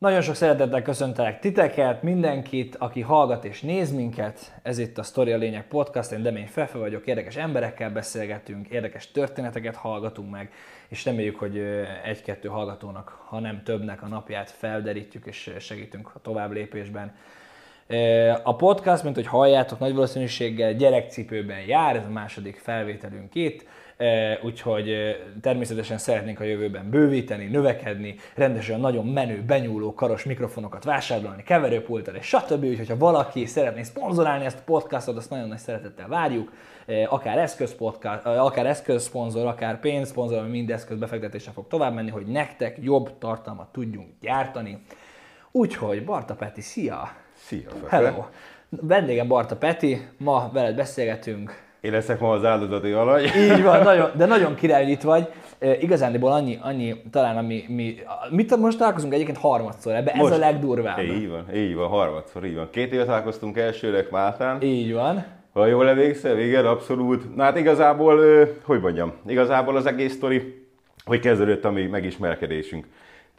Nagyon sok szeretettel köszöntelek titeket, mindenkit, aki hallgat és néz minket. Ez itt a Story a Lényeg Podcast, én Demény Fefe vagyok, érdekes emberekkel beszélgetünk, érdekes történeteket hallgatunk meg, és reméljük, hogy egy-kettő hallgatónak, ha nem többnek a napját felderítjük és segítünk a tovább lépésben. A podcast, mint hogy halljátok, nagy valószínűséggel gyerekcipőben jár, ez a második felvételünk itt úgyhogy természetesen szeretnénk a jövőben bővíteni, növekedni, rendesen nagyon menő, benyúló karos mikrofonokat vásárolni, keverőpultot és stb. Úgyhogy ha valaki szeretné szponzorálni ezt a podcastot, azt nagyon nagy szeretettel várjuk, akár eszközpodcast, akár eszközszponzor, akár pénzszponzor, mind eszközbefektetésre fog tovább menni, hogy nektek jobb tartalmat tudjunk gyártani. Úgyhogy Barta Peti, szia! Szia! Hello! Vendégem Barta Peti, ma veled beszélgetünk én leszek ma az áldozati alany. Így van, nagyon, de nagyon király, itt vagy. E, igazándiból annyi, annyi talán, ami, mi, mit most találkozunk egyébként harmadszor, ebbe most, ez a legdurvább. Így van, így van, harmadszor, így van. Két éve találkoztunk elsőleg Máltán. Így van. Ha jól emlékszel, igen, abszolút. Na hát igazából, hogy mondjam, igazából az egész sztori, hogy kezdődött a mi megismerkedésünk.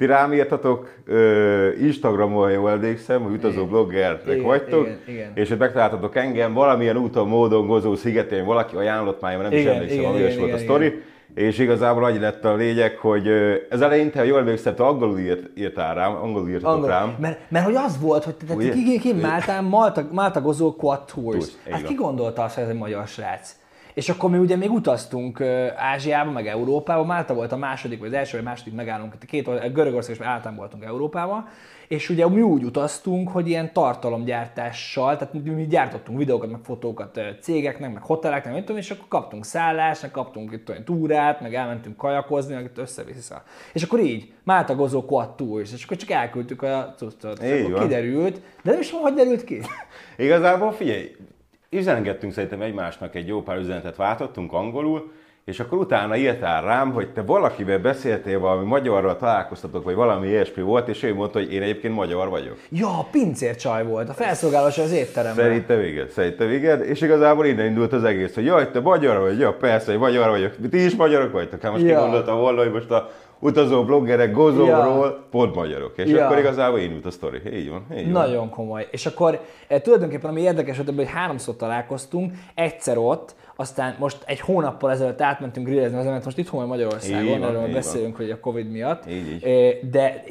Ti rám írtatok uh, Instagramon, jól emlékszem, hogy utazó bloggerek igen, vagytok, igen, igen. és hogy megtaláltatok engem valamilyen úton, módon, gozó szigetén, valaki ajánlott már, nem igen, is emlékszem, ami is volt a sztori. És igazából annyi lett a lényeg, hogy ez eleinte, ha jól emlékszem, te angolul írt, írtál rám, angolul írtatok Angol. rám. Mert, mert hogy az volt, hogy te ki, ki, Máltán, Malta, Malta Gozó Quad. Tours. Hát ki gondolta azt, hogy ez egy magyar srác? És akkor mi ugye még utaztunk Ázsiába, meg Európába, Málta volt a második, vagy az első, vagy második megállunk, két, Görögország és általán voltunk Európában, és ugye mi úgy utaztunk, hogy ilyen tartalomgyártással, tehát mi, gyártottunk videókat, meg fotókat cégeknek, meg hoteleknek, mit tudom, és akkor kaptunk szállást, meg kaptunk itt olyan túrát, meg elmentünk kajakozni, meg itt össze-vissza. És akkor így, Málta Gozó Quad Tours, és akkor csak elküldtük a cuccot. És akkor kiderült, de nem is hogy derült ki? Igazából figyelj, üzengettünk szerintem egymásnak egy jó pár üzenetet váltottunk angolul, és akkor utána írtál rám, hogy te valakivel beszéltél, valami magyarral találkoztatok, vagy valami ilyesmi volt, és ő mondta, hogy én egyébként magyar vagyok. Ja, pincércsaj volt, a felszolgálós az étteremben. Szerintem igen, szerintem igen, és igazából innen indult az egész, hogy jaj, te magyar vagy, ja persze, hogy magyar vagyok, ti is magyarok vagytok, hát most ja. gondoltam volna, hogy most a utazó bloggerek gozóról ja. pont magyarok. És ja. akkor igazából indult a sztori. Így van. Így van. Nagyon komoly. És akkor e, tulajdonképpen ami érdekes hogy hogy háromszor találkoztunk, egyszer ott, aztán most egy hónappal ezelőtt átmentünk grillezni, mert most itt van Magyarországon, erről beszélünk, hogy a Covid miatt. Így, így. E, de,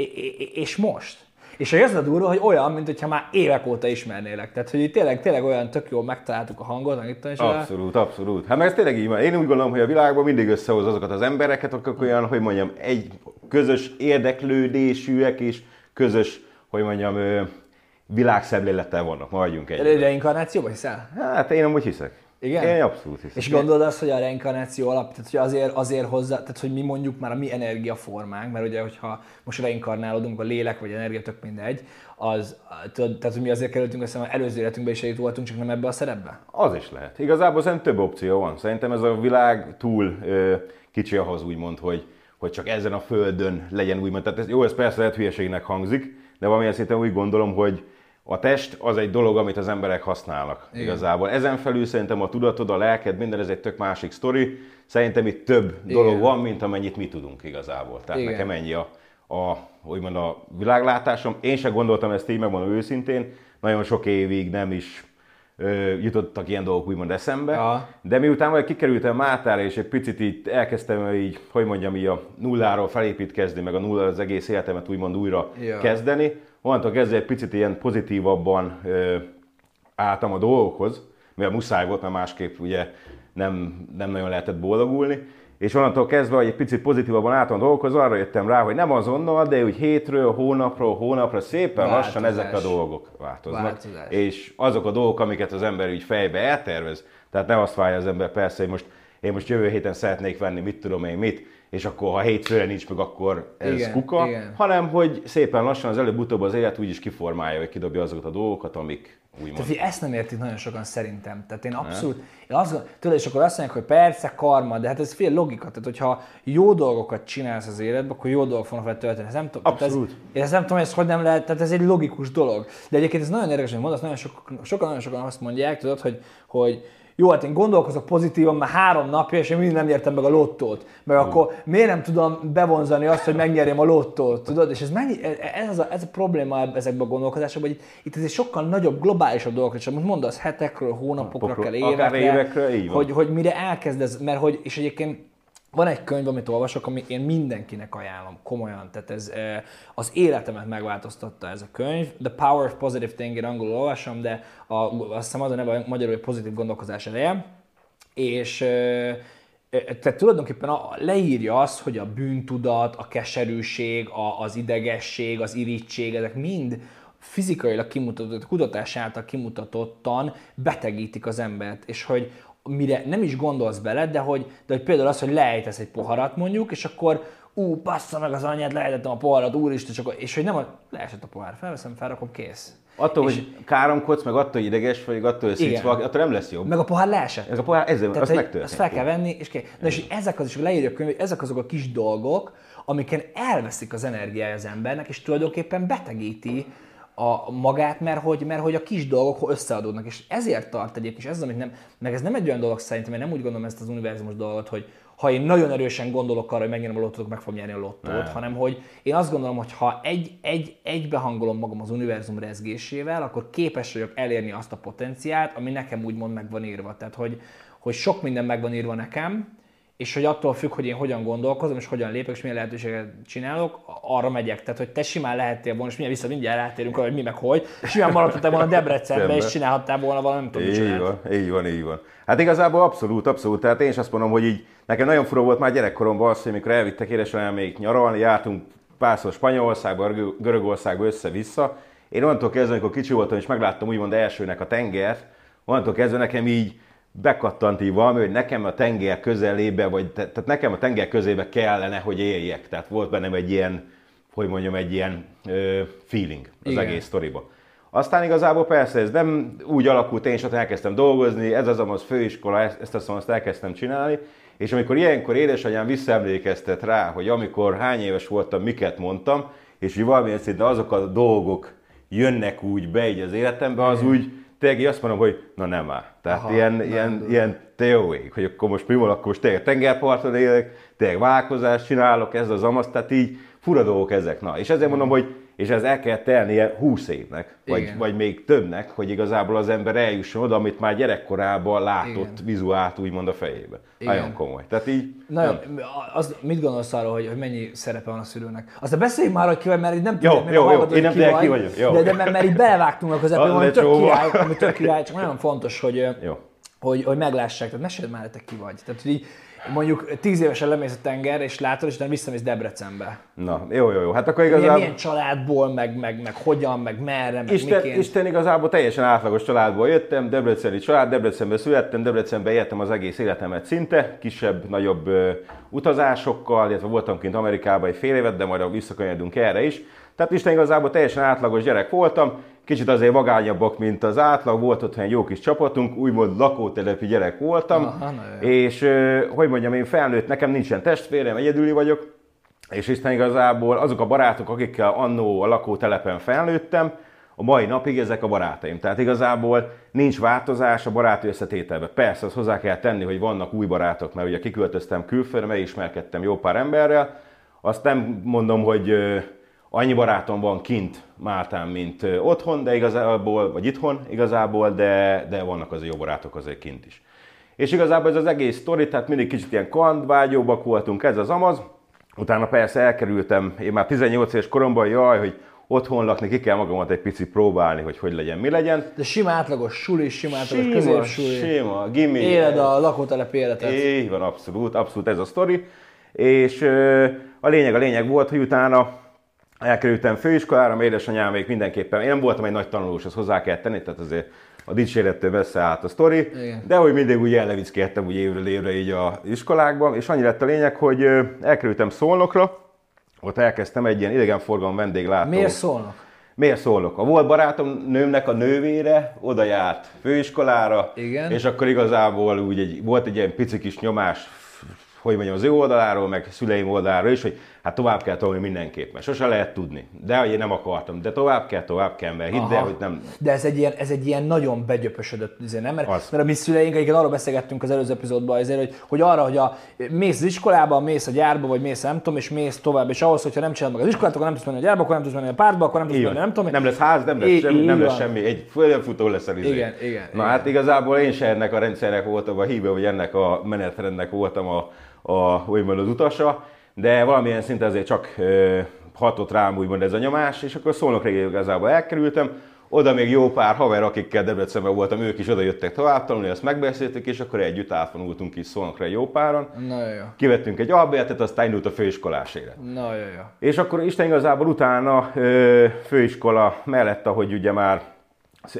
és most? És az a durva, hogy olyan, mint hogyha már évek óta ismernélek. Tehát, hogy tényleg, tényleg olyan tök jól megtaláltuk a hangot, amit is Abszolút, a... abszolút. Hát mert ez tényleg így van. Én úgy gondolom, hogy a világban mindig összehoz azokat az embereket, akik olyan, hogy mondjam, egy közös érdeklődésűek és közös, hogy mondjam, világszemlélettel vannak. Maradjunk egy. Reinkarnációban hiszel? Hát én amúgy hiszek. Igen? Én abszolút hiszem. És gondolod azt, hogy a reinkarnáció alap, tehát hogy azért, azért hozzá, tehát hogy mi mondjuk már a mi energiaformánk, mert ugye, hogyha most reinkarnálódunk, a lélek vagy energia, tök mindegy, az, tehát hogy mi azért kerültünk össze, mert előző életünkben is itt voltunk, csak nem ebbe a szerepbe? Az is lehet. Igazából szerintem több opció van. Szerintem ez a világ túl ö, kicsi ahhoz úgymond, hogy, hogy csak ezen a földön legyen úgymond. Tehát ez, jó, ez persze lehet hülyeségnek hangzik, de valamilyen szinten úgy gondolom, hogy a test az egy dolog, amit az emberek használnak Igen. igazából. Ezen felül szerintem a tudatod, a lelked, minden ez egy tök másik sztori. Szerintem itt több Igen. dolog van, mint amennyit mi tudunk igazából. Tehát Igen. nekem ennyi a, a, úgymond a világlátásom. Én sem gondoltam ezt így, megmondom őszintén. Nagyon sok évig nem is ö, jutottak ilyen dolgok úgymond eszembe. Ja. De miután majd kikerültem Mátára, és egy picit így elkezdtem így, hogy mondjam, így a nulláról felépítkezni, meg a nulláról az egész életemet úgymond újra ja. kezdeni, onnantól kezdve egy picit ilyen pozitívabban álltam a dolgokhoz, mivel muszáj volt, mert másképp ugye nem, nem nagyon lehetett boldogulni. És onnantól kezdve, hogy egy picit pozitívabban álltam a dolgokhoz, arra jöttem rá, hogy nem azonnal, de úgy hétről, hónapról, hónapra szépen Változás. lassan ezek a dolgok változnak. Változás. És azok a dolgok, amiket az ember úgy fejbe eltervez, tehát nem azt várja az ember persze, hogy most én most jövő héten szeretnék venni, mit tudom én mit, és akkor ha hétfőre nincs meg, akkor ez igen, kuka, igen. hanem hogy szépen lassan az előbb-utóbb az élet úgy is kiformálja, hogy kidobja azokat a dolgokat, amik úgymond. Tehát ezt nem értik nagyon sokan szerintem. Tehát én abszolút, én azt gondolom, tudod, és akkor azt mondják, hogy persze, karma, de hát ez fél logika. Tehát, hogyha jó dolgokat csinálsz az életben, akkor jó dolgok fognak vele történni. Ez nem tudom, abszolút. Ez, én ezt nem tudom, hogy ez hogy nem lehet, tehát ez egy logikus dolog. De egyébként ez nagyon érdekes, hogy mondasz, nagyon sok, sokan, nagyon sokan azt mondják, tudod, hogy, hogy jó, hát én gondolkozok pozitívan már három napja, és én mindig nem nyertem meg a lottót. Mert akkor miért nem tudom bevonzani azt, hogy megnyerjem a lottót, tudod? És ez, mennyi, ez, a, ez a probléma ezekben a gondolkozásokban, hogy itt ez egy sokkal nagyobb, globálisabb dolog, és most mondasz hetekről, hónapokra kell, évekre, van. hogy, hogy mire elkezdesz, mert hogy, és egyébként van egy könyv, amit olvasok, ami én mindenkinek ajánlom, komolyan. Tehát ez az életemet megváltoztatta ez a könyv. The Power of Positive Thinking, angolul olvasom, de a, azt hiszem az a neve magyarul, hogy pozitív gondolkozás ereje. És tehát tulajdonképpen a, leírja azt, hogy a bűntudat, a keserűség, a, az idegesség, az irítség, ezek mind fizikailag kimutatott, kutatás által kimutatottan betegítik az embert, és hogy mire nem is gondolsz bele, de hogy, de hogy például az, hogy lejtesz egy poharat mondjuk, és akkor ú, passza meg az anyját, lejtettem a poharat, úristen, csak, és hogy nem, a, leesett a pohár, felveszem, felrakom, kész. Attól, és, hogy káromkodsz, meg attól, hogy ideges vagy, attól, hogy szívsz valaki, attól nem lesz jobb. Meg a pohár leesett. Ez a pohár, ez, Tehát, azt megtörtént. Azt fel kell venni, és kész. Na és ezek az is leírja a könyv, ezek azok a kis dolgok, amiken elveszik az energiája az embernek, és tulajdonképpen betegíti a magát, mert hogy, mert hogy a kis dolgok összeadódnak, és ezért tart egyébként, és ez amit nem, meg ez nem egy olyan dolog szerintem, én nem úgy gondolom ezt az univerzumos dolgot, hogy ha én nagyon erősen gondolok arra, hogy megnyerem a lottót, meg fogom nyerni a lottót, ne. hanem hogy én azt gondolom, hogy ha egy, egy, egybehangolom magam az univerzum rezgésével, akkor képes vagyok elérni azt a potenciált, ami nekem úgymond meg van írva. Tehát, hogy, hogy sok minden meg van írva nekem, és hogy attól függ, hogy én hogyan gondolkozom, és hogyan lépek, és milyen lehetőséget csinálok, arra megyek. Tehát, hogy te simán lehettél volna, és milyen vissza mindjárt rátérünk arra, hogy mi meg hogy, simán maradhattál volna Debrecenbe, és csinálhattál volna valami, nem tudom, így mit van, így van, így van. Hát igazából abszolút, abszolút. Tehát én is azt mondom, hogy így nekem nagyon fura volt már gyerekkoromban az, hogy mikor elvittek édesanyám még nyaralni, jártunk párszor Spanyolországba, Görögországba össze-vissza. Én onnantól kezdve, amikor kicsi voltam, és megláttam úgymond elsőnek a tengert, onnantól kezdve nekem így bekattant így valami, hogy nekem a tenger közelébe, vagy te, tehát nekem a tenger közébe kellene, hogy éljek. Tehát volt bennem egy ilyen, hogy mondjam, egy ilyen ö, feeling az Igen. egész sztoriba. Aztán igazából persze ez nem úgy alakult, én is ott elkezdtem dolgozni, ez az az főiskola, ezt, ezt azt, azt elkezdtem csinálni, és amikor ilyenkor édesanyám visszaemlékeztet rá, hogy amikor hány éves voltam, miket mondtam, és hogy valamilyen szinten azok a dolgok jönnek úgy be így az életembe, az úgy, tényleg azt mondom, hogy na nem már. Tehát Aha, ilyen, nem, ilyen, nem. ilyen teóik, hogy akkor most mi van, akkor most tényleg tengerparton élek, tényleg válkozást csinálok, ez az amaz, tehát így fura dolgok ezek. Na, és ezért mondom, hogy és ez el kell telnie 20 évnek, vagy, vagy még többnek, hogy igazából az ember eljusson oda, amit már gyerekkorában látott Igen. vizuált úgymond a fejébe. Igen. Nagyon komoly. Tehát így... Nagyon, az, mit gondolsz arról, hogy, hogy mennyi szerepe van a szülőnek? Aztán beszéljünk már, hogy ki vagy, mert így nem tudom, jó, jó, én nem ki, ki vagyok. Jó. De, de mert, mert így belevágtunk a közepén, ami tök király, ami tök király, csak nagyon fontos, hogy, jó. hogy, hogy meglássák. Tehát meséld már, hogy te ki vagy. Tehát, hogy így, mondjuk tíz évesen lemész a tenger, és látod, és utána visszamész Debrecenbe. Na, jó, jó, jó. Hát akkor igazából... Milyen, milyen családból, meg, meg, meg hogyan, meg merre, meg Isten, miként. Isten igazából teljesen átlagos családból jöttem, Debreceni család, Debrecenbe születtem, Debrecenbe éltem az egész életemet szinte, kisebb, nagyobb ö, utazásokkal, illetve voltam kint Amerikában egy fél évet, de majd visszakanyarunk erre is. Tehát Isten igazából teljesen átlagos gyerek voltam, kicsit azért vagányabbak, mint az átlag, volt ott egy jó kis csapatunk, úgymond lakótelepi gyerek voltam, Aha, és hogy mondjam, én felnőtt, nekem nincsen testvérem, egyedüli vagyok, és Isten igazából azok a barátok, akikkel annó a lakótelepen felnőttem, a mai napig ezek a barátaim. Tehát igazából nincs változás a baráti összetételben. Persze, azt hozzá kell tenni, hogy vannak új barátok, mert ugye kiköltöztem külföldre, megismerkedtem jó pár emberrel. Azt nem mondom, hogy annyi barátom van kint Máltán, mint otthon, de igazából, vagy itthon igazából, de, de vannak azért jó barátok azért kint is. És igazából ez az egész sztori, tehát mindig kicsit ilyen kandvágyóbbak voltunk, ez az amaz. Utána persze elkerültem, én már 18 éves koromban, jaj, hogy otthon lakni, ki kell magamat egy picit próbálni, hogy hogy legyen, mi legyen. De sima átlagos suli, sima átlagos középsuli. Sima, gimi. Éled a lakótelep életet. Így van, abszolút, abszolút ez a sztori. És a lényeg, a lényeg volt, hogy utána elkerültem főiskolára, mert édesanyám még mindenképpen, én nem voltam egy nagy tanulós, azt hozzá kell tenni, tehát azért a dicsérettől messze állt a sztori, Igen. de hogy mindig úgy ellevickéltem úgy évről évre így a iskolákban, és annyi lett a lényeg, hogy elkerültem Szolnokra, ott elkezdtem egy ilyen idegenforgalom vendéglátó. Miért szólnak? Miért szólok? A volt barátom nőmnek a nővére oda járt főiskolára, Igen. és akkor igazából úgy egy, volt egy ilyen pici kis nyomás hogy mondjam, az ő oldaláról, meg szüleim oldaláról is, hogy hát tovább kell tolni mindenképp, mert sose lehet tudni. De hogy én nem akartam, de tovább kell, tovább kell, mert hidd el, hogy nem. De ez egy ilyen, ez egy ilyen nagyon begyöpösödött, nem? Mert, Az. mert a mi szüleink, akiket arról beszélgettünk az előző epizódban, azért, hogy, hogy arra, hogy a, mész az iskolába, mész a gyárba, vagy mész nem tudom, és mész tovább, és ahhoz, hogyha nem csinálod meg az iskolát, akkor nem tudsz menni a gyárba, akkor nem tudsz menni a pártba, akkor nem tudsz menni, nem tudom. nem lesz ház, nem lesz Így- semmi, nem lesz semmi, egy földönfutó lesz a izé. Igen, igen, Na igen. hát igazából én se ennek a rendszernek voltam a híve, vagy ennek a menetrendnek voltam a, a úgymond az utasa, de valamilyen szinten azért csak hatott rám úgymond ez a nyomás, és akkor szólnak régen igazából elkerültem, oda még jó pár haver, akikkel Debrecenben voltam, ők is oda jöttek tovább tanulni, azt megbeszéltük, és akkor együtt átvonultunk is Szolnokra jó páran. Nagyon jó. Kivettünk egy albérletet, aztán indult a főiskolás élet. Nagyon jó. És akkor Isten igazából utána főiskola mellett, ahogy ugye már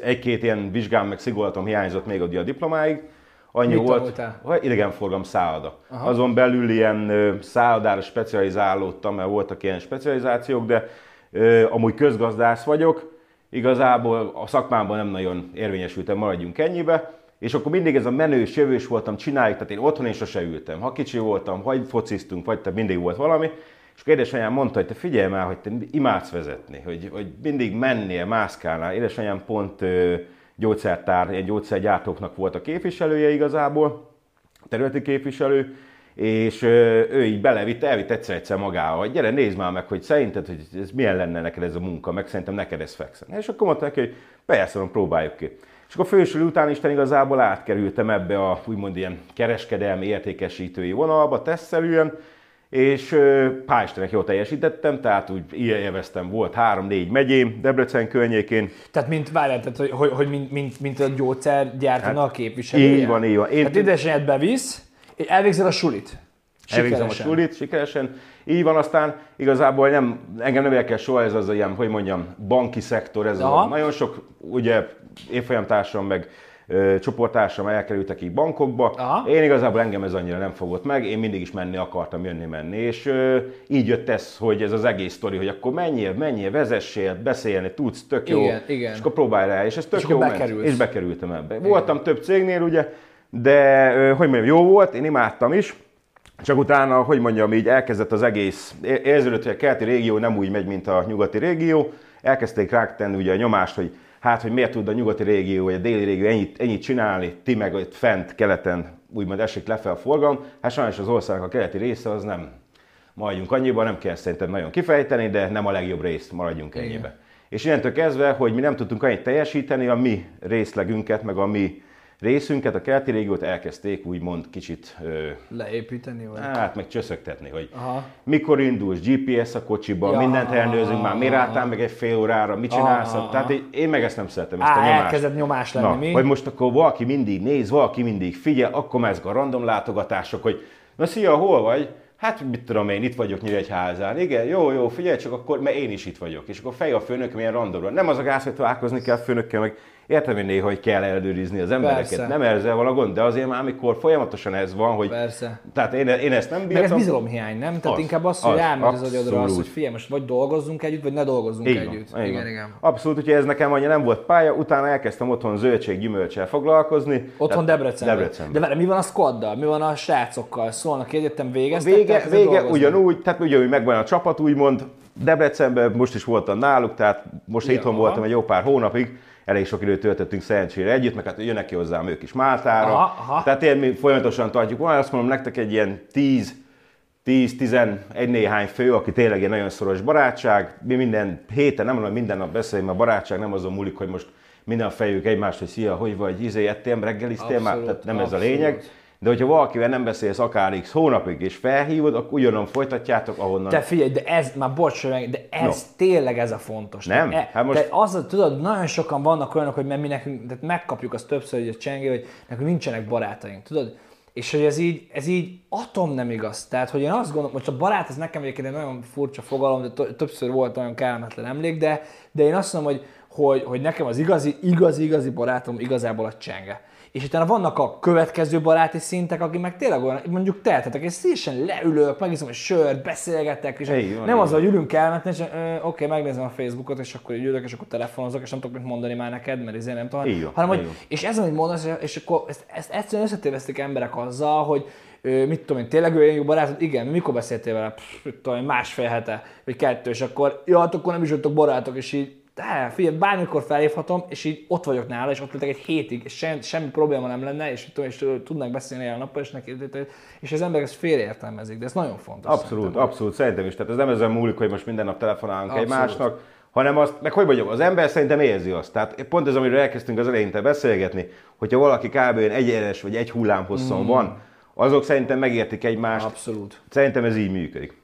egy-két ilyen vizsgám meg szigorlatom hiányzott még a diplomáig, annyi Mit volt, idegenforgalom szállada. Aha. Azon belül ilyen szállodára specializálódtam, mert voltak ilyen specializációk, de ö, amúgy közgazdász vagyok, igazából a szakmámban nem nagyon érvényesültem, maradjunk ennyibe, és akkor mindig ez a menős, jövős voltam, csináljuk, tehát én otthon is sose ültem. Ha kicsi voltam, vagy fociztunk, vagy tehát mindig volt valami, és akkor édesanyám mondta, hogy te figyelj már, hogy te imádsz vezetni, hogy, hogy mindig mennél, mászkálnál. Édesanyám pont ö, gyógyszertár, egy gyógyszergyártóknak volt a képviselője igazából, területi képviselő, és ő így belevitte, elvitt egyszer-egyszer magával, hogy gyere, nézd már meg, hogy szerinted, hogy ez milyen lenne neked ez a munka, meg szerintem neked ez fekszen. És akkor mondta neki, hogy persze, próbáljuk ki. És akkor fősül után Isten igazából átkerültem ebbe a úgymond ilyen kereskedelmi értékesítői vonalba, tesztelően, és ö, pál' Istennek jól teljesítettem, tehát úgy ilyen élveztem, volt három-négy megyém Debrecen környékén, Tehát mint, várjál, tehát, hogy, hogy, hogy mint, mint, mint a gyógyszergyártónak a képviselője. Hát, így van, így van. Én- Tehát édesanyád bevisz, elvégzed a sulit. Elvégzem a Sikeresen. sulit, sikeresen. Így van, aztán igazából nem, engem nem érdekel soha ez az ilyen, hogy mondjam, banki szektor, ez Aha. a, nagyon sok ugye évfolyamtársam meg ö, csoporttársam elkerültek így bankokba. Aha. Én igazából engem ez annyira nem fogott meg, én mindig is menni akartam, jönni, menni. És ö, így jött ez, hogy ez az egész sztori, hogy akkor menjél, menjél, vezessél, beszélni, tudsz, tök jó. Igen, igen. És akkor próbálj rá, és ez tök És jó ment. És bekerültem ebbe. Voltam több cégnél, ugye, de ö, hogy mondjam, jó volt, én imádtam is. Csak utána, hogy mondjam, így elkezdett az egész, érződött, hogy a keleti régió nem úgy megy, mint a nyugati régió. Elkezdték rák tenni ugye a nyomást, hogy hát, hogy miért tud a nyugati régió, vagy a déli régió ennyit, ennyit csinálni, ti meg ott fent, keleten úgymond esik lefelé a forgalom. Hát sajnos az országnak a keleti része az nem maradjunk annyiba, nem kell szerintem nagyon kifejteni, de nem a legjobb rész, maradjunk ennyibe. És innentől kezdve, hogy mi nem tudtunk annyit teljesíteni, a mi részlegünket, meg a mi részünket, a keleti régiót elkezdték úgymond kicsit ö, Leépíteni, vagy? Hát, meg csöszögtetni, hogy Aha. mikor indulsz, GPS a kocsiba, Ja. mindent ellenőrzünk már, miért álltál meg egy fél órára, mit csinálsz, Aha. tehát én, én meg ezt nem szeretem, ezt Á, a nyomást. elkezdett nyomás lenni, Na, mi? Hogy most akkor valaki mindig néz, valaki mindig figyel, akkor mezg a random látogatások, hogy na szia, hol vagy? Hát mit tudom én, itt vagyok Nyíregyházán. Igen, jó, jó, figyelj csak akkor, mert én is itt vagyok. És akkor fej a főnök, milyen randomra. Nem az a gáz, hogy találkozni kell főnökkel, meg értem én néha, hogy kell ellenőrizni az embereket. Persze. Nem ezzel van a gond, de azért már, amikor folyamatosan ez van, hogy Persze. tehát én, én ezt nem Meg ez bírtam. bizalomhiány, nem? Tehát Az, inkább az, hogy az, elmegy az agyadra az, hogy figyelj, most vagy dolgozzunk együtt, vagy ne dolgozzunk van, együtt. igen, van. igen. Abszolút, úgyhogy ez nekem annyira nem volt pálya, utána elkezdtem otthon zöldség, gyümölcsel foglalkozni. Otthon Debrecenben. Debrecenben. De várj, mi van a squaddal? Mi van a srácokkal? Szólnak, egyetem végeztek? Vége, vége dolgozni? ugyanúgy, tehát ugyanúgy megvan a csapat, úgymond. Debrecenben most is voltam náluk, tehát most Ja, itthon aha. voltam egy jó pár hónapig, elég sok időt töltöttünk szerencsére együtt, meg hát jönnek ki hozzám ők is Máltára. Aha, aha. Tehát én mi folyamatosan tartjuk. Van, azt mondom nektek egy ilyen 10 10-11 néhány fő, aki tényleg egy nagyon szoros barátság. Mi minden héten, nem mondom, minden nap beszélünk, mert a barátság nem azon múlik, hogy most minden fejük egymást, hogy szia, hogy vagy, izé, ettél, reggeliztél már, Abszolút, tehát nem ez a abszolút. lényeg. De hogyha valakivel nem beszélsz akár x hónapig, és felhívod, akkor ugyanon folytatjátok, ahonnan... Te figyelj, de ez, már bocs, de ez tényleg ez a fontos. Nem? E, Hát most- te az, tudod, nagyon sokan vannak olyanok, hogy mi nekünk, tehát megkapjuk azt többször, hogy a csengé, hogy nekünk nincsenek barátaink, tudod? És hogy ez így, ez így atom nem igaz. Tehát, hogy én azt gondolom, most a barát, ez nekem egyébként egy nagyon furcsa fogalom, de többször volt nagyon kellemetlen emlék, de, de én azt mondom, hogy, hogy, hogy nekem az igazi, igazi, igazi barátom igazából a csenge. És utána vannak a következő baráti szintek, akik meg tényleg olyan, mondjuk te, tehát és szívesen leülök, megiszom egy sört, beszélgetek, és van, nem az, hogy ülünk el, és oké, megnézem a Facebookot, és akkor így ülök, és akkor telefonozok, és nem tudok mit mondani már neked, mert ezért nem tudom. Hanem, hogy, és ez, amit mondasz, és akkor ezt, ezt egyszerűen összetévesztik emberek azzal, hogy mit tudom én, tényleg olyan jó barátod? Igen, mikor beszéltél vele? Pff, tudom én, másfél hete, vagy kettő, és akkor, ja, hát akkor nem is voltok barátok, és így, de figyelj, bármikor felhívhatom, és így ott vagyok nála, és ott lehetek egy hétig, és semmi, semmi probléma nem lenne, és, tudom, és tudnak beszélni el nappal, és, neki, és az emberek ezt félreértelmezik, de ez nagyon fontos. Abszolút, szerintem. abszolút, szerintem is. Tehát ez nem ezen múlik, hogy most minden nap telefonálunk Abszolút. egymásnak, hanem azt, meg hogy mondjam, az ember szerintem érzi azt. Tehát pont ez, amiről elkezdtünk az elején beszélgetni, hogyha valaki kb. egyenes vagy egy hullám hosszon mm. van, azok szerintem megértik egymást. Abszolút. Szerintem ez így működik.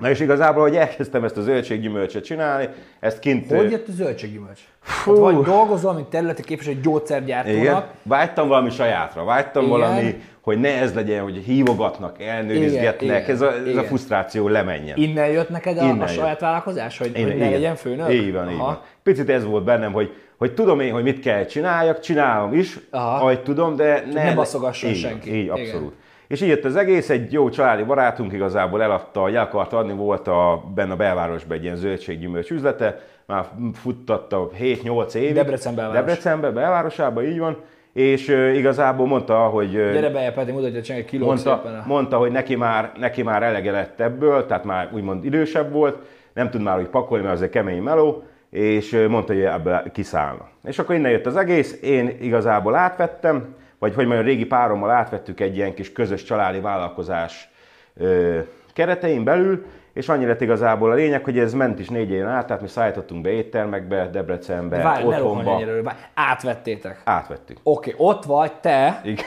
Na és igazából, hogy elkezdtem ezt a zöldséggyümölcsöt csinálni, ezt kint... Hogy jött a zöldséggyümölcs? Hát vagy dolgozol, mint területi képviselő egy Igen, gyógyszergyártónak, vágytam valami sajátra, vágytam Igen. valami, hogy ne ez legyen, hogy hívogatnak, elnőrizgetnek, Igen, ez, a, ez a igen. frusztráció lemenjen. innen jött neked a, Innen a jött. saját vállalkozás, hogy, Én- hogy ne legyen főnök? Így van, így Aha. van. Picit ez volt bennem, hogy, hogy tudom én, hogy mit kell csináljak, csinálom is, Aha. ahogy tudom, de ne, ne baszogasson így, senki. Így, Igen. És így jött az egész, egy jó családi barátunk igazából eladta, el akart adni, volt a, benne a belvárosban egy ilyen zöldséggyümölcs üzlete, már futtatta 7-8 évig. Debrecen belváros. Debrecenbe, belvárosában, így van. És ö, igazából mondta, hogy ö, Gyere be, Peti, mutatja csak egy kilót mondta, szépen. Mondta, hogy neki már, neki már elege lett ebből, tehát már úgymond idősebb volt, nem tud már úgy pakolni, mert az egy kemény meló, és ö, mondta, hogy ebből kiszállna. És akkor innen jött az egész, én igazából átvettem, vagy hogy mondjam, régi párommal átvettük egy ilyen kis közös családi vállalkozás ö, keretein belül, és annyi lett igazából a lényeg, hogy ez ment is négy éven át, tehát mi szállítottunk be éttermekbe, Debrecenbe, Várj, ne rohanj otthonba, ennyire, várj. Átvettétek. átvettük. Oké, ott vagy te, Igen.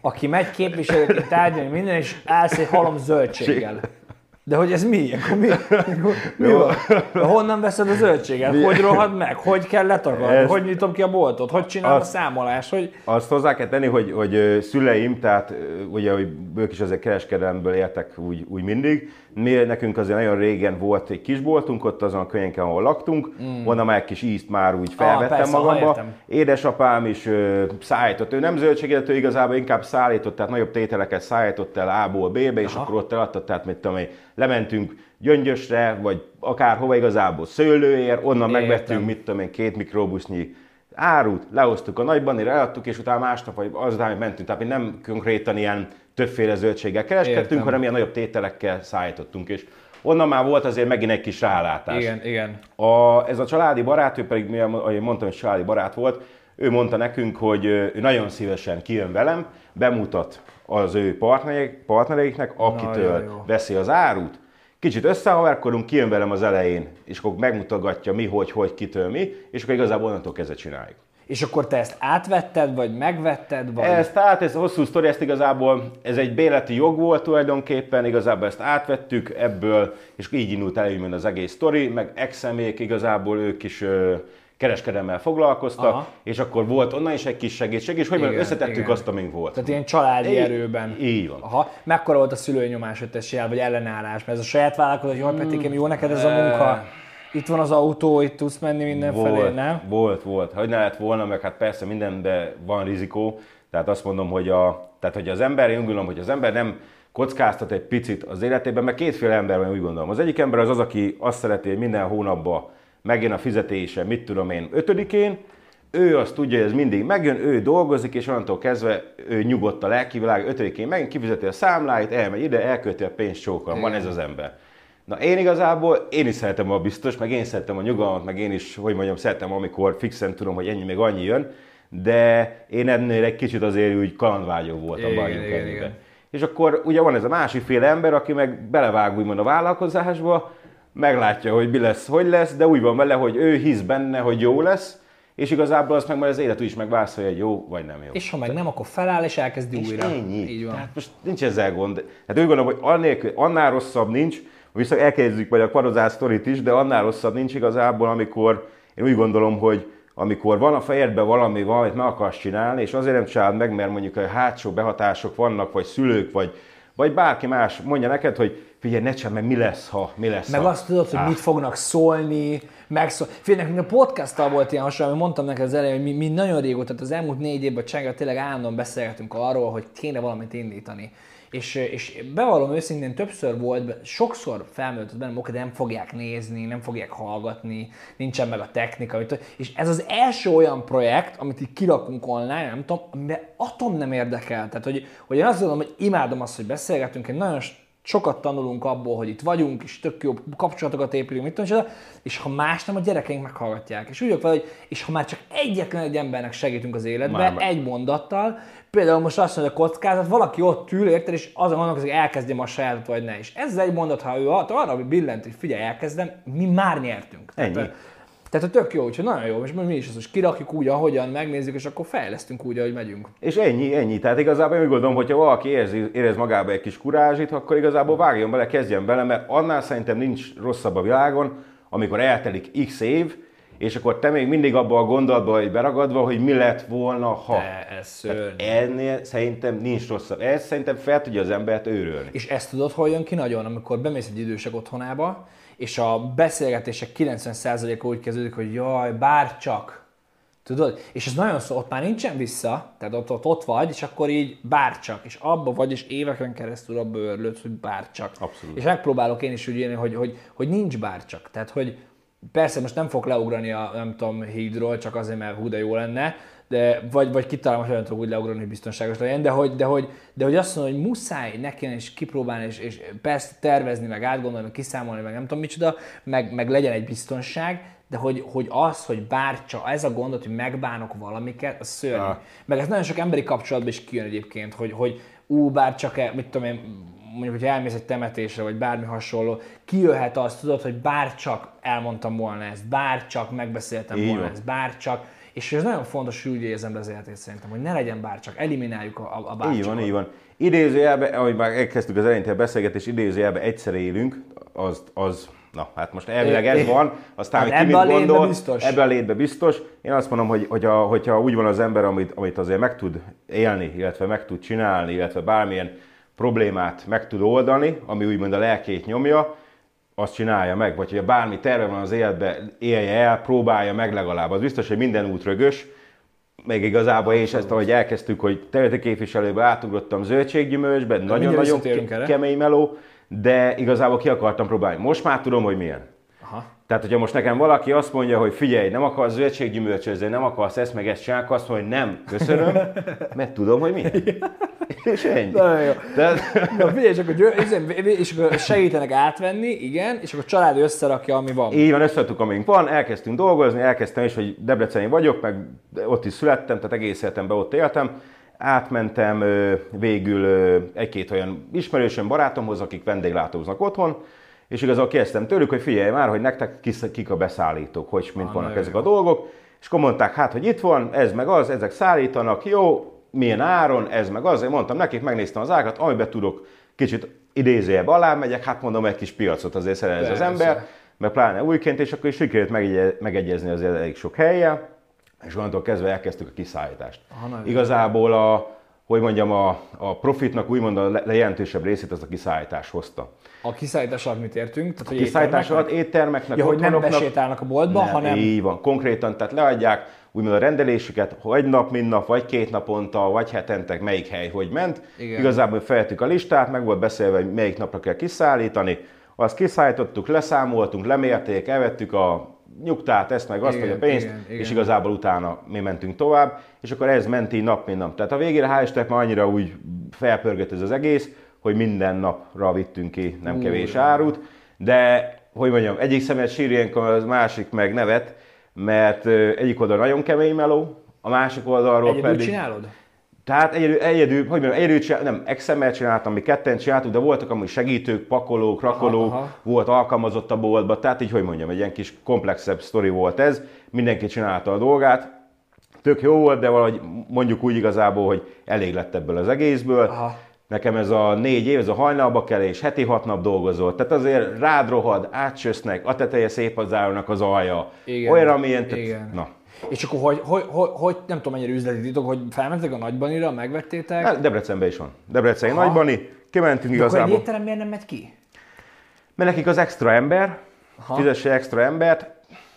aki megy képviselőként tárgyalni minden, és állsz egy halom zöldséggel. De hogy ez mi? Akkor mi, mi van? Honnan veszed a zöldséget? Hogy rohad meg? Hogy kell letakarni? Ezt- Hogy nyitom ki a boltot? Hogy csinálom a Azt- számolást? Hogy... Azt hozzá kell tenni, hogy, hogy szüleim, tehát ugye, hogy ők is azért kereskedelemből éltek úgy, úgy mindig. Mi, nekünk azért nagyon régen volt egy kisboltunk, ott azon a könyönken, ahol laktunk, mm. onnan már egy kis ízt már úgy felvettem Ah, persze, magamba. Édesapám is ö, szállított, ő nem zöldséget, ő igazából inkább szállított, tehát nagyobb tételeket szállított el A-ból B-be, és Aha. akkor ott eladta, tehát mit tudom én, lementünk Gyöngyösre, vagy akárhova igazából szőlőér, onnan Értem. megvettünk, mit tudom én, két mikrobusznyi árut, lehoztuk a nagybanira, eladtuk, és utána másnap, vagy azután mentünk. Tehát mi nem konkrétan ilyen többféle zöldséggel kereskedtünk, Értem. hanem ilyen nagyobb tételekkel szállítottunk, és onnan már volt azért megint egy kis rálátás. Igen, igen. A, ez a családi barát, ő pedig, ahogy mondtam, hogy családi barát volt, ő mondta nekünk, hogy ő nagyon szívesen kijön velem, bemutat az ő partnereik, partnereiknek, akitől Nagyon jó. veszi az árut, kicsit összehaverkodunk, kijön velem az elején, és akkor megmutogatja mi, hogy, hogy, kitől mi, és akkor igazából onnantól kezdve csináljuk. És akkor te ezt átvetted, vagy megvetted, vagy... Ez tehát, ez hosszú sztori, ezt igazából, ez egy béleti jog volt tulajdonképpen, igazából ezt átvettük ebből, és így indult el az egész sztori, meg exemék igazából ők is ö, kereskedelemmel foglalkoztak, Aha. és akkor volt onnan is egy kis segítség, és hogy Igen, összetettük igen. azt, amink volt. Tehát ilyen családi Így- erőben. így van. Aha. Mekkora volt a szülői nyomás, hogy tessél, vagy ellenállás? Mert ez a saját vállalkozás, hogy jaj, Petikém, jó neked ez a munka, itt van az autó, itt tudsz menni mindenfelé, Volt, nem? volt, volt. Hogy ne lett volna, meg hát persze mindenben van rizikó. Tehát azt mondom, hogy, a, tehát, hogy az ember, én úgy gondolom, hogy az ember nem kockáztat egy picit az életében, mert kétféle ember van, úgy gondolom. Az egyik ember az az, aki azt szereti, hogy minden hónapban megjön a fizetése, mit tudom én, ötödikén, ő azt tudja, hogy ez mindig megjön, ő dolgozik, és onnantól kezdve ő nyugodt a lelkivilág, ötödikén megint kifizeti a számláit, elmegy ide, elkölti a pénzt csókolom, van ez az ember. Na én igazából, én is szeretem a biztos, meg én szeretem a nyugalmat, meg én is, hogy mondjam, szeretem, amikor fixen tudom, hogy ennyi még annyi jön, de én ennél egy kicsit azért úgy kalandvágyó voltam Igen, igen, igen. És akkor ugye van ez a másik féle ember, aki meg belevág úgymond a vállalkozásba, meglátja, hogy mi lesz, hogy lesz, de úgy van vele, hogy ő hisz benne, hogy jó lesz, és igazából azt meg majd az élet úgy is megválaszolja, hogy jó vagy nem jó. És ha meg nem, akkor feláll és elkezdi És újra. ennyi. Így van. Tehát most nincs ezzel gond. Hát úgy gondolom, hogy annélkül, annál rosszabb nincs, viszont elkezdjük majd a kvarozás sztorit is, de annál rosszabb nincs igazából, amikor én úgy gondolom, hogy amikor van a fejedben valami, valamit meg akarsz csinálni, és azért nem csináld meg, mert mondjuk a hátsó behatások vannak, vagy szülők, vagy vagy bárki más mondja neked, hogy figyelj, ne csak, mert mi lesz, ha, mi lesz, Meg ha. azt tudod, hogy Á. mit fognak szólni, megszól. Figyelj, nekünk a podcasttal volt ilyen hasonló, amit mondtam neked az elején, hogy mi, mi nagyon régóta, tehát az elmúlt négy évben Csánggal tényleg állandóan beszélgetünk arról, hogy kéne valamit indítani. És, és bevallom őszintén, többször volt, sokszor felmerült bennem, de nem fogják nézni, nem fogják hallgatni, nincsen meg a technika, és ez az első olyan projekt, amit így kirakunk online, nem tudom, amiben atom nem érdekel. Tehát, hogy, hogy én azt gondolom, hogy imádom azt, hogy beszélgetünk, én nagyon sokat tanulunk abból, hogy itt vagyunk, és tök jó kapcsolatokat épülünk, mit tudom, és ha más nem, a gyerekeink meghallgatják. És úgy vagyok vele, hogy és ha már csak egyetlen egy embernek segítünk az életbe, Már egy mondattal, például most azt mondja, hogy a kockázat, valaki ott ül, érted, és azon gondolkozik, hogy elkezdjem a sajátot, vagy ne. És ez egy mondat, ha ő arra billent, hogy figyelj, elkezdem, mi már nyertünk. Ennyi. Tehát, tehát tök jó, úgyhogy nagyon jó, és mi is ezt most kirakjuk úgy, ahogyan megnézzük, és akkor fejlesztünk úgy, ahogy megyünk. És ennyi, ennyi. Tehát igazából én úgy gondolom, hogyha valaki érzi, érez magába egy kis kurázsit, akkor igazából vágjon bele, kezdjen bele, mert annál szerintem nincs rosszabb a világon, amikor eltelik x év, és akkor te még mindig abban a gondolatban vagy beragadva, hogy mi lett volna, ha. De ez szörnyű. Ennél szerintem nincs rosszabb. Ez szerintem fel tudja az embert őrölni. És ezt tudod, hol jön ki nagyon, amikor bemész egy idősek otthonába, és a beszélgetések 90%-a úgy kezdődik, hogy jaj, bár csak. Tudod? És ez nagyon szó, ott már nincsen vissza, tehát ott, ott, ott vagy, és akkor így bárcsak, és abba vagy, és éveken keresztül abba örlődsz, hogy bárcsak. Abszolút. És megpróbálok én is úgy élni, hogy, hogy, hogy nincs bárcsak. Tehát, hogy persze most nem fog leugrani a, nem tudom, hídról, csak azért, mert hú, de jó lenne, de, vagy, vagy kitalálom, hogy tudok úgy leugrani, hogy biztonságos legyen, de hogy, de hogy, de hogy azt mondom, hogy muszáj nekem is kipróbálni, és, és persze tervezni, meg átgondolni, meg kiszámolni, meg nem tudom micsoda, meg, meg legyen egy biztonság, de hogy, hogy az, hogy bárcsak, ez a gondot, hogy megbánok valamiket, az szörnyű. Ah. Meg ez nagyon sok emberi kapcsolatban is kijön egyébként, hogy, hogy ú, bár csak, e- mit tudom én, mondjuk, hogy elmész egy temetésre, vagy bármi hasonló, kijöhet az, tudod, hogy bár csak elmondtam volna ezt, bár csak megbeszéltem Így volna van. ezt, bár csak, és ez nagyon fontos, hogy úgy érzem az életét szerintem, hogy ne legyen bár csak, elimináljuk a, a, a bárcsakot. Így van, így van. Idézőjelben, ahogy már elkezdtük az elején a beszélgetés, idézőjelben egyszer élünk, az, az na, hát most elvileg ez van, aztán, Hát hogy ki a mit gondol, biztos. ebbe a létbe biztos. Én azt mondom, hogy hogyha, hogyha úgy van az ember, amit, amit azért meg tud élni, illetve meg tud csinálni, illetve bármilyen problémát meg tud oldani, ami úgymond a lelkét nyomja, azt csinálja meg, vagy hogyha bármi terve van az életbe, élje el, próbálja meg legalább. Az biztos, hogy minden út rögös, meg igazából én is ezt, ahogy elkezdtük, hogy területi képviselőbe átugrottam zöldséggyümölcsbe, nagyon-nagyon erre. kemény meló, de igazából ki akartam próbálni. Most már tudom, hogy milyen. Aha. Tehát, hogyha most nekem valaki azt mondja, hogy figyelj, nem akarsz zöldséggyümölcsözni, nem akarsz ezt meg ezt csinálni, azt mondja, hogy nem, köszönöm, mert tudom, hogy milyen. És ennyi. Nagyon jó. Tehát, Na figyelj, csak, hogy gyö- izé, és akkor segítenek átvenni, igen, és akkor a család összerakja, ami van. Így van, összeadtuk, amink van, elkezdtünk dolgozni, elkezdtem is, hogy Debreceni vagyok, meg ott is születtem, tehát egész életemben ott éltem. Átmentem végül egy-két olyan ismerősöm, barátomhoz, akik vendéglátóznak otthon, és igazából kérdeztem tőlük, hogy figyelj már, hogy nektek kik a beszállítók, hogy mint vannak nagyon ezek a dolgok, és akkor mondták, hát, hogy itt van, ez meg az, ezek szállítanak, jó, milyen áron, ez meg az, én mondtam nekik, megnéztem az árat, amiben tudok kicsit idézőjebb alá megyek, hát mondom, egy kis piacot azért szerez az ember, meg pláne újként, és akkor is sikerült megegye- megegyezni azért elég sok helyen, és onnantól kezdve elkezdtük a kiszállítást. Aha, Igazából a, hogy mondjam, a, a profitnak úgymond a le- lejelentősebb részét az a kiszállítás hozta. A kiszállítás alatt mit értünk? Tehát, hogy Kiszállítás alatt éttermeknek, Ja, hogy nem besétálnak a boltba, nem, hanem... Így van, konkrétan, tehát leadják úgymond a rendelésüket, vagy nap, mint nap, vagy két naponta, vagy hetente, melyik hely hogy ment. Igen. Igazából feltük a listát, meg volt beszélve, hogy melyik napra kell kiszállítani. Azt kiszállítottuk, leszámoltunk, lemérték, elvettük a nyugtát, ezt meg azt, Igen, vagy a pénzt, igen, igen. és igazából utána mi mentünk tovább, és akkor ez ment így nap, mint nap. Tehát a végére hál' már annyira úgy felpörgött ez az egész, hogy minden napra vittünk ki nem kevés árut, de hogy mondjam, egyik szemet sír ilyenkor, az másik meg nevet, mert egyik oldal nagyon kemény meló, a másik oldalról Egyedül pedig... csinálod? Tehát egyedül, egyedül hogy mondjam, egyedül csinál, nem, Excel-mel csináltam, mi ketten csináltuk, de voltak amúgy segítők, pakolók, rakolók, Aha, aha. volt alkalmazott a boltba, tehát így, hogy mondjam, egy ilyen kis komplexebb sztori volt ez, mindenki csinálta a dolgát, tök jó volt, de valahogy mondjuk úgy igazából, hogy elég lett ebből az egészből. Aha. Nekem ez a négy év, ez a hajnalba kelés, heti hat nap dolgozott, tehát azért rád rohad, átsösznek, a teteje szép az állnak az alja, Igen, olyan, amilyen, tehát, igen. na. És akkor hogy, hogy, hogy, hogy nem tudom mennyire üzleti titok, hogy felmentek a nagybanira, megvettétek? Hát Debrecenben is van. Debreceni Aha. nagybani, kimentünk De akkor egy igazából. étterem miért nem megy ki? Mert nekik az extra ember, Aha. fizesse extra embert,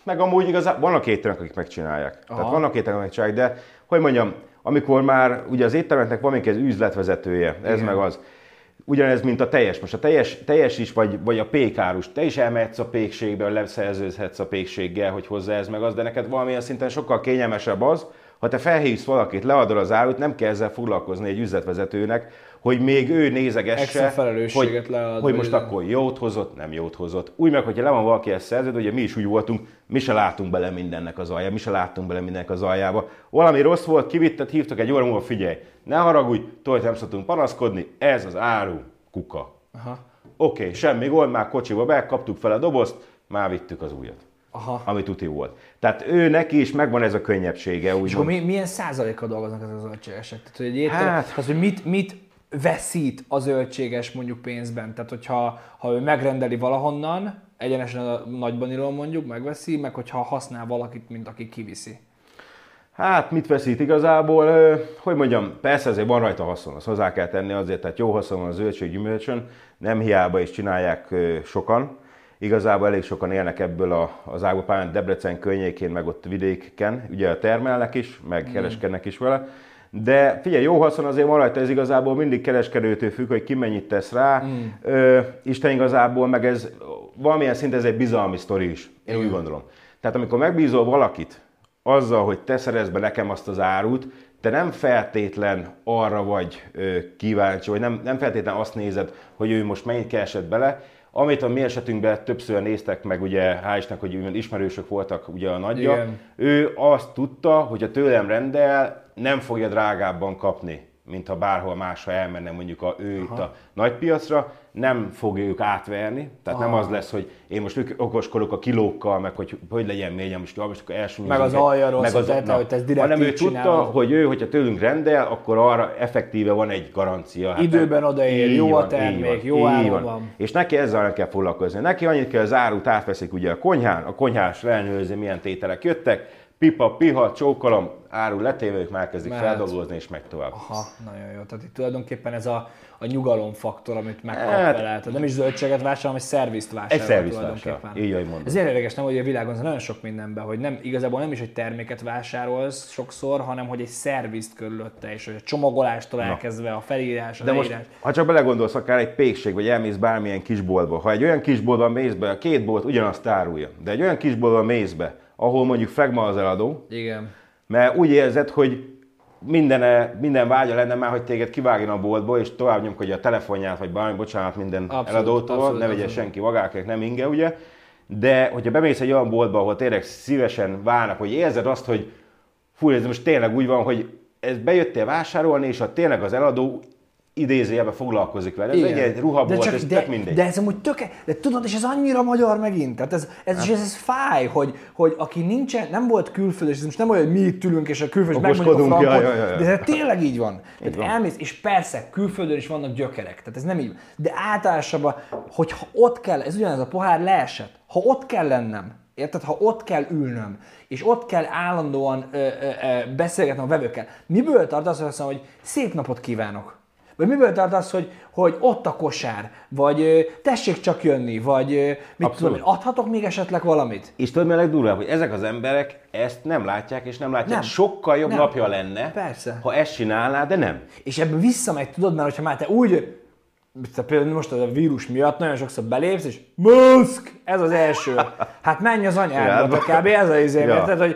meg amúgy igazából vannak éttermek, akik megcsinálják. Aha. Tehát vannak éttermek, akik megcsinálják, de hogy mondjam, amikor már ugye az étteremeknek van még ez üzletvezetője, ez Igen. meg az. Ugyanez, mint a teljes. Most a teljes, teljes is, vagy, vagy a pékárus. Te is elmehetsz a pékségbe, leszerződhetsz a pékséggel, hogy hozzá ez meg az, de neked valamilyen szinten sokkal kényelmesebb az, ha te felhívsz valakit, leadod az árut, nem kell ezzel foglalkozni egy üzletvezetőnek, hogy még ő nézegesse, hogy, lead, hogy most akkor jót hozott, nem jót hozott. Úgy meg, hogyha le van valaki ezt szerződő, ugye mi is úgy voltunk, mi se látunk bele mindennek az aljába, mi se láttunk bele mindennek az aljába. Valami rossz volt, kivitted, hívtak egy óra múlva, figyelj, ne haragudj, tudod, nem szoktunk panaszkodni, ez az áru kuka. Aha. Oké, okay, semmi gond, már kocsiba be, kaptuk fel a dobozt, már vittük az újat. Aha. Ami tuti volt. Tehát ő neki is megvan ez a könnyebbsége, És akkor mi, milyen százalékkal dolgoznak ezek a zöldségesek? Tehát, hogy étterem, Hát- tehát, hogy mit, mit veszít a zöldséges mondjuk pénzben? Tehát, hogyha ha ő megrendeli valahonnan, egyenesen a nagybanilon mondjuk, megveszi, meg hogyha használ valakit, mint aki kiviszi. Hát mit veszít igazából? Hogy mondjam, persze azért van rajta haszon, azt hozzá kell tenni azért, tehát jó haszon van a zöldség gyümölcsön, nem hiába is csinálják sokan. Igazából elég sokan élnek ebből a, az ágapályán, Debrecen környékén, meg ott vidéken, ugye termelnek is, meg kereskednek is vele. De figyelj, jó haszon azért van rajta, ez igazából mindig kereskedőtől függ, hogy ki mennyit tesz rá. Mm. Ö, Isten igazából, meg ez valamilyen szinten ez egy bizalmi sztori is, én úgy gondolom. Tehát amikor megbízol valakit, azzal, hogy te szerezd be nekem azt az árut, te nem feltétlen arra vagy ö, kíváncsi, vagy nem, nem feltétlen azt nézed, hogy ő most mennyit keresett bele, amit a mi esetünkben többször néztek meg, ugye hál' hogy ismerősök voltak ugye a nagyja, Igen. ő azt tudta, hogy a tőlem rendel, nem fogja drágábban kapni, mint ha bárhol máshol elmenne mondjuk a, ő itt a nagypiacra, nem fogja ők átverni, tehát nem Aha. az lesz, hogy én most okoskodok a kilókkal, meg hogy hogy legyen mélyen, most, most akkor Meg az alja rossz, meg az, na, hogy ezt direkt hanem ő így tudta, csinálod. hogy ő, hogyha tőlünk rendel, akkor arra effektíve van egy garancia. Hát Időben nem- odaér, jó a van, termék, van, jó áron van. És neki ezzel nem kell foglalkozni. Neki annyit kell, az árut átveszik ugye a konyhán, a konyhás ellenőrzi, milyen tételek jöttek, pipa, piha, csókolom, áru letéve, ők már kezdik feldolgozni, és megy tovább. Aha, nagyon jó. Tehát itt tulajdonképpen ez a, a nyugalomfaktor, amit megkap Hát- vele. Tehát nem is zöldséget vásárol, hanem egy szervizt vásárol. Egy szervizt vásárol. Így, ahogy mondod. Ez érdekes, nem, hogy a világon ez nagyon sok mindenben, hogy nem, igazából nem is egy terméket vásárolsz sokszor, hanem hogy egy szervizt körülötte, és hogy a csomagolástól elkezdve a felírás, a De most, leírás. ha csak belegondolsz akár egy pékség, vagy elmész bármilyen kisboltba, ha egy olyan kisboltban mész be, a két bolt ugyanazt árulja, de egy olyan kisboltban mész be, ahol mondjuk flegma az eladó, Igen. mert úgy érzed, hogy minden, minden vágya lenne már, hogy téged kivágjon a boltból, és tovább nyomkodja a telefonját, vagy bármi, bocsánat minden Abszolút, eladótól, abszolút, ne vegye senki vagákért, nem inge, ugye? De hogyha bemész egy olyan boltba, ahol tényleg szívesen várnak, hogy érzed azt, hogy fú, ez most tényleg úgy van, hogy ez bejöttél vásárolni, és ha tényleg az eladó idézőjelben foglalkozik vele. Ez egy, egy ruhabolt, de, ez de, tök mindegy. de ez amúgy töke, de tudod, és ez annyira magyar megint, tehát ez, ez, és ez, ez fáj, hogy, hogy aki nincsen, nem volt külföld, és ez most nem olyan, hogy mi itt ülünk, és a külföld megmondjuk a frankot, ja, ja, ja. de ez tényleg így van. Tehát van. elmész, és persze, külföldön is vannak gyökerek, tehát ez nem így van. De általában, hogyha ott kell, ez ugyanez a pohár leesett, ha ott kell lennem, Érted? Ha ott kell ülnöm, és ott kell állandóan ö, ö, ö, beszélgetnem a vevőkkel, miből tart az, hogy azt mondom, hogy szép napot kívánok? Vagy miből tart az, hogy, hogy ott a kosár, vagy tessék csak jönni, vagy mit Abszolút. tudom, én, adhatok még esetleg valamit? És tudod, mi a legdurvább, hogy ezek az emberek ezt nem látják, és nem látják. Nem. Sokkal jobb Nem. napja lenne, Persze. ha ezt csinálná, de nem. És ebből visszamegy, tudod, mert hogyha már te úgy, te például most a vírus miatt nagyon sokszor belépsz, és maszk, ez az első. Hát menj az anyádba, kb. ez az izé, Ja. hogy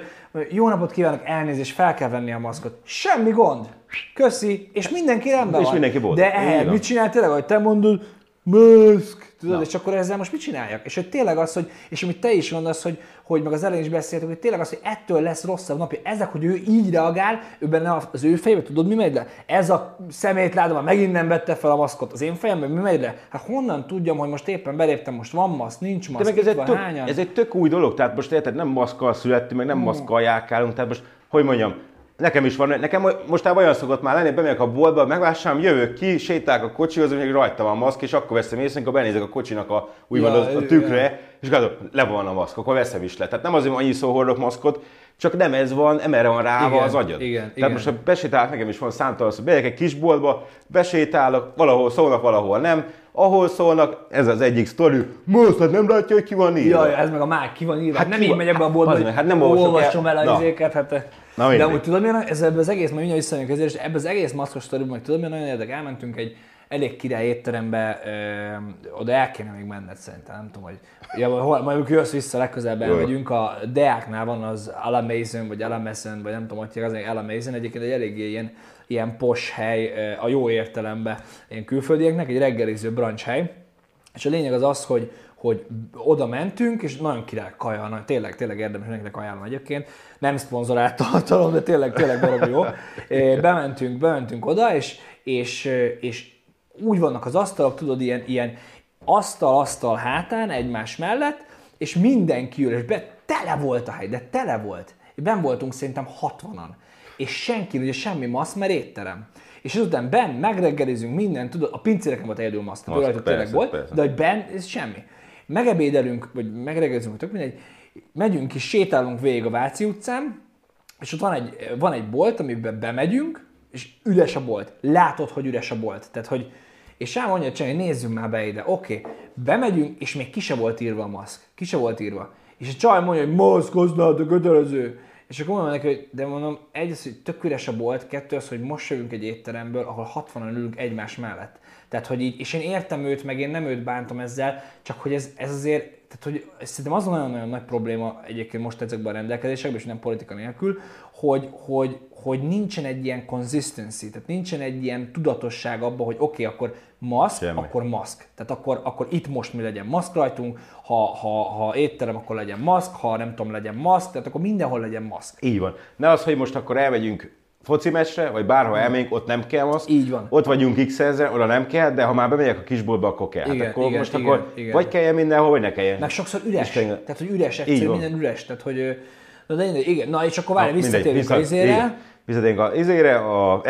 jó napot kívánok, elnézést, fel kell venni a maszkot. Semmi gond. Köszi, és mindenki rendben És van. mindenki boldog. De van. mit csinál tényleg, hogy te mondod, maszk, tudod, és akkor ezzel most mit csináljak? És hogy tényleg az, hogy, és amit te is mondasz, hogy, hogy meg az elején is beszéltük, hogy tényleg az, hogy ettől lesz rosszabb napja. Ezek, hogy ő így reagál, ő benne az ő fejében, tudod, mi megy le? Ez a szemétláda már megint nem vette fel a maszkot. Az én fejemben mi megy le? Hát honnan tudjam, hogy most éppen beléptem, most van maszk, nincs De maszk, meg ez egy, van, tök, hányan? ez egy tök új dolog, tehát most érted, nem maszkkal születtünk, meg nem maszkkal járkálunk, tehát most, hogy mondjam, nekem is van, nekem mostában olyan szokott már lenni, bemegyek a boltba, megvásárolom, jövök ki, sétálok a kocsihoz, még rajta van maszk, és akkor veszem észre, amikor benézek a kocsinak a, úgymond Ja, a ja. tükre, és gondolom, le van a maszk, akkor veszem is le. Tehát nem azért annyi szó hordok maszkot, csak nem ez van, nem erre van ráva Igen, az agyad. igen, Tehát igen. most ha besétálok, nekem is van számtalan, hogy bejek egy kisboltba, besétálok, valahol szólnak, valahol nem, ahol szólnak, ez az egyik sztori, most hát nem látja, hogy ki van írva. Jaj, ez meg a már ki van írva. Hát Hát nem így van- megyek be a hát boltba, bazd hogy hát nem olvasom el. el a izéket, hát... Na de amúgy tudod, milyen, ez ebben az egész, majd mindjárt visszajönünk ezért, és ebben az egész maszkos sztoriban, meg tudod, milyen nagyon érdek, elmentünk egy elég király étterembe, ö, oda el kéne még menned szerintem, nem tudom, hogy ja, hol, majd jössz vissza, legközelebb elmegyünk, a Deáknál van az Alamazon, vagy Alamazon, vagy nem tudom, hogy az Alamazon, egyébként egy eléggé ilyen, ilyen pos hely, a jó értelemben, ilyen külföldieknek, egy reggeliző brunch hely, és a lényeg az az, hogy, hogy oda mentünk, és nagyon király kaja, nagyon, tényleg, tényleg érdemes, mindenkinek ajánlom egyébként. Nem szponzorált tartalom, de tényleg, tényleg baromi jó. Bementünk, bementünk oda, és, és, és úgy vannak az asztalok, tudod, ilyen, ilyen asztal-asztal hátán egymás mellett, és mindenki ül, és be, tele volt a hely, de tele volt. Ben voltunk szerintem 60-an. És senki, ugye semmi maszk, mert étterem. És azután ben megreggelizünk minden, tudod, a pincéreken volt egyedül rajta tényleg persze, volt, persze. de hogy ben, ez semmi. Megebédelünk, vagy megreggelizünk, tök mindegy, megyünk és sétálunk végig a Váci utcán, és ott van egy, van egy bolt, amiben bemegyünk, és üres a bolt. Látod, hogy üres a bolt. Tehát, hogy, és rá mondja, hogy nézzünk már be ide. Oké, okay. bemegyünk, és még ki se volt írva a maszk. Ki se volt írva. És a csaj mondja, hogy maszk, használd a kötelező. És akkor mondom neki, hogy de mondom, egy az, hogy tök üres a bolt, kettő az, hogy most jövünk egy étteremből, ahol 60-an ülünk egymás mellett. Tehát, hogy így, és én értem őt, meg én nem őt bántom ezzel, csak hogy ez, ez azért, tehát, hogy szerintem az nagyon-nagyon nagy probléma egyébként most ezekben a rendelkezésekben, és nem politika nélkül, hogy, hogy, hogy nincsen egy ilyen consistency, tehát nincsen egy ilyen tudatosság abban, hogy oké, okay, akkor maszk, Semmi. akkor maszk. Tehát akkor, akkor itt most mi legyen maszk rajtunk, ha, ha, ha étterem, akkor legyen maszk, ha nem tudom, legyen maszk, tehát akkor mindenhol legyen maszk. Így van. Ne az, hogy most akkor elmegyünk foci meccsre, vagy bárhol elmegyünk, ott nem kell maszk. Így van. Ott vagyunk x ezer, oda nem kell, de ha már bemegyek a kisboltba, akkor kell. Igen, hát akkor igen, most igen, akkor igen. vagy kelljen mindenhol, vagy ne kelljen. Meg sokszor üres, Isten- tehát hogy üres, egyszerűen minden üres, tehát hogy na de igen, na és akkor várj, visszatérünk a izére. Igen. Visszatérünk a izére, a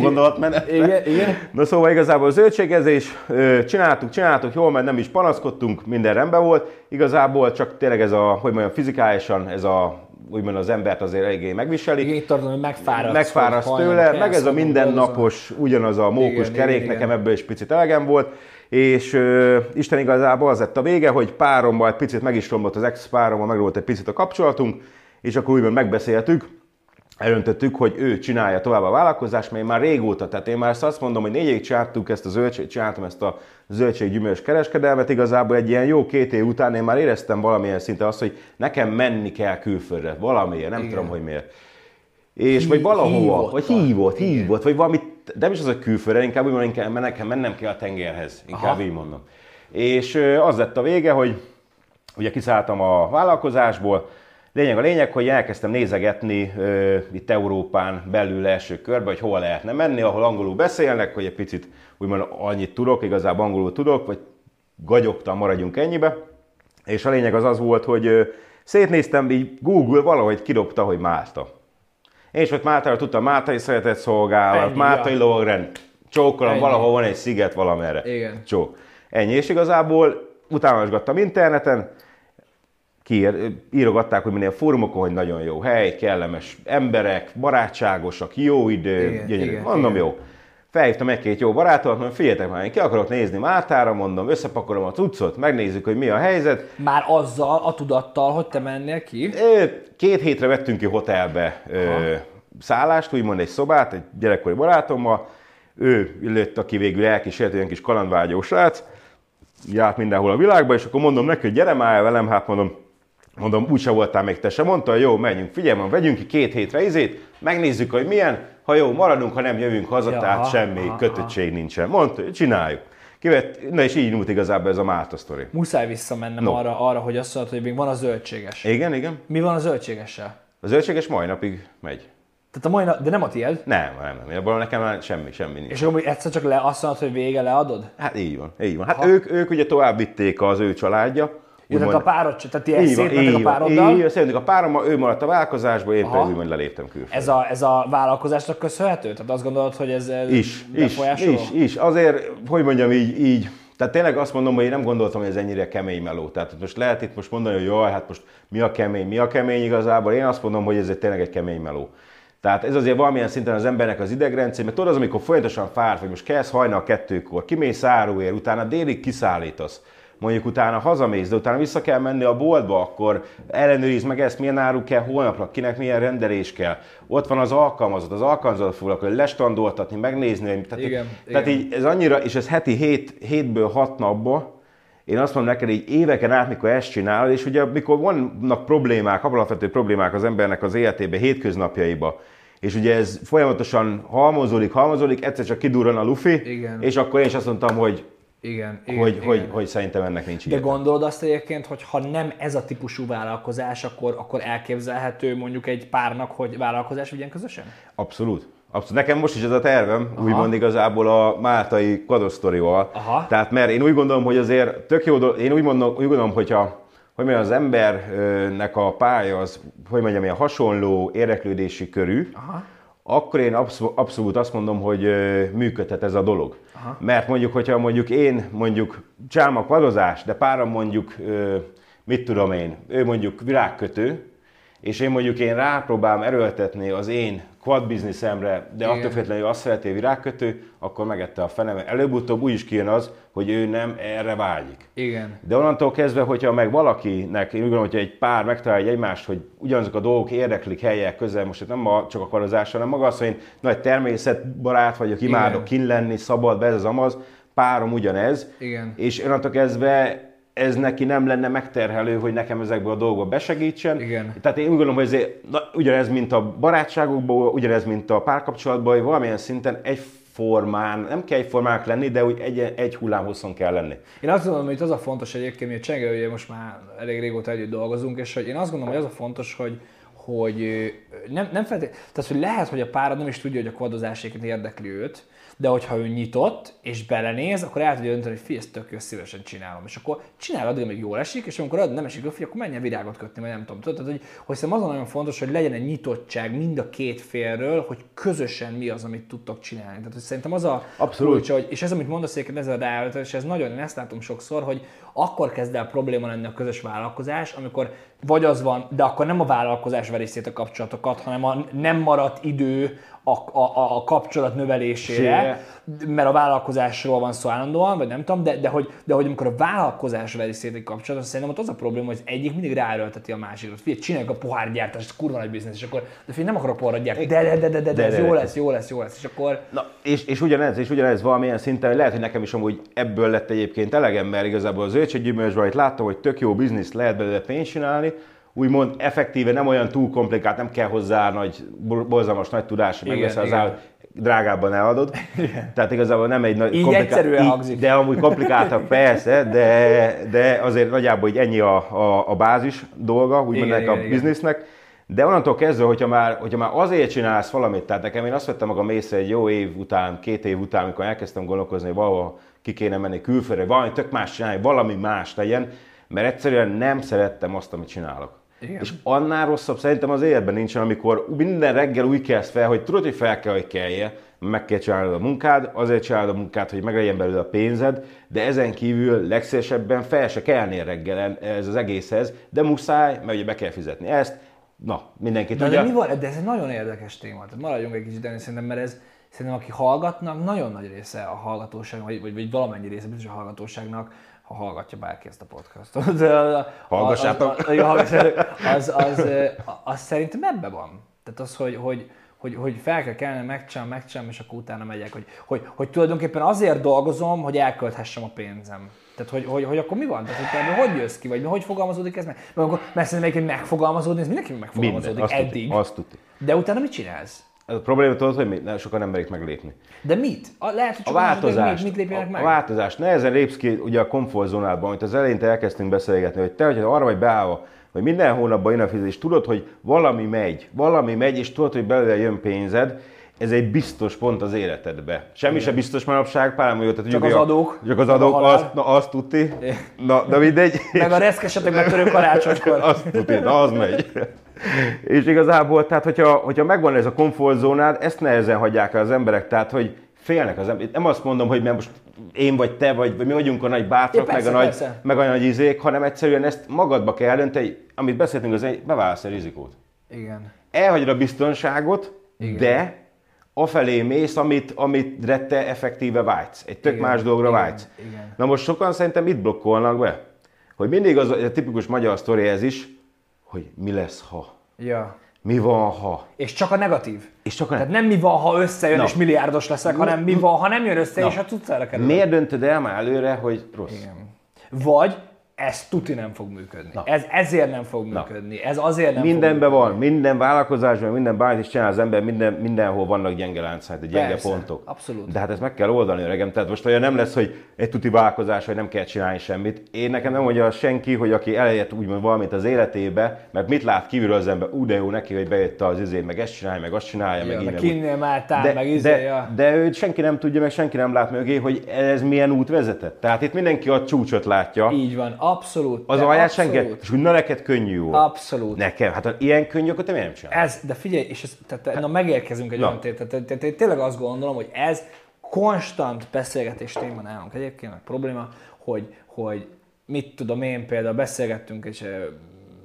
gondolatmenetre. Igen, igen. Na szóval igazából zöldségezés, csináltuk, csináltuk, jól, mert nem is panaszkodtunk, minden rendben volt. Igazából csak tényleg ez a, hogy mondjam, fizikálisan ez a, úgymond az embert azért eléggé megviseli. Igen, itt tartom, hogy megfáradsz. megfáradsz tőle, meg ez a mindennapos, ugyanaz a mókus Igen, kerék, igen, nekem ebből is picit elegem volt, és ö, Isten igazából az lett a vége, hogy párommal egy picit meg is romlott az ex-párommal, megromlott egy picit a kapcsolatunk, és akkor úgymond megbeszéltük, elöntöttük, hogy ő csinálja tovább a vállalkozást, mert én már régóta, tehát én már azt mondom, hogy négy évig csináltuk ezt a zöldség, csináltam ezt a zöldséggyümölcs kereskedelmet, igazából egy ilyen jó két év után én már éreztem valamilyen szinte azt, hogy nekem menni kell külföldre, valamiért, nem Igen. tudom, hogy miért. És Hí- vagy valahova, hívott vagy hívott, igen. hívott, vagy valamit, nem is az a külföldre, inkább úgy mondom, inkább nekem mennem kell a tengerhez, inkább Aha. így mondom. És az lett a vége, hogy ugye kiszálltam a vállalkozásból, Lényeg a lényeg, hogy elkezdtem nézegetni ö, itt Európán belül első körbe, hogy hol lehetne menni, ahol angolul beszélnek, hogy egy picit úgymond annyit tudok, igazából angolul tudok, vagy gagyogtam, maradjunk ennyibe. És a lényeg az az volt, hogy ö, szétnéztem, így Google valahogy kidobta, hogy Málta. Én is ott Máltára tudtam, Máltai szeretett szolgálat, Ennyi, Máltai logrend, csókolom, Ennyi. valahol van egy sziget valamerre. Igen. Csók. Ennyi, és igazából utánosgattam interneten, kiír, írogatták, hogy minden fórumokon, hogy nagyon jó hely, kellemes emberek, barátságosak, jó idő, Igen, gyönyörű. igen, mondom, igen. jó. Felhívtam egy-két jó barátomat, mondom, figyeljetek már, én ki akarok nézni Máltára, mondom, összepakolom a cuccot, megnézzük, hogy mi a helyzet. Már azzal, a tudattal, hogy te mennél ki. Két hétre vettünk ki hotelbe ö, szállást, úgymond egy szobát, egy gyerekkori barátommal. Ő lőtt, aki végül elkísért, olyan kis kalandvágyó srác, járt mindenhol a világban, és akkor mondom neki, hogy gyere már el velem, hát mondom, mondom, úgyse voltál még te sem. Mondta, jó, menjünk, figyelj, mondom, vegyünk ki két hétre izét, megnézzük, hogy milyen, ha jó, maradunk, ha nem jövünk haza, Ja, tehát aha, semmi aha, kötöttség nincsen. Mondta, hogy csináljuk. Kivett, na és így nyúlt igazából ez a Málta sztori. Muszáj visszamennem No. arra, arra, hogy azt mondod, hogy még van a zöldséges. Igen, igen. Mi van a zöldségessel? A zöldséges mai napig megy. Tehát a mai nap, de nem a tiéd. Nem, nem, nem. Abban nekem már semmi, semmi nincs. És akkor egyszer csak le, azt mondod, hogy vége, leadod? Hát így van, így van. Hát Ha. ők, ők ugye tovább vitték az ő családja. Tehát a párod, tehát ti szétmentek a pároddal. így van, a párommal, ő maradt a vállalkozásból, én Aha. pedig úgymond leléptem külföldre. Ez a, ez a vállalkozásnak köszönhető? Tehát azt gondolod, hogy ez Is, is, is, is. Azért, hogy mondjam így, így Tehát tényleg azt mondom, hogy én nem gondoltam, hogy ez ennyire kemény meló. Tehát most lehet itt most mondani, hogy jaj, hát most mi a kemény, mi a kemény igazából. Én azt mondom, hogy ez egy tényleg egy kemény meló. Tehát ez azért valamilyen szinten az embernek az idegrendszer, mert tudod az, amikor folyamatosan fáradt, hogy most kezd hajnal kettőkor, kimész áruér, utána délig kiszállítasz mondjuk utána hazamész, de utána vissza kell menni a boltba, akkor ellenőriz meg ezt, milyen áru kell holnapra, kinek milyen rendelés kell. Ott van az alkalmazott, az alkalmazott foglalkozni, hogy lestandoltatni, megnézni. Tehát, igen, így, tehát így ez annyira, és ez heti hét, hétből hat napba, én azt mondom neked, hogy éveken át, mikor ezt csinálod, és ugye mikor vannak problémák, alapvető problémák az embernek az életében, hétköznapjaiba, és ugye ez folyamatosan halmozódik, halmozódik, egyszer csak kidurran a lufi, Igen. és akkor én is azt mondtam, hogy igen, igen, hogy, igen. Hogy, hogy szerintem ennek nincs De gondolod azt egyébként, hogy ha nem ez a típusú vállalkozás, akkor, akkor elképzelhető mondjuk egy párnak, hogy vállalkozás vigyen közösen? Abszolút. Abszolút. Nekem most is ez a tervem, Aha. úgymond igazából a Máltai kadosztorival. Tehát mert én úgy gondolom, hogy azért tök jó dolog, én úgy, mondom, úgy gondolom, hogyha hogy mondjam, az embernek a pálya az, hogy mondjam, ilyen hasonló érdeklődési körű, Aha akkor én abszolút azt mondom, hogy működhet ez a dolog. Aha. Mert mondjuk, hogyha mondjuk én mondjuk csinálom a de páram mondjuk, mit tudom én, ő mondjuk virágkötő, és én mondjuk én rápróbálom erőltetni az én quad bizniszemre, de attól függetlenül azt szereti virágkötő, akkor megette a fenem. Előbb-utóbb úgy is kijön az, hogy ő nem erre vágyik. Igen. De onnantól kezdve, hogyha meg valakinek, én úgy gondolom, hogyha egy pár megtalálja egymást, hogy ugyanazok a dolgok érdeklik helyek közel, most nem a, csak a kvarozás, hanem maga az, hogy én nagy természetbarát vagyok, imádok kin lenni, szabad, ez az amaz, párom ugyanez. Igen. És onnantól kezdve ez neki nem lenne megterhelő, hogy nekem ezekből a dolgokba besegítsen. Igen. Tehát én úgy gondolom, hogy ez, na, ugyanez, mint a barátságokból, ugyanez, mint a párkapcsolatban, hogy valamilyen szinten egy formán, nem kell egyformák lenni, de úgy egy, egy hullámhosszon kell lenni. Én azt gondolom, hogy az a fontos egyébként, hogy a Csengel, ugye most már elég régóta együtt dolgozunk, és hogy én azt gondolom, hogy az a fontos, hogy, hogy nem, nem feltétlenül, tehát hogy lehet, hogy a párod nem is tudja, hogy a kvadozáséket érdekli őt, de hogyha ő nyitott és belenéz, akkor el tudja dönteni, hogy fi, ezt tök jó, szívesen csinálom. És akkor csinál addig, amíg jól esik, és amikor nem esik akkor menjen virágot kötni, vagy nem tudom. Tudod, hogy, hogy szerintem azon nagyon fontos, hogy legyen egy nyitottság mind a két félről, hogy közösen mi az, amit tudtok csinálni. Tehát hogy szerintem az a Abszolút. kulcsa, hogy, és ez, amit mondasz, ez a ráállítás, és ez nagyon, én ezt látom sokszor, hogy akkor kezd el probléma lenni a közös vállalkozás, amikor vagy az van, de akkor nem a vállalkozás veri szét a kapcsolatokat, hanem a nem maradt idő a, a, a kapcsolat növelésére, Sére. mert a vállalkozásról van szó állandóan, vagy nem tudom, de, de, hogy, de hogy amikor a vállalkozás veri szét egy kapcsolatot, szerintem ott az a probléma, hogy az egyik mindig ráerőlteti a másikot. Figyelj, csináljuk a pohárgyártást, kurva nagy biznisz, és akkor, de figyelj, nem akarok pohárra gyártani, de, de, de, de, de, de, ez jó lesz, jó lesz, jó lesz, és akkor... Na, és, és ugyanez, és ugyanez valamilyen szinten, lehet, hogy nekem is amúgy ebből lett egyébként elegem, mert igazából az zöldséggyümölcsben itt láttam, hogy tök jó biznisz lehet belőle pénzt csinálni, úgymond effektíve nem olyan túl komplikált, nem kell hozzá nagy, borzalmas nagy tudás, megveszel az állat, drágábban eladod. Igen. Tehát igazából nem egy nagy így egyszerűen így, hangzik. De amúgy komplikáltabb persze, de, de azért nagyjából hogy ennyi a, a, a bázis dolga, úgymond igen, a biznisznek. De onnantól kezdve, hogyha már, hogyha már azért csinálsz valamit, tehát nekem én azt vettem magam észre egy jó év után, két év után, amikor elkezdtem gondolkozni, hogy valahol ki kéne menni külföldre, valami tök más csinálni, valami más legyen, mert egyszerűen nem szerettem azt, amit csinálok. Igen. És annál rosszabb szerintem az életben nincsen, amikor minden reggel úgy kezd fel, hogy tudod, hogy fel kell, hogy kelje, meg kell csinálnod a munkád, azért csinálod a munkát, hogy meglegyen belőle a pénzed, de ezen kívül legszélesebben fel se kellnél reggelen ez az egészhez, de muszáj, mert ugye be kell fizetni ezt, na, mindenki de tudja. De mi van? De ez egy nagyon érdekes téma, tehát maradjunk egy kicsit ennél szerintem, mert ez szerintem aki hallgatnak, nagyon nagy része a hallgatóságnak, vagy, vagy, vagy valamennyi része biztos a hallgatóságnak ha hallgatja bárki ezt a podcastot. Hallgassátok! Az, az, az, az, az, az szerintem ebben van. Tehát az, hogy, hogy, hogy, hogy fel kell kellene, megcsinálom, megcsinálom, és akkor utána megyek. Hogy, hogy, hogy tulajdonképpen azért dolgozom, hogy elkölthessem a pénzem. Tehát, hogy, hogy, hogy akkor mi van? Tehát, hogy, hogy jössz ki, vagy hogy fogalmazódik ez meg? Mert, akkor, mert szerintem megfogalmazódni, ez mindenki megfogalmazódik Minden, azt eddig. Tuti, azt tuti. De utána mit csinálsz? Ez a probléma tudod, hogy mit? sokan nem merik meglépni. De mit? A, lehet, hogy a változást, mit, mit lépjenek meg? A változást. Nehezen lépsz ki ugye a komfortzónádban, amit az elején elkezdtünk beszélgetni, hogy te, hogy arra vagy beállva, hogy minden hónapban jön a fizetés, tudod, hogy valami megy, valami megy, és tudod, hogy belőle jön pénzed, ez egy biztos pont az életedbe. Semmi se biztos manapság, pár hogy Csak az adók. Csak az adók, azt, na azt tudti. Na, de mindegy. Meg a reszkesetek törő karácsonykor. azt tudti, na az megy. És igazából, tehát hogyha, hogyha megvan ez a komfortzónád, ezt nehezen hagyják el az emberek, tehát hogy félnek az emberek. Nem azt mondom, hogy mert most én vagy te, vagy, vagy mi vagyunk a nagy bátrak, Ja, persze, meg, a nagy, meg a nagy izék, hanem egyszerűen ezt magadba kell dönteni, amit beszéltünk, az egy, bevállalsz a rizikót. Igen. Elhagyod a biztonságot, Igen. de afelé mész, amit, amit te effektíve vágysz. Egy tök Igen, más dolgra igen, vágysz. igen. Na most sokan szerintem itt blokkolnak be. Hogy mindig az a tipikus magyar sztori ez is, hogy mi lesz, ha. Ja. Mi van, ha. És csak a negatív. És csak a Tehát nem mi van, ha összejön Na. és milliárdos leszek, hanem mi van, ha nem jön össze Na. és a cuccára kerül. Miért döntöd el már előre, hogy rossz? Igen. Vagy ez tuti nem fog működni. Na. Ez ezért nem fog működni. Ez azért nem Mindenben fog van, minden vállalkozásban, minden bármit is csinál az ember, minden, mindenhol vannak gyenge láncát, gyenge Persze, pontok. abszolút. De hát ezt meg kell oldani, öregem. Tehát most olyan nem lesz, hogy egy tuti vállalkozás, hogy nem kell csinálni semmit. Én nekem nem mondja senki, hogy aki elért úgymond valamit az életébe, mert mit lát kívülről az ember, ú, de jó neki, hogy bejött az izé, meg ezt csinálja, meg azt csinálja, Ja, meg így, meg kinnél máltál, de, meg izé, de, ja. de őt senki nem tudja, meg senki nem lát mögé, hogy ez milyen út vezetett. Tehát itt mindenki a csúcsot látja. Így van, abszolút. Az alját senki. És na neked könnyű volt. Abszolút. Nekem, hát ilyen könnyű, akkor te miért nem csinálod? Ez, de figyelj, és ez, tehát, na megérkezünk egy olyan tehát, tehát tényleg azt gondolom, hogy ez konstant beszélgetés téma nálunk egyébként, meg probléma, hogy, hogy mit tudom én, például beszélgettünk egy ö,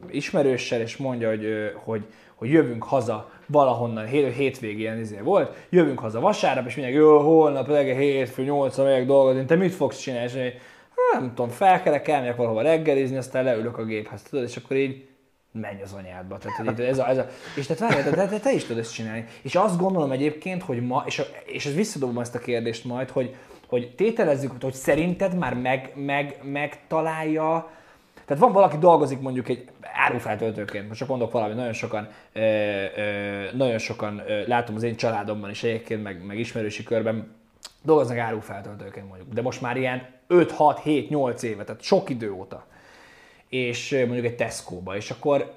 ismerőssel, és mondja, hogy, hogy, hogy jövünk haza valahonnan, hét, hétvégén izé volt, jövünk haza vasárnap, és mindenki, jó, holnap reggel hétfő, nyolcra megyek dolgozni, te mit fogsz csinálni? És én, "Hát, nem tudom, felkelek, elmegyek valahova reggelizni, aztán leülök a géphez, tudod, és akkor így menj az anyádba. Tehát, ez a, ez a, és tehát várjál, te, te, te, is tudod ezt csinálni. És azt gondolom egyébként, hogy ma, és, a, és ez visszadobom ezt a kérdést majd, hogy, hogy tételezzük, hogy szerinted már meg, meg, megtalálja, tehát van valaki dolgozik mondjuk egy árufeltöltőként, most csak mondok valami, nagyon sokan, ö, ö, nagyon sokan ö, látom az én családomban is egyébként, meg, meg ismerősi körben, dolgoznak árufeltöltőként mondjuk, de most már ilyen 5, 6, 7, 8 éve, tehát sok idő óta és mondjuk egy Tesco-ba, és akkor,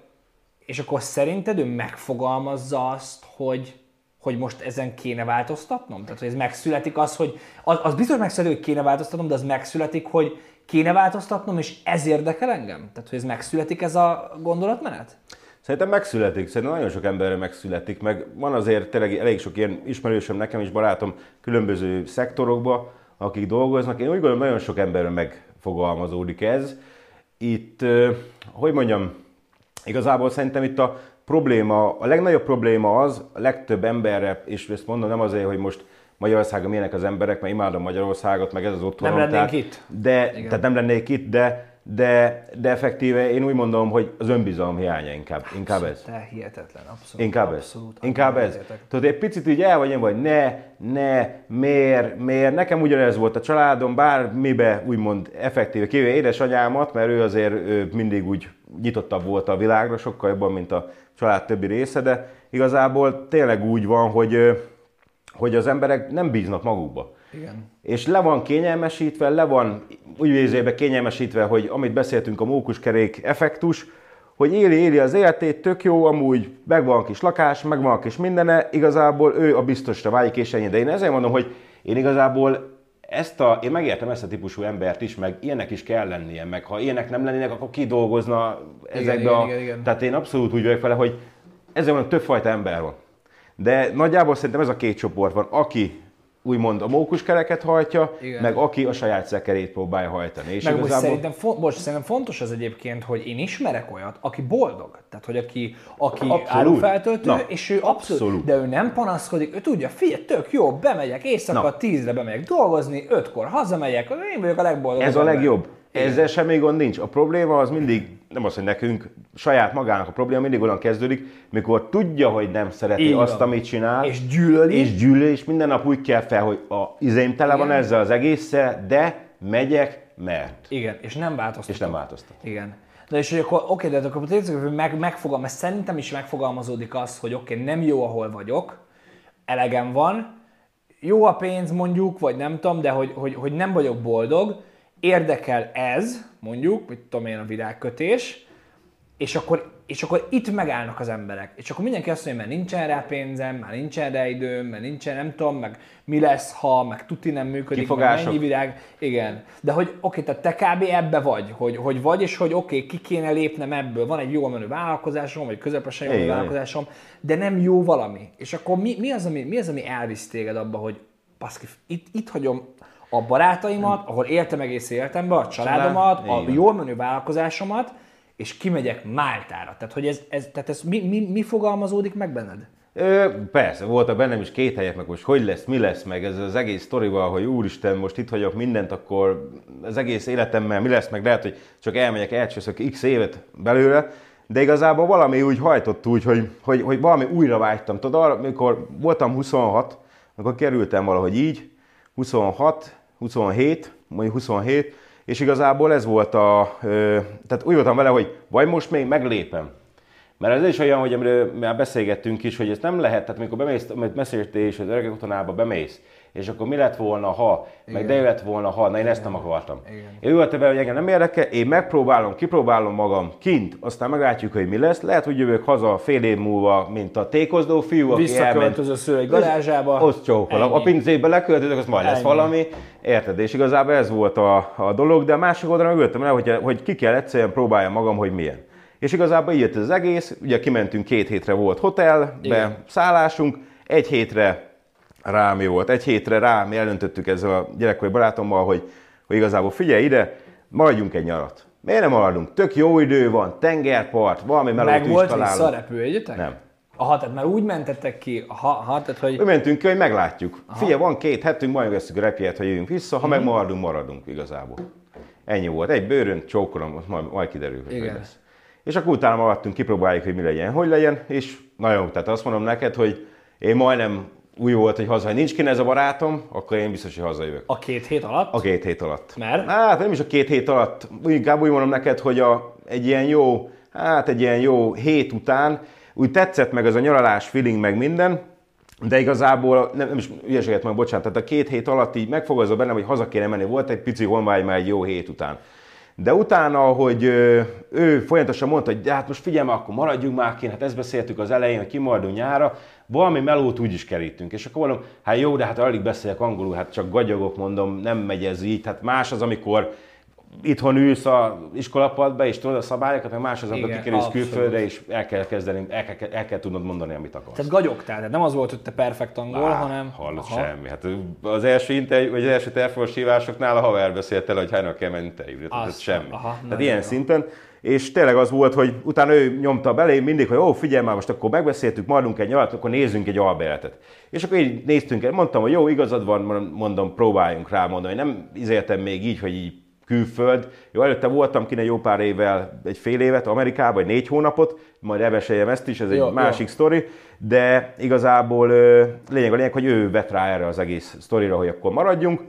és akkor szerinted ő megfogalmazza azt, hogy, hogy most ezen kéne változtatnom? Tehát, hogy ez megszületik az, hogy az, az biztos megszületik, hogy kéne változtatnom, de az megszületik, hogy kéne változtatnom, és ez érdekel engem? Tehát, hogy ez megszületik ez a gondolatmenet? Szerintem megszületik, szerintem nagyon sok emberre megszületik, meg van azért tényleg elég sok ilyen ismerősöm, nekem is barátom különböző szektorokban, akik dolgoznak. Én úgy gondolom, nagyon sok emberre megfogalmazódik ez. Itt, hogy mondjam, igazából szerintem itt a probléma, a legnagyobb probléma az, a legtöbb emberre, és ezt mondom nem azért, hogy most Magyarországon milyenek az emberek, mert imádom Magyarországot, meg ez az otthonom. Nem lennénk tehát, itt. De, tehát nem lennék itt, de, de, de effektíve én úgy mondom, hogy az önbizalom hiánya inkább, inkább ez. Te hihetetlen, abszolút. Inkább ez. abszolút, Inkább ez. Tudod, egy picit így el vagy én vagy, ne, ne, miért, miért. Nekem ugyanez volt a családom, bármibe úgymond effektíve, kivéve édesanyámat, mert ő azért ő mindig úgy nyitottabb volt a világra, sokkal jobban, mint a család többi része, de igazából tényleg úgy van, hogy, hogy az emberek nem bíznak magukba. Igen. És le van kényelmesítve, le van úgy vézébe kényelmesítve, hogy amit beszéltünk, a mókuskerék effektus, hogy éli, éli az életét, tök jó, amúgy megvan a kis lakás, megvan a kis mindene, igazából ő a biztosra vágyik, és ennyi. De én ezért mondom, hogy én igazából ezt a, én megértem ezt a típusú embert is, meg ilyenek is kell lennie, meg ha ilyenek nem lennének, akkor ki dolgozna ezekbe igen, a... igen, igen. Tehát én abszolút úgy vagyok vele, hogy ezért mondom, többfajta ember van. De nagyjából szerintem ez a két csoport van, aki úgymond a mókuskereket hajtja, Igen. meg aki a saját szekerét próbálja hajtani. És Meg most igazából szerintem, fo- most szerintem fontos az egyébként, hogy én ismerek olyat, aki boldog. Tehát, hogy aki, aki árufeltöltő, Na, és ő abszolút, abszolút. de ő nem panaszkodik, ő tudja, figyelj, tök jó, bemegyek éjszaka, Na. tízre bemegyek dolgozni, ötkor hazamegyek, én vagyok a legboldogabb ez a legjobb. Igen. Ezzel semmi gond nincs. A probléma az mindig, nem az, hogy nekünk, saját magának a probléma mindig olyan kezdődik, mikor tudja, hogy nem szereti Így azt, amit csinál. És gyűlöli. És gyűlöl, és minden nap úgy kell fel, hogy a izém tele van Igen. ezzel az egésszel, de megyek, mert. Igen, és nem változtat. És nem változtat. Igen. Na és hogy akkor, oké, de akkor tényleg hogy meg, megfogalmaz, szerintem is megfogalmazódik az, hogy oké, nem jó, ahol vagyok, elegem van, jó a pénz mondjuk, vagy nem tudom, de hogy, hogy, hogy nem vagyok boldog, érdekel ez, mondjuk, mit tudom én, a virágkötés, és akkor, és akkor itt megállnak az emberek. És akkor mindenki azt mondja, mert nincsen rá pénzem, már nincsen rá időm, mert nincsen, nem tudom, meg mi lesz, ha, meg tuti nem működik, Kifogások. mennyi virág. Igen. De hogy oké, tehát te kb. ebbe vagy, hogy, hogy vagy, és hogy oké, ki kéne lépnem ebből. Van egy jó menő vállalkozásom, vagy közepesen jó vállalkozásom, de nem jó valami. És akkor mi, mi, az, ami, mi az, ami elvisz téged abba, hogy baszki, itt, itt hagyom a barátaimat, ahol éltem egész életemben, a családomat, Család, a jól menő vállalkozásomat, és kimegyek Máltára. Tehát, hogy ez, ez, tehát ez mi, mi, mi fogalmazódik meg benned? Ö, persze, voltak bennem is két helyek, meg most hogy lesz, mi lesz, meg ez az egész sztorival, hogy úristen, most itt hagyok mindent, akkor az egész életemmel mi lesz, meg lehet, hogy csak elmegyek, elcsöszök x évet belőle, de igazából valami úgy hajtott úgy, hogy, hogy, hogy valami újra vágytam. Tudod, arra, amikor voltam 26, akkor kerültem valahogy így, 26, 27, mondjuk 27, és igazából ez volt a, tehát úgy voltam vele, hogy vagy most még meglépem, mert ez is olyan, hogy amiről már beszélgettünk is, hogy ez nem lehet, tehát amikor bemész, amit meséltél és az öregek otthonába bemész, és akkor mi lett volna, ha, meg de lett volna, ha, na én ezt nem akartam. Igen. Én voltam vele, hogy engem nem érdekel, én megpróbálom, kipróbálom magam kint, aztán meglátjuk, hogy mi lesz. Lehet, hogy jövök haza fél év múlva, mint a tékozdó fiú, aki elment. Visszaköltöző szülői garázsába. Ott csókolom. A pincébe leköltözök, az majd lesz Ennyi. valami. Érted? És igazából ez volt a, a dolog, de a másik oldalon ültem el, hogy, hogy ki kell egyszerűen próbáljam magam, hogy milyen. És igazából így jött ez az egész, ugye kimentünk két hétre volt hotelbe, Igen. szállásunk, egy hétre rám jó volt, egy hétre rám mi elöntöttük ezzel a gyerekkori barátommal, hogy, hogy igazából figyelj ide, maradjunk egy nyarat. Miért nem maradunk? Tök jó idő van, tengerpart, valami Meg melót is volt vissza a találunk. repülőjegyetek? Nem. Aha, tehát már úgy mentettek ki, ha, ha tehát, hogy Mi mentünk ki, hogy meglátjuk. Aha. Figyelj, van két hetünk, majd veszük a repjegyet, hogy jöjjünk vissza, ha Mhm. meg maradunk, maradunk igazából. Ennyi volt. Egy bőrön, csókolom, majd, majd kiderül, hogy Igen. lesz. És akkor utána maradtunk, kipróbáljuk, hogy mi legyen, hogy legyen, és na jó, tehát azt mondom neked, hogy én majdnem úgy volt, hogy haza, ha nincs kine ez a barátom, akkor én biztos, hogy hazajövök. a két hét alatt. A két hét alatt. Mert? Hát nem is a két hét alatt, inkább úgy mondom neked, hogy a, egy ilyen jó, hát egy ilyen jó hét után úgy tetszett meg ez a nyaralás feeling, meg minden, de igazából nem, nem is ügyeséget meg, bocsánat, tehát a két hét alatt így megfogalmazza bennem, hogy haza kéne menni. Volt egy pici honvágy már egy jó hét után. De utána, hogy ő folyamatosan mondta, hogy hát most figyelj akkor maradjunk már kint, hát ezt beszéltük az elején, hogy kimaradunk nyára, valami melót úgy is kerítünk. És akkor mondom, hát jó, de hát alig beszélek angolul, hát csak gagyogok, mondom, nem megy ez így. Hát más az, amikor itthon ülsz a iskolapadba, és tudod a szabályokat, meg más az, amikor Igen, kikerülsz külföldre, és el kell kezdeni, el kell, el kell tudnod mondani, amit akarsz. Tehát gagyogtál, tehát nem az volt, hogy te perfekt angol, Á, hanem... Hallott Aha. semmi. Hát az első interjú, vagy az első telefonos hívásoknál a haver beszélt el, hogy hánynak kell menni interjúra. Tehát Azt, semmi. aha, Tehát ilyen jó. szinten. És tényleg az volt, hogy utána ő nyomta belé mindig, hogy ó, figyelj már, most akkor megbeszéltük, maradunk egy nyarat, akkor nézzünk egy albertet. És akkor így néztünk, mondtam, hogy jó, igazad van, mondom, próbáljunk rá, hogy nem izéltem még így, hogy így külföld. Jó, előtte voltam kine jó pár évvel, egy fél évet Amerikában, vagy négy hónapot, majd elmeséljem ezt is, ez egy Jó, jó. másik sztori, de igazából lényeg a lényeg, hogy ő vett rá erre az egész sztorira, hogy akkor maradjunk,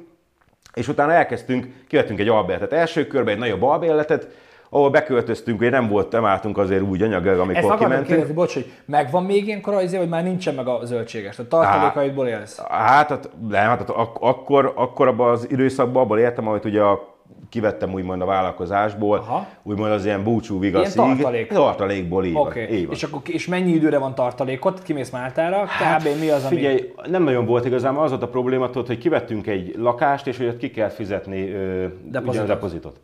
és utána elkezdtünk, kivettünk egy albérletet első körbe, egy nagyobb albérletet, ahol beköltöztünk, hogy nem volt, nem álltunk azért úgy anyagilag, Ezt amikor akartam kimentünk. kérdezni, bocs, hogy megvan még ilyenkor az izé, vagy már nincsen meg a zöldséges? Tehát tartalékaidból élsz? Hát, hát nem, hát ak- akkor, akkor abban az időszakban abban éltem, amit ugye a, kivettem úgymond a vállalkozásból, Aha. úgymond az ilyen búcsú vigaszig. Ilyen tartalék. Tartalékból, így így van. és akkor és mennyi időre van tartalékot? Kimész Máltára, kb. mi az, ami... Hát Figyelj, nem nagyon volt igazából, az volt a probléma, tudod, hogy kivettünk egy lakást, és hogy ott ki kellett fizetni ö, Depozitot. ugye a depozitot.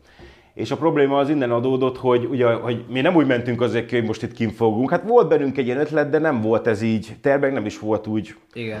És a probléma az innen adódott, hogy, ugye, hogy mi nem úgy mentünk azért hogy most itt kint fogunk. Hát volt bennünk egy ilyen ötlet, de nem volt ez így tervek, nem is volt úgy. Igen.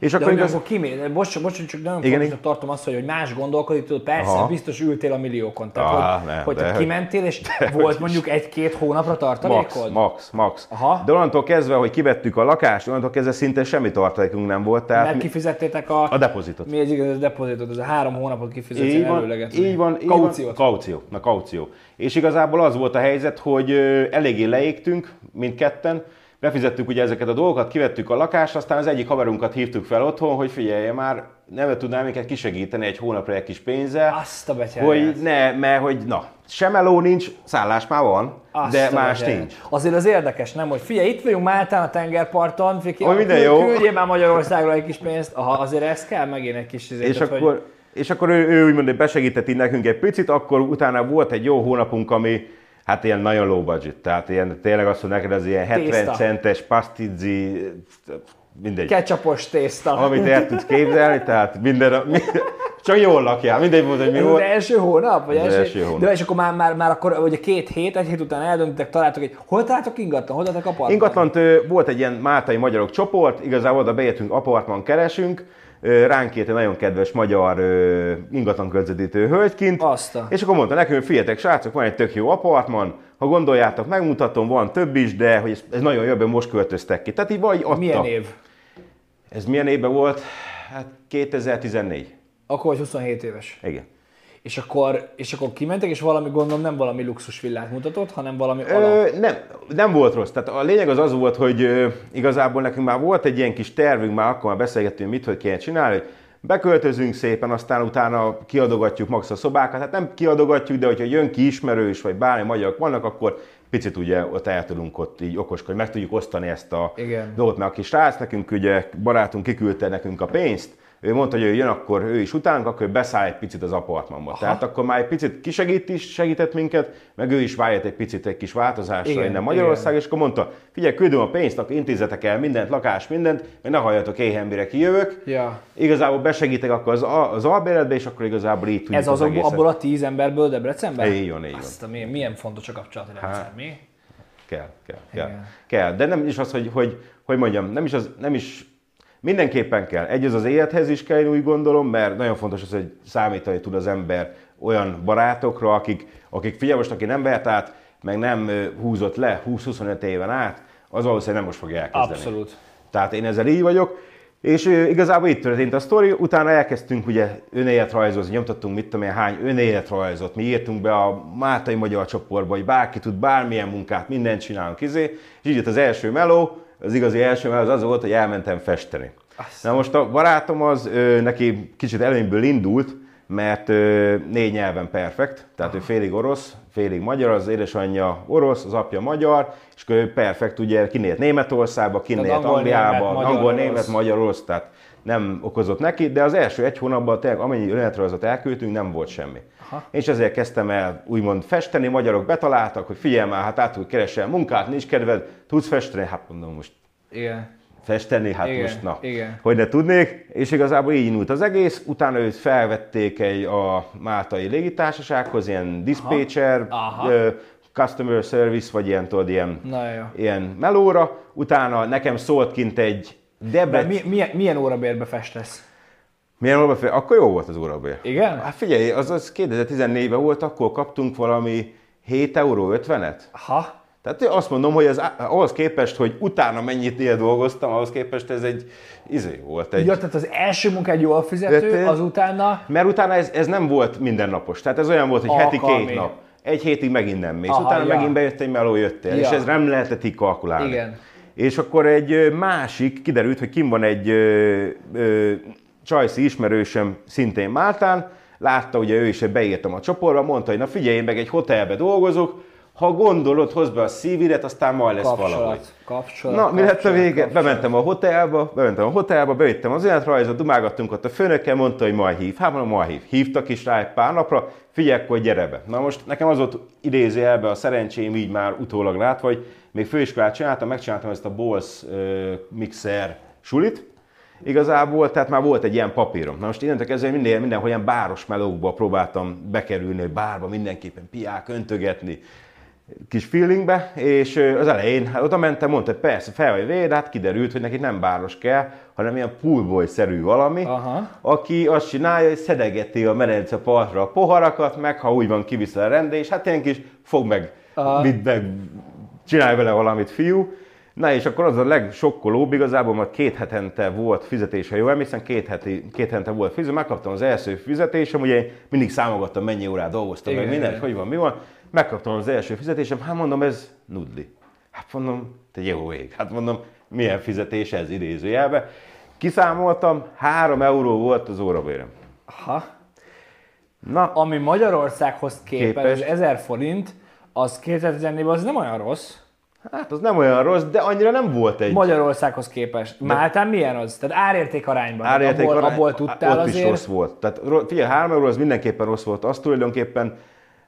És De akkor hogy igaz... akkor kimész, bocs, bocs, csak nagyon Igen, fontosnak tartom azt, hogy hogy más gondolkodik, tudod, persze, Aha. biztos ültél a milliókon. Tehát, Á, hogy, nem, hogy de- kimentél, és volt mondjuk egy-két hónapra Max, tartalékod? max, max. Aha. De onnantól kezdve, hogy kivettük a lakást, onnantól kezdve szinte semmi tartalékunk nem volt. Tehát Mert mi- kifizettétek a... a depozitot. Mi egy igaz, a depozitot, ez a három hónapot kifizetsz Így van, előlegetni. így van, így Kauciót. Van, kaució, na kaució. És igazából az volt a helyzet, hogy eléggé leégtünk, mindketten, befizettük ugye ezeket a dolgokat, kivettük a lakást, aztán az egyik haverunkat hívtuk fel otthon, hogy figyelje már, nem tudnám minket kisegíteni egy hónapra egy kis pénzzel, Azt a betyárját. hogy ne, mert hogy na, semeló nincs, szállás már van, Azt de más betyárját. nincs. Azért az érdekes, nem? Hogy figyelj, itt vagyunk Máltán a tengerparton, Fiki, Hogy minden jó. küldjél már Magyarországra egy kis pénzt. Aha, azért ez kell megint egy kis izé, És tehát, hogy- akkor, és akkor ő, ő úgymond besegített nekünk egy picit, akkor utána volt egy jó hónapunk, ami hát ilyen nagyon low budget, tehát ilyen, tényleg azt mondom neked, az ilyen 70 Tészta. centes pastizzi, mindegy. Ketchupos tészta. amit el tudsz képzelni, tehát minden, Csak jól lakjál, mindegy volt, hogy mi volt. első hónap? Vagy első, első hónap. De és akkor már, már, már akkor ugye két hét, egy hét után eldöntitek, találtok egy, hol találtok ingatlan, hol találtok apartman? Ingatlant volt egy ilyen máltai magyarok csoport, igazából oda beértünk, apartman keresünk, ránk egy nagyon kedves magyar ingatlan közvetítő hölgykint, Azt a- és akkor mondta nekünk, figyeljetek srácok, van egy tök jó apartman, ha gondoljátok, megmutatom, van több is, de hogy ez, ez nagyon ebben most költöztek ki. Tehát így vagy adta. Milyen év? Ez milyen évben volt? Hát 2014. Akkor vagy 27 éves. Igen. És akkor, és akkor kimentek, és valami gondolom nem valami luxus villát mutatott, hanem valami alap. Ö, nem, nem volt rossz. Tehát a lényeg az az volt, hogy ö, igazából nekünk már volt egy ilyen kis tervünk, már akkor már beszélgettünk, mit, hogy kéne csinálni, hogy beköltözünk szépen, aztán utána kiadogatjuk max a szobákat. Hát nem kiadogatjuk, de hogyha jön ki ismerős, vagy bármi magyarok vannak, akkor picit ugye ott el tudunk ott így okoskodni, meg tudjuk osztani ezt a Igen. dolgot, mert a kis srác nekünk ugye barátunk kiküldte nekünk a pénzt, ő mondta, hogy ő jön, akkor ő is utánunk, akkor ő beszáll egy picit az apartmanba. Tehát akkor már egy picit kisegít is, segített minket, meg ő is vágyott egy picit egy kis változásra Igen, innen Magyarország, és akkor mondta, figyelj, küldöm a pénzt, akkor intézetek el mindent, lakás, mindent, meg ne halljatok éhen, mire kijövök. Ja. Igazából besegítek akkor az, az albéletbe, és akkor igazából így tudjuk Ez az, egészet. abból a tíz emberből Debrecenben? Így van, így van. Azt a, milyen, milyen fontos a kapcsolati rendszer, Hát. mi? Kell, kell, kell. Igen. kell. De nem is az, hogy, hogy, hogy mondjam, nem is, az, nem is mindenképpen kell. Egy az az élethez is kell, én úgy gondolom, mert nagyon fontos az, hogy számítani tud az ember olyan barátokra, akik, akik figyelj most, aki nem vett át, meg nem húzott le 20-25 éven át, az valószínűleg nem most fogja elkezdeni. Abszolút. Tehát én ezzel így vagyok. És igazából itt történt a sztori, utána elkezdtünk ugye önéletrajzozni, nyomtattunk mit tudom én hány önéletrajzot, mi írtunk be a Mátai Magyar csoportba, hogy bárki tud bármilyen munkát, mindent csinálunk izé, és így jött az első meló, az igazi első az az volt, hogy elmentem festeni. Azt. Na most a barátom az, neki kicsit előnyből indult, mert négy nyelven perfekt, tehát ő félig orosz, félig magyar, az édesanyja orosz, az apja magyar, és ő perfekt, ugye kinélt Németországba, kinélt angol, Angliába, német, magyar, angol, német, magyar, orosz, tehát nem okozott neki, de az első egy hónapban tényleg amennyi önéletrajzot elküldtünk, nem volt semmi. Aha. És ezért kezdtem el úgymond festeni, magyarok betaláltak, hogy figyelj már, hát át, keresel munkát, nincs kedved, tudsz festeni, hát mondom most Igen. festeni, hát Igen, most na, igen. hogy ne tudnék, és igazából így indult az egész, utána őt felvették egy a Máltai légitársasághoz, ilyen dispatcher, Aha. ö, customer service, vagy ilyen, tudod, ilyen, ilyen melóra, utána nekem szólt kint egy De Debrecen... mi, milyen, milyen órabérbe festesz? Milyen fél? Akkor jó volt az órabér. Igen? Hát figyelj, az, az 2014-ben volt, akkor kaptunk valami 7 euró 50-et. Ha? Tehát azt mondom, hogy az, ahhoz képest, hogy utána mennyit ilyen dolgoztam, ahhoz képest ez egy izé volt. Egy, Ja, tehát az első munkád jól fizető, Öt- azutána Mert utána ez, ez nem volt mindennapos. Tehát ez olyan volt, hogy heti Alkalmi. két nap. Egy hétig megint nem mész. Aha, utána ja. megint bejött egy meló, jöttél. Ja. És ez nem lehetett így kalkulálni. Igen. És akkor egy másik, kiderült, hogy kim van egy ö, ö, csajszi ismerősöm szintén Máltán, látta, ugye ő is, hogy beírtam a csoportba, mondta, hogy na figyelj, én meg egy hotelbe dolgozok, ha gondolod, hozd be a szívidet, aztán majd lesz valahogy. kapcsolat. Kapcsolat. Na, mi lett a kapcsolat, vége? kapcsolat. Bementem a hotelba, bementem a hotelba, bevittem az életrajzot, dumálgattunk ott a főnökkel, mondta, hogy majd hív. Hát mondom, majd hív. Hívtak is rá egy pár napra, figyelj, hogy gyere be. Na most nekem az volt idézőjelbe a szerencsém így már utólag látva, hogy még főiskolát csináltam, megcsináltam ezt a Bose ö, mixer sulit, Igazából, tehát már volt egy ilyen papírom. Na most innentől kezdve minden, mindenhol ilyen báros melókba próbáltam bekerülni, hogy bárba mindenképpen piák, öntögetni, kis feelingbe, és az elején hát oda mentem, mondta, hogy persze, fel vagy véd, hát kiderült, hogy neki nem báros kell, hanem ilyen poolboy-szerű valami, Aha. aki azt csinálja, hogy szedegeti a medence partra a poharakat, meg ha úgy van, kiviszel a rendbe, és hát ilyen kis fog meg, Aha. vidd meg, csinálj vele valamit, fiú. Na és akkor az a legsokkolóbb igazából, mert két hetente volt fizetés, ha jól emlékszem, két, heti, két hetente volt fizetés, megkaptam az első fizetésem, ugye én mindig számogattam, mennyi órát dolgoztam, meg Igen, minden, igen. hogy van, mi van. Megkaptam az első fizetésem, hát mondom, ez nudli. Hát mondom, te jó ég, hát mondom, milyen fizetés ez idézőjelbe. Kiszámoltam, 3 euró volt az órabérem. Ha? Na, Ami Magyarországhoz képest, Képest. az 1000 forint, az 2014-ben az nem olyan rossz. Hát az nem olyan rossz, de annyira nem volt egy Magyarországhoz képest. Máltán milyen az? Tehát árérték arányban. árérték abból, arány- abból tudtál ott azért. is rossz volt. Tehát figyelj, 3 euró az mindenképpen rossz volt. Az tulajdonképpen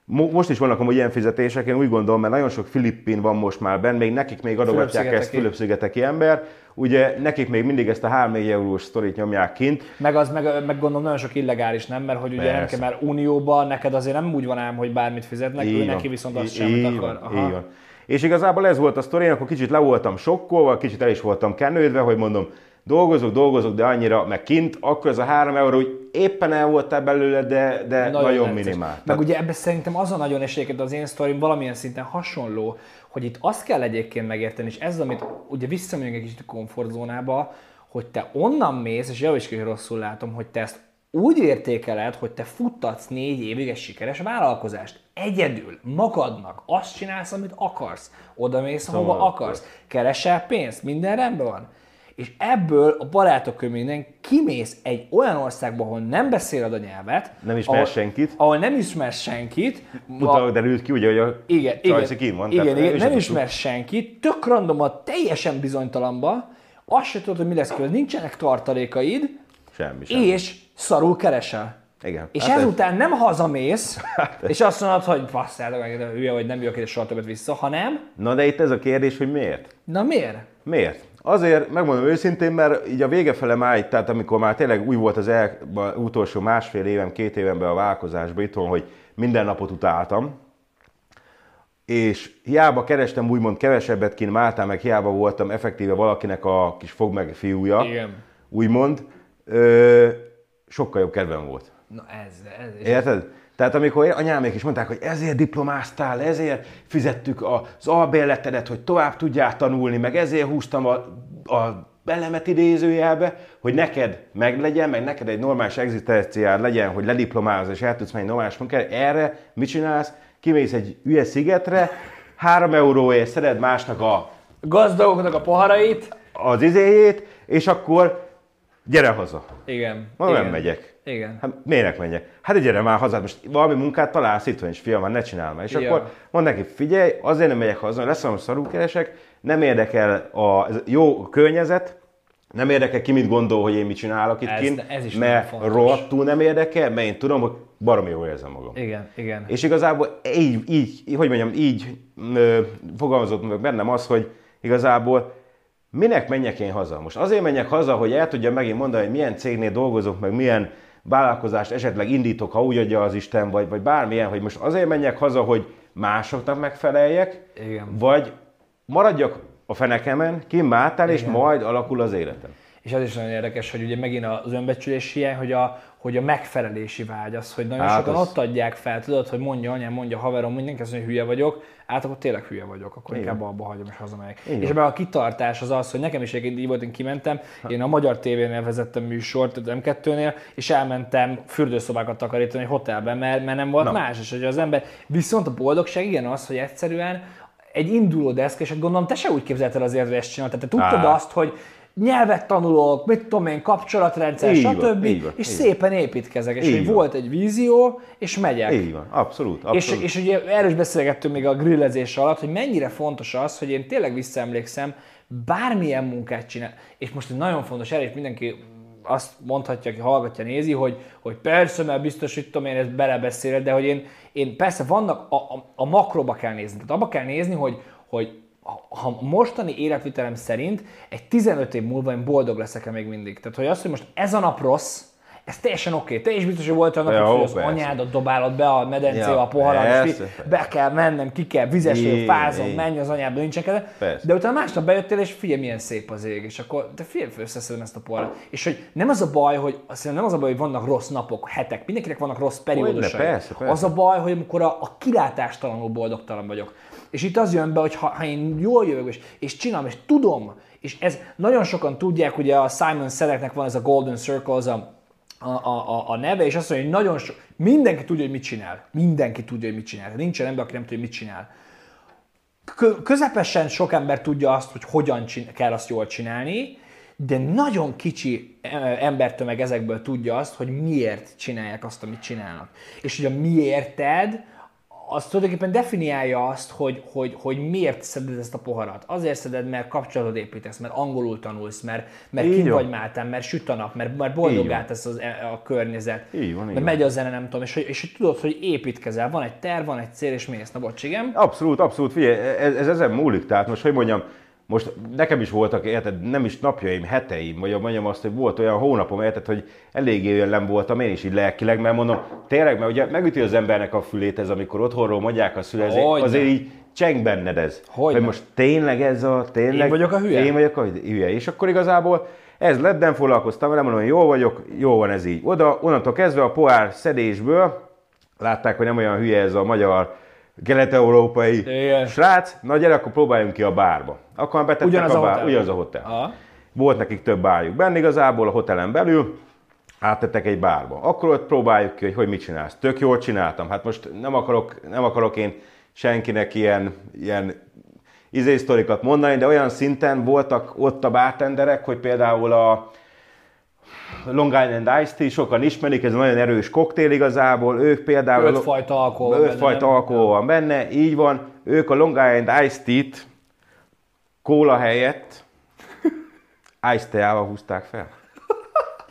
most is vannak amúgy ilyen fizetések, én úgy gondolom, mert nagyon sok filippin van most már benn, még nekik még adogatják ezt Fülöp-szigeteki ember, ugye nekik még mindig ezt a 3-4 eurós sztorit nyomják kint. Meg az, meg, meg gondolom nagyon sok illegális, nem? Mert hogy ugye Persze. nem kell, mert unióban neked azért nem úgy van ám, hogy bármit fizetnek, így ő neki viszont azt semmit akar. Aha. Így van. És igazából ez volt a sztori, akkor kicsit le voltam sokkolva, kicsit el is voltam kenődve, hogy mondom, dolgozok, dolgozok, de annyira, meg kint, akkor ez a három euró, hogy éppen el voltál belőle, de, de nagyon, nagyon minimál. Meg Tehát... ugye ebben szerintem az a nagyon esélyeket az én sztorim valamilyen szinten hasonló, hogy itt azt kell egyébként megérteni, és ez, amit ugye visszamegyünk egy kicsit a komfortzónába, hogy te onnan mész, és javíts ki, hogy rosszul látom, hogy te ezt úgy értékeled, hogy te futtatsz négy évig egy sikeres vállalkozást. Egyedül, magadnak, azt csinálsz, amit akarsz. Oda mész, szóval akarsz. Keresel pénzt, minden rendben van és ebből a barátok köményen kimész egy olyan országba, ahol nem beszéled a nyelvet. Nem ismersz senkit. Ahol nem ismersz senkit. Utána derült ki, ugye, hogy a igen, igen, kín van. Igen, igen, nem ismersz senkit, tök random a teljesen bizonytalanba, azt se tudod, hogy mi lesz közben, nincsenek tartalékaid, semmi, semmi. és szarul keresel. Igen. És hát ezután ez... nem hazamész, hát és azt mondod, hogy basszátok meg, hülye vagy, nem jövök ide soha többet vissza, hanem... Na de itt ez a kérdés, hogy miért? Na miért? Miért? Azért, megmondom őszintén, mert így a vége fele máj, tehát amikor már tényleg új volt az el, utolsó másfél évem, két évemben a vállalkozásban itthon, hogy minden napot utáltam, és hiába kerestem úgymond kevesebbet kint Máltán, meg hiába voltam effektíve valakinek a kis fog meg fiúja, Igen. úgymond, ö, sokkal jobb kedvem volt. Na ez, ez. Érted? Tehát amikor anyámék is mondták, hogy ezért diplomáztál, ezért fizettük az albérletedet, hogy tovább tudjál tanulni, meg ezért húztam a, a elemet idézőjelbe, hogy neked meglegyen, meg neked egy normális egzisztenciád legyen, hogy lediplomálsz és el tudsz menni normális munkára, erre mit csinálsz? Kimész egy üres szigetre, három euróért szeded másnak a gazdagoknak a poharait, az izéjét, és akkor gyere haza. Igen. Ma igen. nem megyek. Igen. Hát miért menjek? Hát gyere már haza, most valami munkát találsz itt és fiam, már ne csinálj már. És ja. akkor mond neki, figyelj, azért nem megyek haza, lesz valami szarúkeresek, nem érdekel a jó környezet, nem érdekel ki mit gondol, hogy én mit csinálok itt ez, kint, ez is mert rohadtul nem érdekel, mert én tudom, hogy baromi jól érzem magam. Igen, igen. És igazából így, így hogy mondjam, így ö, fogalmazott meg bennem az, hogy igazából minek menjek én haza? Most azért menjek haza, hogy el tudja megint mondani, hogy milyen cégnél dolgozok, meg milyen vállalkozást esetleg indítok, ha úgy adja az Isten, vagy, vagy bármilyen, hogy most azért menjek haza, hogy másoknak megfeleljek, Igen. vagy maradjak a fenekemen, kimáltál, és majd alakul az életem. És az is nagyon érdekes, hogy ugye megint az önbecsülés ilyen, hogy a, hogy a megfelelési vágy az, hogy nagyon hát sokan az... ott adják fel, tudod, hogy mondja anyám, mondja haverom, mindenki azt mondja, hogy hülye vagyok, hát akkor tényleg hülye vagyok, akkor Igen. inkább abba hagyom és hazamegyek. Igen. És ebben a kitartás az az, hogy nekem is egyébként így volt, én kimentem, én a Magyar TV-nél vezettem műsort, az M2-nél, és elmentem fürdőszobákat takarítani egy hotelben, mert, mert nem volt Na. más, és hogy az ember, viszont a boldogság igen az, hogy egyszerűen egy induló deszk, és gondolom te se úgy képzelted azért, hogy ezt csináltad. Te tudtad Á. azt, hogy nyelvet tanulok, mit tudom én, kapcsolatrendszer, így stb. Van, így van, és így szépen van. építkezek. És így volt egy vízió, és megyek. Így van, abszolút. abszolút. És, és ugye erről is beszélgettünk még a grillezés alatt, hogy mennyire fontos az, hogy én tényleg visszaemlékszem, bármilyen munkát csinál, és most nagyon fontos, erre is mindenki azt mondhatja, aki hallgatja, nézi, hogy, hogy persze, mert biztos, hogy tudom én ezt belebeszéled, de hogy én, én persze vannak, a, a, a makroba kell nézni. Tehát abba kell nézni, hogy, hogy ha mostani életvitelem szerint egy 15 év múlva én boldog leszek-e még mindig. Tehát, hogy az, hogy most ez a nap rossz, ez teljesen oké. Okay. Te is biztos, hogy volt olyan nap, hogy az anyádat dobálod be a medencébe ja, a poharat, és be kell mennem, ki kell, vizes vagyok, fázom, menj az anyába, nincsen kedve. De utána másnap bejöttél, és figyelj, milyen szép az ég, és akkor te figyelj, összeszedem ezt a poharat. És hogy nem az a baj, hogy azt nem az a baj, hogy vannak rossz napok, hetek, mindenkinek vannak rossz periódusai. Persze, persze. Az a baj, hogy amikor a, a kilátástalanul boldogtalan vagyok. És itt az jön be, hogy ha, ha én jól jövök, és, és csinálom, és tudom, és ez nagyon sokan tudják, ugye a Simon Sellecknek van ez a Golden Circle, az a, a, a, a neve, és azt mondja, hogy nagyon sok, mindenki tudja, hogy mit csinál. Mindenki tudja, hogy mit csinál. Nincsen ember, aki nem tudja, hogy mit csinál. Közepesen sok ember tudja azt, hogy hogyan csin- kell azt jól csinálni, de nagyon kicsi embertömeg ezekből tudja azt, hogy miért csinálják azt, amit csinálnak. És hogy a miérted, az tulajdonképpen definiálja azt, hogy, hogy, hogy miért szeded ezt a poharat. Azért szeded, mert kapcsolatot építesz, mert angolul tanulsz, mert, mert Így kint vagy Máltán, mert süt a nap, mert, mert van. tesz az, e, a környezet, Így van, így mert van. megy a zene, nem tudom, és, és hogy tudod, hogy építkezel, van egy terv, van egy cél, és mész. Na bocs, igen. Abszolút, abszolút, figyelj, ez, ez ezen múlik, tehát most, hogy mondjam, most nekem is voltak, érted, nem is napjaim, heteim, vagy mondjam azt, hogy volt olyan hónapom, érted, hogy eléggé nem voltam én is így lelkileg, mert mondom, tényleg, mert ugye megüti az embernek a fülét ez, amikor otthonról mondják a szüle, ezért, Hogyne. azért így cseng benned ez. Hogy most tényleg ez a, tényleg... Én vagyok a hülye? Én vagyok a hülye. És akkor igazából ez lett, nem foglalkoztam vele, mondom, hogy jó vagyok, jó van ez így. Oda, onnantól kezdve a poár szedésből, látták, hogy nem olyan hülye ez a magyar kelet-európai Igen. srác, na gyere, akkor próbáljunk ki a bárba. Akkor már betettek Ugyanaz a, a bár, hotel. ugyanaz a hotel. Aha. Volt nekik több bárjuk benne igazából a hotelen belül, áttettek egy bárba. Akkor ott próbáljuk ki, hogy hogy mit csinálsz. Tök jól csináltam. Hát most nem akarok, nem akarok én senkinek ilyen, ilyen izé sztorikat mondani, de olyan szinten voltak ott a bartenderek, hogy például a Long Island Iced Tea sokan ismerik, ez nagyon erős koktél igazából, ők például... Ötfajta alkohol van benne, Ötfajta alkohol van benne, így van. Ők a Long Island Iced Tea-t kóla helyett Iced Tea-val húzták fel.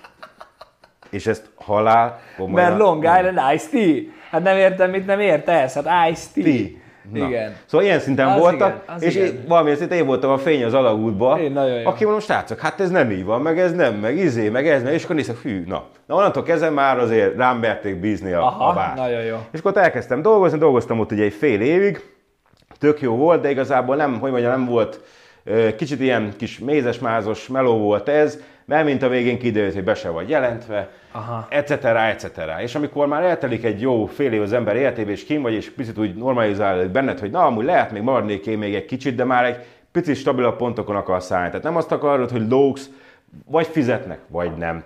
És ezt halál komolyan... Mert Long Island Ice Tea. Hát nem értem, mit nem értesz. Hát Ice Tea. Tea. Na. Igen. Szóval ilyen szinten Az voltak, igen, és igen. én, valamilyen szinten én voltam a fény az alagútba, Én nagyon jó. aki mondom, srácok, hát ez nem így van, meg ez nem, meg izé, meg ez, meg, és akkor nézek, hű, na. Na onnantól kezdve már azért rám merték bízni a, Aha, a bárt. nagyon jó. És akkor ott elkezdtem dolgozni, dolgoztam ott ugye egy fél évig, tök jó volt, de igazából nem, hogy mondjam, nem volt, kicsit ilyen kis mézes-mázos meló volt ez, mert mint a végén kiderült, hogy be se vagy jelentve, Aha. etc. etc. És amikor már eltelik egy jó fél év az ember életébe, és kim vagy, és picit úgy normalizálódik benned, hogy na, amúgy lehet még maradnék én még egy kicsit, de már egy picit stabilabb pontokon akarsz szállni. Tehát nem azt akarod, hogy lógsz, vagy fizetnek, vagy nem.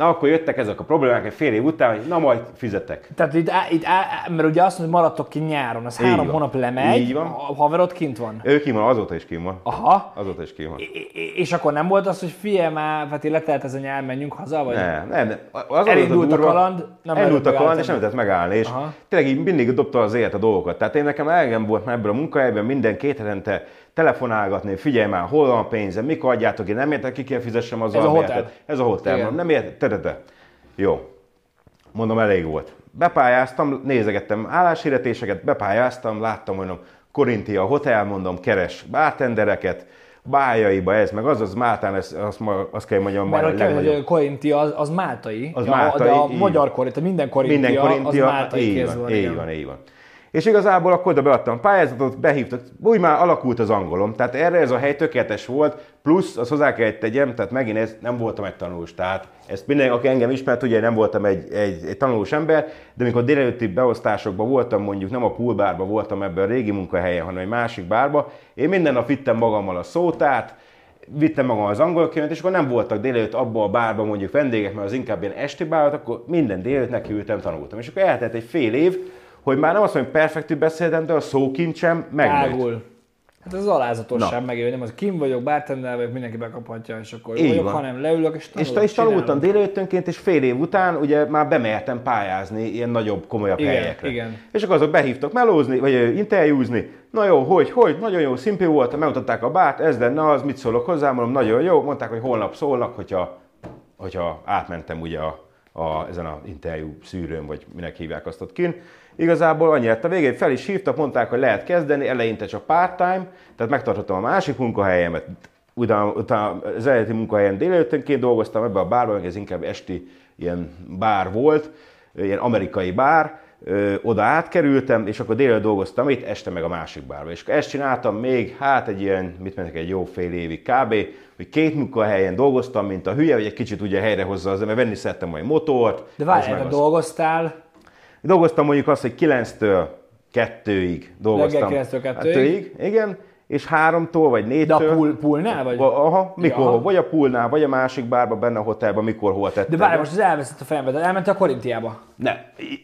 Na, akkor jöttek ezek a problémák egy fél év után, hogy na majd fizetek. Tehát itt, á- itt á- mert ugye azt mondod, hogy maradtok ki nyáron, az Így három van. hónap lemegy, Így van. a haverod kint van. Ő kim van, azóta is kim van. Aha. Azóta is kim van. I- És akkor nem volt az, hogy figyelj már, hát letelt ez a nyár, menjünk haza, vagy? Nem, nem. Az Elindult a durva- kaland, nem elindult a kaland, és nem lehetett megállni, és Aha. tényleg így mindig dobta az élet a dolgokat. Tehát én nekem elegem volt már ebből a munkahelyben minden két hetente telefonálgatni, figyelj már, hol van a pénzem, mikor adjátok, én nem értek, ki kell fizessem az Ez a hotel. Ez a hotel, Igen. nem értek, te, te, te. Jó. Mondom, elég volt. Bepályáztam, nézegettem álláshirdetéseket, bepályáztam, láttam, mondom, Korintia Hotel, mondom, keres bartendereket, bájaiba ez, meg az, az Máltán, ez, azt, azt kell mondjam, Mert hogy a kell, hogy Korintia az, az máltai, Az Ja, máltai, de a magyar korintia, minden korintia, Minden korintia, az máltai így kéz van, így van, így van. És igazából akkor oda beadtam pályázatot, behívtak, úgy már alakult az angolom, tehát erre ez a hely tökéletes volt, plusz az hozzá kellett tegyem, tehát megint ez, nem voltam egy tanulós, tehát ezt minden, aki engem ismert, ugye nem voltam egy, egy, egy tanulós ember, de amikor délelőtti beosztásokban voltam, mondjuk nem a poolbárban voltam ebben a régi munkahelyen, hanem egy másik bárba, én minden nap vittem magammal a szótát, vittem magam az angol könyvet, és akkor nem voltak délelőtt abban a bárban mondjuk vendégek, mert az inkább ilyen esti bár akkor minden délelőtt nekiültem, tanultam. És akkor eltelt egy fél év, hogy már nem azt mondom, hogy perfektül beszéltem, de a szókincsem megnőtt. Tágul. Hát ez az alázatosság megél, nem az, kim vagyok, bartender vagyok, mindenki bekaphatja, és akkor jó vagyok, van. hanem leülök, és tanulok, És te is tanultam délelőttönként, és fél év után ugye már bemertem pályázni ilyen nagyobb, komolyabb Igen, helyekre. igen. És akkor azok behívtak melózni, vagy interjúzni. Na jó, hogy, hogy, nagyon jó, szimpli volt, megmutatták a bát, ez lenne az, mit szólok hozzá, mondom, nagyon jó. Mondták, hogy holnap szólnak, hogyha, hogyha átmentem ugye a, a, ezen a interjú szűrőn, vagy minek hívják azt ott kint. Igazából annyi lett a végén, fel is hívtak, mondták, hogy lehet kezdeni, eleinte csak part-time, tehát megtartottam a másik munkahelyemet, utána, utána az eredeti munkahelyen délelőttönként dolgoztam ebbe a bárban, ez inkább esti ilyen bár volt, ilyen amerikai bár, ö, oda átkerültem, és akkor délelőtt dolgoztam itt, este meg a másik bárba. És ezt csináltam még, hát egy ilyen, mit mentek, egy jó fél évig kb., hogy két munkahelyen dolgoztam, mint a hülye, hogy egy kicsit ugye helyrehozza az, mert venni szerettem majd motort. De várj, dolgoztál, Dolgoztam mondjuk azt, hogy 9-től 2-ig dolgoztam. Reggel 9-től 2-ig? Kettőig, igen, és 3-tól vagy 4-től. de a pool, poolnál vagy? Aha, mikor, Ja. vagy a poolnál, vagy a másik bárban, benne a hotelben, mikor hol tettem. De várj, most ez elveszett a fejembe, de elmentél a Korintiába. Ne,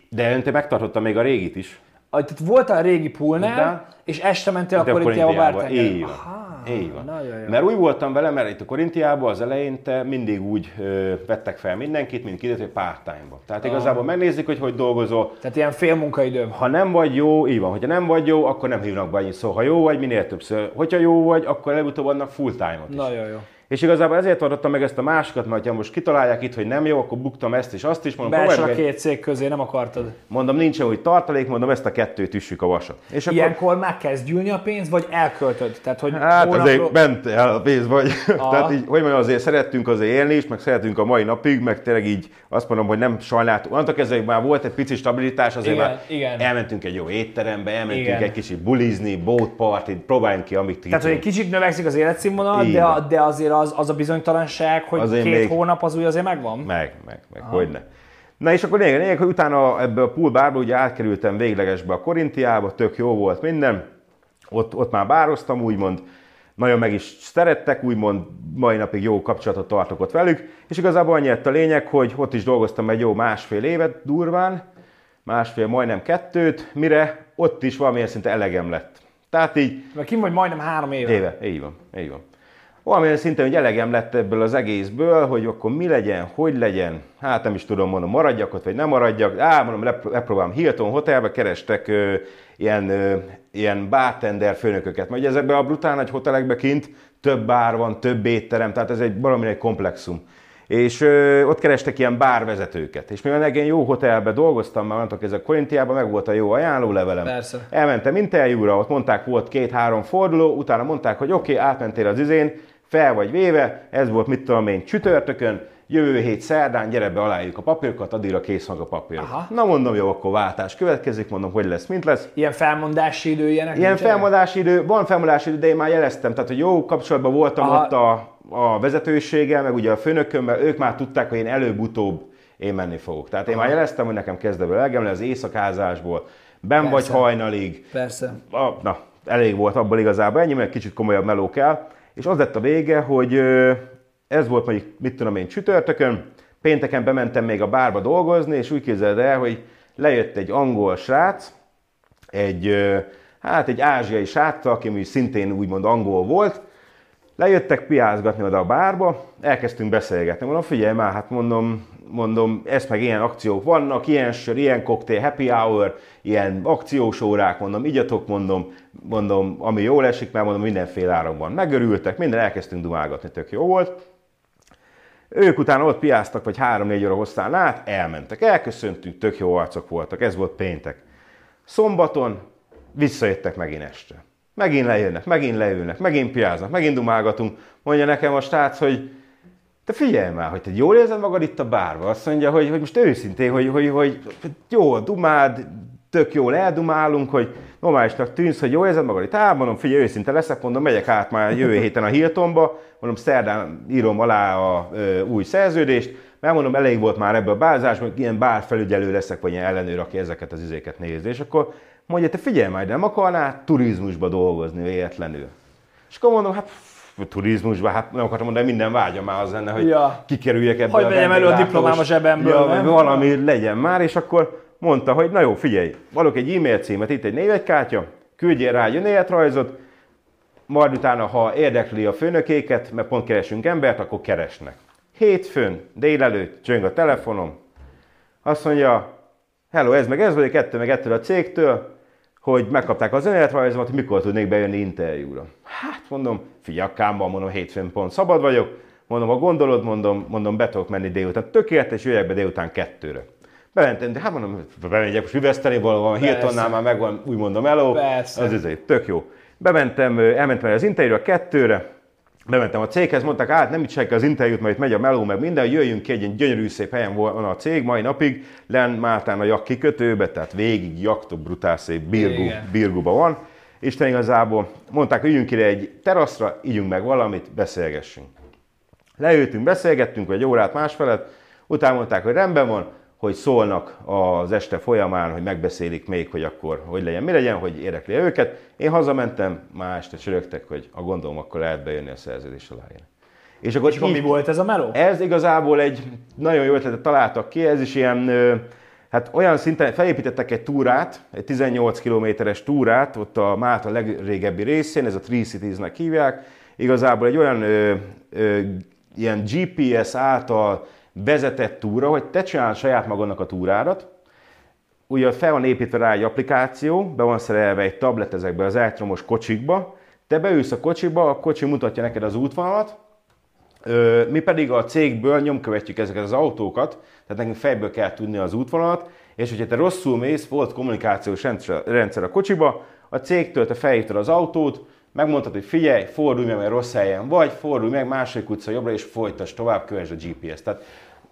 de te megtartottam még a régit is. Ah, Tehát voltál a régi poolnál, és este mentél a De a Korintiába bartender. így van. Aha. Így van. Mert úgy voltam vele, mert itt a Korintiában az elején te mindig úgy ö, vettek fel mindenkit, mint kiderült, hogy part-time-ba. Tehát igazából megnézik, hogy hogy dolgozol, Tehát ilyen fél munkaidőm. ha nem vagy jó, így van, hogyha nem vagy jó, akkor nem hívnak be annyit. Szóval ha jó vagy, minél többször. Hogyha jó vagy, akkor előbb-utóbb adnak full time-ot is. Nagyon jó. És igazából ezért adottam meg ezt a másikat, mert ha most kitalálják itt, hogy nem jó, akkor buktam ezt is, azt is. Mondom, Belső a két cég közé, nem akartad. mondom nincsen úgy tartalék, mondom ezt a kettőt üssük a vasat. És akkor, Ilyenkor már kezd gyűlni a pénz, vagy elköltöd? Tehát, hogy Hát hónapról- azért ment el a pénz, vagy. Aha. Tehát így, hogy mondjam, azért szerettünk azért élni is, meg szeretünk a mai napig, meg tényleg így azt mondom, hogy nem sajnáltuk. Kezdve, hogy már volt egy pici stabilitás, azért Igen, már igen. elmentünk egy jó étterembe, elmentünk Igen. egy kicsit bulizni, boat party, próbáljunk ki, amit Tehát, hogy egy kicsit növekszik az életszínvonal, de, a, de azért az, az a bizonytalanság, hogy Azért két még- hónap az úgy azért megvan. Meg, meg, meg, hogyne. Na és akkor lényeg, lényeg, hogy utána ebből a pool bárba ugye átkerültem véglegesbe a Korintiába, tök jó volt minden. Ott, ott már bároztam, úgymond, nagyon meg is szerettek, úgymond mai napig jó kapcsolatot tartok ott velük, és igazából annyi lett a lényeg, hogy ott is dolgoztam egy jó másfél évet durván, másfél, majdnem kettőt, mire ott is valamilyen szinte elegem lett. Tehát így Mert kim vagy majdnem három éve. Éve, így van, így van. Valamilyen szinten, hogy elegem lett ebből az egészből, hogy akkor mi legyen, hogy legyen, hát nem is tudom, mondom, maradjak ott, vagy nem maradjak. Á, mondom, lepr- lepróbálom Hilton Hotelbe, kerestek ö, ilyen, ö, ilyen bartender főnököket. Mert ezekben a brutál nagy hotelekben kint több bár van, több étterem, tehát ez egy valami egy komplexum. És ö, ott kerestek ilyen bárvezetőket. És mivel én jó hotelben dolgoztam, már mondtak, ez a Korintiában meg volt a jó ajánlólevelem. Persze. Elmentem interjúra, ott mondták, volt két-három forduló, utána mondták, hogy oké, okay, átmentél az izén, fel vagy véve, ez volt mit tudom én csütörtökön, jövő hét szerdán, gyere be, aláírjuk a papírokat, addigra kész van a papír. Aha. Na mondom, jó, akkor váltás következik, mondom, hogy lesz, mint lesz. Ilyen felmondási idő, ilyenek Ilyen nincsenek? felmondási idő, van felmondási idő, de én már jeleztem, tehát hogy jó kapcsolatban voltam Aha. ott a, a vezetőséggel, meg ugye a főnökömmel, ők már tudták, hogy én előbb-utóbb én menni fogok. Tehát én már jeleztem, hogy nekem kezd ebből elegem az éjszakázásból, ben vagy hajnalig, Persze. a, na, elég volt abból igazából, ennyi, mert kicsit komolyabb meló kell. És az lett a vége, hogy ez volt mondjuk, mit tudom én, csütörtökön, pénteken bementem még a bárba dolgozni, és úgy képzeld el, hogy lejött egy angol srác, egy, hát egy ázsiai srác, aki mondjuk szintén úgymond angol volt, Lejöttek piázgatni oda a bárba, elkezdtünk beszélgetni. Mondom, figyelj már, hát mondom, mondom, ez meg ilyen akciók vannak, ilyen sör, ilyen koktél, happy hour, ilyen akciós órák, mondom, igyatok, mondom, mondom, ami jól esik, mert mondom, mindenféle áron van. Megörültek, minden elkezdtünk dumálgatni, tök jó volt. Ők utána ott piáztak, vagy 3-4 óra hosszán át, elmentek, elköszöntünk, tök jó arcok voltak, ez volt péntek. Szombaton visszajöttek megint este. Megint lejönnek, megint leülnek, megint piáznak, megint dumálgatunk. Mondja nekem a srác, hogy te figyelj már, hogy te jól érzed magad itt a bárba. Azt mondja, hogy, hogy most őszintén, hogy, hogy, hogy jó, dumád, tök jól eldumálunk, hogy normálisnak tűnsz, hogy jól érzed magad itt. Á, mondom, figyelj, őszinte leszek, mondom, megyek át már jövő héten a Hiltonba, mondom, szerdán írom alá a ö, új szerződést, mert mondom, elég volt már ebből a bázásban, ilyen bárfelügyelő leszek, vagy ilyen ellenőr, aki ezeket az izéket nézi. És akkor mondja, te figyelj majd, nem akarnál turizmusba dolgozni véletlenül. És akkor mondom, hát turizmusba, hát nem akartam mondani, minden vágyam már az lenne, hogy Ja. kikerüljek ebből Hogy a elő a diplomám a zsebemből, ja, nem? valami legyen már, és akkor mondta, hogy na jó, figyelj, valok egy e-mail címet, itt egy névegykártya, küldjél rá egy önéletrajzot, majd utána, ha érdekli a főnökéket, mert pont keresünk embert, akkor keresnek. Hétfőn, délelőtt, csöng a telefonom, azt mondja, hello, ez meg ez vagyok, ettől meg ettől a cégtől, hogy megkapták az önéletrajzomat, hogy mikor tudnék bejönni interjúra. Hát mondom, figyelj, kámban, mondom, hétfőn pont szabad vagyok, mondom, ha gondolod, mondom, mondom, be tudok menni délután. Tökéletes, jöjjek be délután kettőre. Bementem, de hát mondom, bemegyek most üveszteni valahol, Hiltonnál már megvan, úgy mondom, eló, Persze. az izé, tök jó. Bementem, elmentem az interjúra kettőre, bementem a céghez, mondták, hát nem itt senki az interjút, mert itt megy a meló, meg minden, jöjjünk ki, egy ilyen gyönyörű szép helyen van a cég mai napig, len Máltán a jak kikötőbe, tehát végig jaktok, brutál szép birgu, birguba van. Isten igazából mondták, hogy üljünk ide egy teraszra, ígyunk meg valamit, beszélgessünk. Leültünk, beszélgettünk egy órát másfelet, utána mondták, hogy rendben van, hogy szólnak az este folyamán, hogy megbeszélik még, hogy akkor hogy legyen, mi legyen, hogy érdekli őket. Én hazamentem, már este csörögtek, hogy a gondolom, akkor lehet bejönni a szerződés aláírni. És akkor, És akkor mi volt ez a meló? ez igazából egy nagyon jó ötletet találtak ki, ez is ilyen Hát olyan szinten felépítettek egy túrát, egy 18 kilométeres túrát, ott a Málta legrégebbi részén, ez a Three Cities-nek hívják. Igazából egy olyan ö, ö, ilyen GPS által vezetett túra, hogy te csinálod saját magadnak a túrádat, ugye fel van építve rá egy applikáció, be van szerelve egy tablet ezekbe az elektromos kocsikba, te beülsz a kocsiba, a kocsi mutatja neked az útvonalat, mi pedig a cégből nyomkövetjük ezeket az autókat, tehát nekünk fejből kell tudni az útvonalat, és hogyha te rosszul mész, volt kommunikációs rendszer a kocsiba, a cégtől te felhívtad az autót, megmondtad, hogy figyelj, fordulj meg, mert rossz helyen vagy, fordulj meg, másik utca jobbra, és folytas tovább, kövesd a GPS. Tehát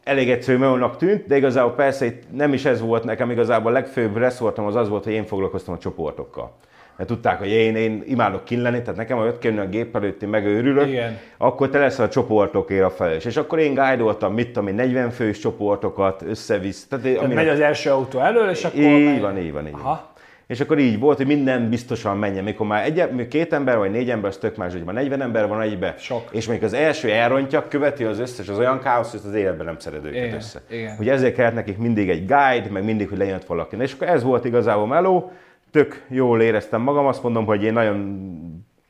elég egyszerű melónak tűnt, de igazából persze itt nem is ez volt nekem, igazából a legfőbb reszortom az az volt, hogy én foglalkoztam a csoportokkal. Mert tudták, hogy én, én imádok kinlenni, tehát nekem, ha jött kell a gép előtt, én megőrülök, Igen. akkor te leszel a csoportokért a felelős. És akkor én guide mit tudom én, 40 fős csoportokat összevisz. Tehát, tehát amire... megy az első autó elől, és akkor... Így megy... van, így van, így van. És akkor így volt, hogy minden biztosan menjen. Mikor már egy, két ember vagy négy ember, az tök más, hogy már 40 ember van egybe. Sok. És még az első elrontja, követi az összes, az olyan káosz, hogy az életben nem szeret őket igen, össze. Igen. Hogy ezért kellett nekik mindig egy guide, meg mindig, hogy lejött valaki. És akkor ez volt igazából meló, tök jól éreztem magam, azt mondom, hogy én nagyon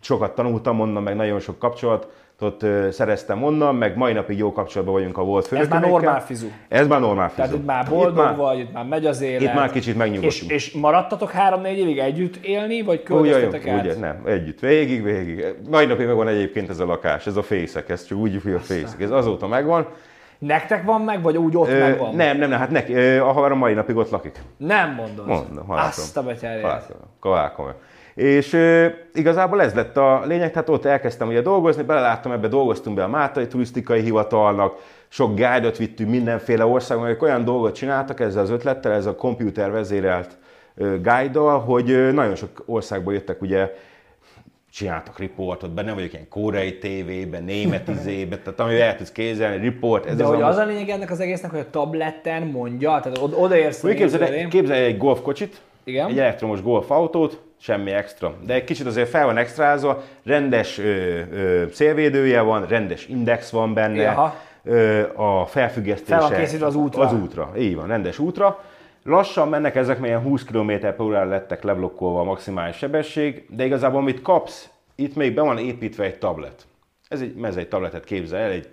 sokat tanultam onnan, meg nagyon sok kapcsolat ott szereztem onnan, meg mai napig jó kapcsolatban vagyunk a volt főnökökkel. Ez már normál fizu. Ez már normál fizu. Tehát itt már boldog itt már, vagy, itt már megy az élet. Itt már kicsit megnyugodtunk. És, és maradtatok három-négy évig együtt élni, vagy költöztetek át? Ugye, nem, együtt, végig, végig. Mai napig megvan egyébként ez a lakás, ez a fészek, ez csak úgy, hogy a fészek. Ez azóta megvan. Nektek van meg, vagy úgy ott Ö, megvan? Nem, nem, nem, hát neki, a haverom mai napig ott lakik. Nem mondod? Mondom, Azt a betyárját. Kalákom. És ö, igazából ez lett a lényeg, tehát ott elkezdtem ugye dolgozni, beleláttam ebbe, dolgoztunk be a Mátai Turisztikai Hivatalnak, sok guide vittünk mindenféle országban, akik olyan dolgot csináltak ezzel az ötlettel, ez a komputer vezérelt guide hogy nagyon sok országból jöttek ugye csináltak riportot, benne vagyok ilyen koreai tévében, német izébe, tehát ami el tudsz kézelni, riport. Ez De az, hogy az a lényeg ennek az egésznek, hogy a tableten mondja, tehát odaérsz képzelj, képzelj egy golfkocsit, Igen? egy elektromos golfautót, semmi extra. De egy kicsit azért fel van extrázva, rendes ö, ö, szélvédője van, rendes index van benne, Aha. ö, a felfüggesztése fel van készítve az útra. Az útra, így van, rendes útra. Lassan mennek ezek, melyen 20 km órára lettek leblokkolva a maximális sebesség, de igazából amit kapsz, itt még be van építve egy tablet. Ez egy, ez egy tabletet képzel el, egy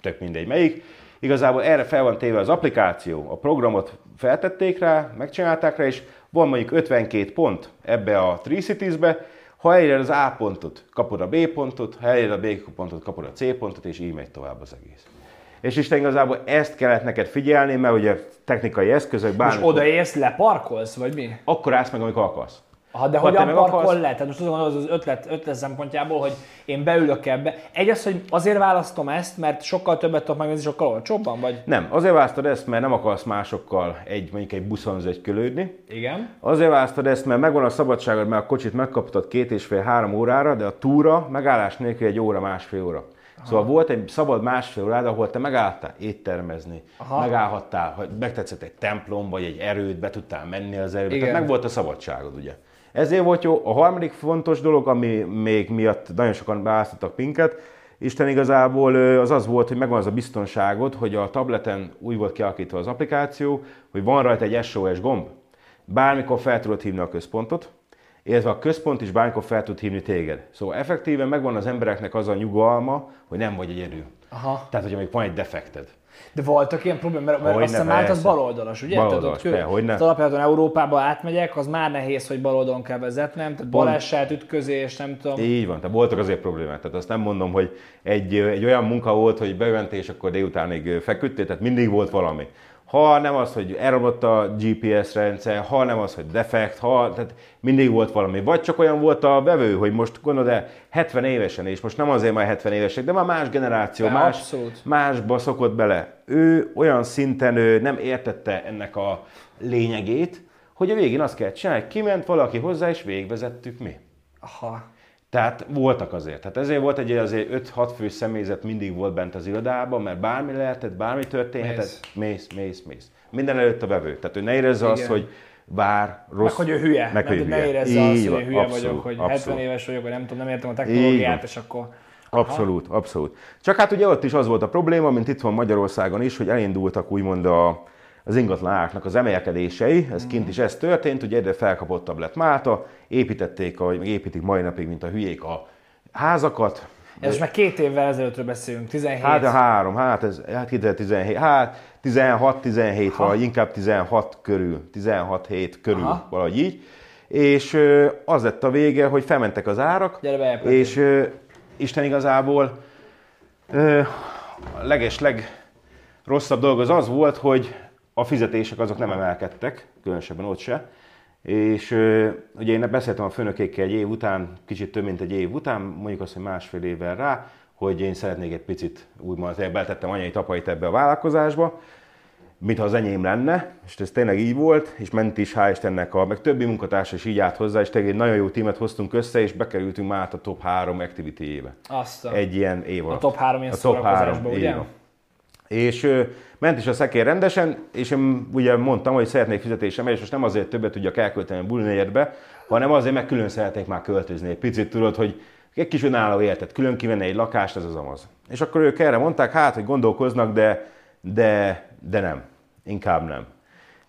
tök mindegy melyik. Igazából erre fel van téve az applikáció, a programot feltették rá, megcsinálták rá, és van mondjuk 52 pont ebbe a Three Cities-be, ha eléred az A pontot, kapod a B pontot, ha eléred a B pontot, kapod a C pontot, és így megy tovább az egész. És Isten igazából ezt kellett neked figyelni, mert ugye technikai eszközök, bármikor... És odaérsz, leparkolsz, vagy mi? Akkor állsz meg, amikor akarsz. Ha, de hogyan parkol akarsz... le? Tehát most tudom, az az ötlet, ötlet szempontjából, hogy én beülök ebbe. Egy az, hogy azért választom ezt, mert sokkal többet tudok megnézni, sokkal olcsóbban, vagy? Nem, azért választod ezt, mert nem akarsz másokkal egy, mondjuk egy buszon zögykölődni. Igen. Azért választod ezt, mert megvan a szabadságod, mert a kocsit megkaptad két és fél, három órára, de a túra megállás nélkül egy óra, másfél óra. Aha. Szóval volt egy szabad másfél órád, ahol te megálltál éttermezni, Aha. megállhattál, hogy megtetszett egy templom, vagy egy erőt, be tudtál menni az erőbe, Igen. tehát meg volt a szabadságod, ugye. Ezért volt jó. A harmadik fontos dolog, ami még miatt nagyon sokan beáztattak minket, Isten igazából az az volt, hogy megvan az a biztonságod, hogy a tableten úgy volt kialakítva az applikáció, hogy van rajta egy SOS gomb. Bármikor fel tudod hívni a központot, illetve a központ is bármikor fel tud hívni téged. Szóval effektíven megvan az embereknek az a nyugalma, hogy nem vagy egyedül. Aha. Tehát, hogy amíg van egy defekted. De voltak ilyen problémák, mert, mert azt hiszem az baloldalas, ugye? Baloldalas, tehát, ott, ne. alapjáton Európába átmegyek, az már nehéz, hogy baloldalon kell vezetnem, tehát baleset, ütközés, nem tudom. Így van, tehát voltak azért problémák. Tehát azt nem mondom, hogy egy, egy olyan munka volt, hogy bementél, és akkor délutánig feküdtél, tehát mindig volt valami ha nem az, hogy elromlott a GPS rendszer, ha nem az, hogy defekt, ha, tehát mindig volt valami. Vagy csak olyan volt a vevő, hogy most gondolod el 70 évesen, és most nem azért már 70 évesek, de már más generáció, de más, abszolút. másba szokott bele. Ő olyan szinten ő nem értette ennek a lényegét, hogy a végén azt kell csinálni, kiment valaki hozzá, és végvezettük mi. Aha. Tehát voltak azért. Tehát ezért volt egy azért 5-6 fő személyzet mindig volt bent az irodában, mert bármi lehetett, bármi történhetett, mész, mész, mész. Minden előtt a vevő. Tehát ő ne érezze azt, hogy vár, rossz. Meg hogy ő hülye. Meg, hogy ne érezze azt, hogy én hülye abszolút, vagyok, hogy abszolút. 70 éves vagyok, vagy nem tudom, nem értem a technológiát, és akkor... Abszolút, abszolút. Csak hát ugye ott is az volt a probléma, mint itt van Magyarországon is, hogy elindultak úgymond a, az ingatlan áraknak az emelkedései, ez kint is ez történt, ugye egyre felkapottabb lett Málta, építették, ahogy építik mai napig, mint a hülyék a házakat, Ez most már két évvel ezelőttről beszélünk, 17. Hát a három, hát ez hát 2017, hát 16-17 vagy inkább 16 körül, 16-7 körül, Aha. Valahogy így. És az lett a vége, hogy felmentek az árak, Gyere be, és ö, Isten igazából a leges-leg rosszabb dolog az az volt, hogy a fizetések azok nem emelkedtek, különösebben ott se. És ugye én beszéltem a főnökékkel egy év után, kicsit több mint egy év után, mondjuk azt, hogy másfél évvel rá, hogy én szeretnék egy picit úgymond, beletettem anyai tapait ebbe a vállalkozásba, mintha az enyém lenne, és ez tényleg így volt, és ment is, hál' Istennek, a, meg többi munkatársa is így állt hozzá, és tényleg egy nagyon jó tímet hoztunk össze, és bekerültünk már a top 3 activity-ébe. A... Egy ilyen év alatt. top három ilyen A top szórakozásba, három, ugye? így van. És ment is a szekér rendesen, és én ugye mondtam, hogy szeretnék fizetésem, és most nem azért többet tudjak elkölteni a bulinegyedbe, hanem azért, mert külön szeretnék már költözni. Egy picit tudod, hogy egy kis önálló életet, külön kivenni egy lakást, ez az amaz. És akkor ők erre mondták, hát, hogy gondolkoznak, de, de, de nem. Inkább nem.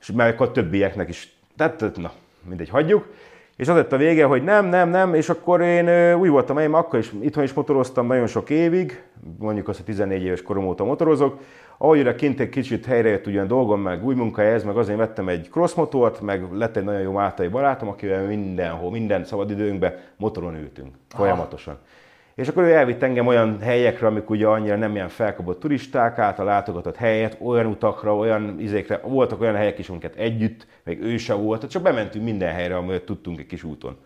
És mert akkor többieknek is, tehát na, mindegy, hagyjuk. És az lett a vége, hogy nem, nem, nem, és akkor én úgy voltam, én akkor is itthon is motoroztam nagyon sok évig, mondjuk azt, hogy 14 éves korom óta motorozok. Ahogy ide kint egy kicsit helyre jött ugyan dolgom, meg új munkahelyez, meg azért vettem egy crossmotort, meg lett egy nagyon jó máltai barátom, akivel mindenhol, minden szabadidőnkben motoron ültünk, folyamatosan. És akkor ő elvitt engem olyan helyekre, amik ugye annyira nem ilyen felkapott turisták által látogatott helyet, olyan utakra, olyan izékre, voltak olyan helyek is, amiket együtt, meg ő se volt, csak bementünk minden helyre, amelyet tudtunk egy kis úton.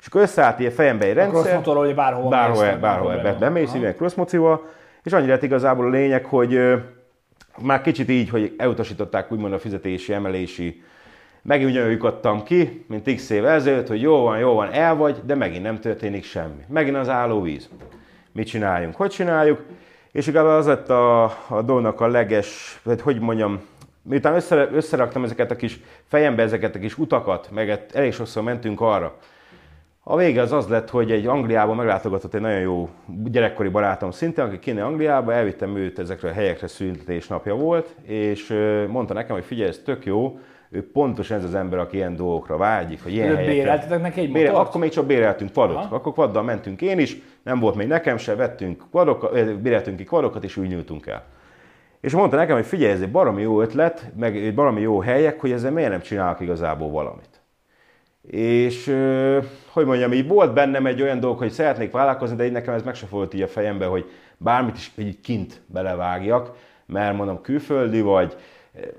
És akkor összeállt ilyen fejembe egy rendszer. crossmotorral, hogy bárhova Bárhol, mész, bárhol nem be, probléma. bemész, ilyen crossmocival, és annyira lett igazából a lényeg, hogy már kicsit így, hogy elutasították úgymond a fizetési emelési Megint ugyanúgy adtam ki, mint x év ezelőtt, hogy jó van, jó van, el vagy, de megint nem történik semmi. Megint az állóvíz. Mit csináljunk? Hogy csináljuk? És igazából az lett a, a dolognak a leges, vagy hogy mondjam, miután össze, összeraktam ezeket a kis fejembe ezeket a kis utakat, meg elég sokszor mentünk arra, a vége az az lett, hogy egy Angliában meglátogatott egy nagyon jó gyerekkori barátom szintén, aki kéne Angliába, elvittem őt ezekre a helyekre születés napja volt, és mondta nekem, hogy figyelj, ez tök jó, ő pontosan ez az ember, aki ilyen dolgokra vágyik, hogy ilyen Ő helyekre. béreltetek neki egy Bére, akkor még csak béreltünk. Aha. Akkor quaddal mentünk én is, nem volt még nekem se, vettünk quadokat, ö, béreltünk ki quadokat, és úgy nyújtunk el. És mondta nekem, hogy figyelj, ez egy baromi jó ötlet, meg egy baromi jó helyek, hogy ezzel miért nem csinálok igazából valamit. És hogy mondjam, így volt bennem egy olyan dolog, hogy szeretnék vállalkozni, de így nekem ez meg se volt így a fejembe, hogy bármit is így kint belevágjak, mert mondom külföldi vagy,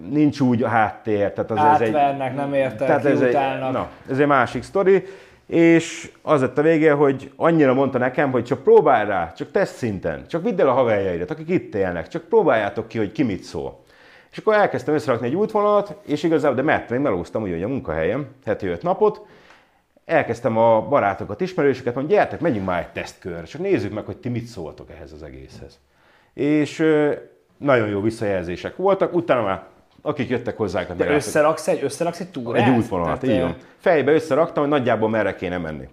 nincs úgy a háttér. Tehát az ez egy, Átvernek, nem értek, tehát ez egy, na, ez egy másik sztori, és az lett a vége, hogy annyira mondta nekem, hogy csak próbálj rá, csak teszt szinten, csak vidd el a haverjaidat, akik itt élnek, csak próbáljátok ki, hogy ki mit szól. És akkor elkezdtem összerakni egy útvonalat, és igazából, de mert még melóztam ugye a munkahelyem, heti öt napot, elkezdtem a barátokat, ismerősöket, mondani, gyertek, menjünk már egy tesztkörre, csak nézzük meg, hogy ti mit szóltok ehhez az egészhez. És nagyon jó visszajelzések voltak, utána már akik jöttek hozzánk, De meglátok- összeraksz egy, összeraksz egy túrát? egy útvonalat, Tehát, így ö, van. Fejbe összeraktam, hogy nagyjából merre kéne menni.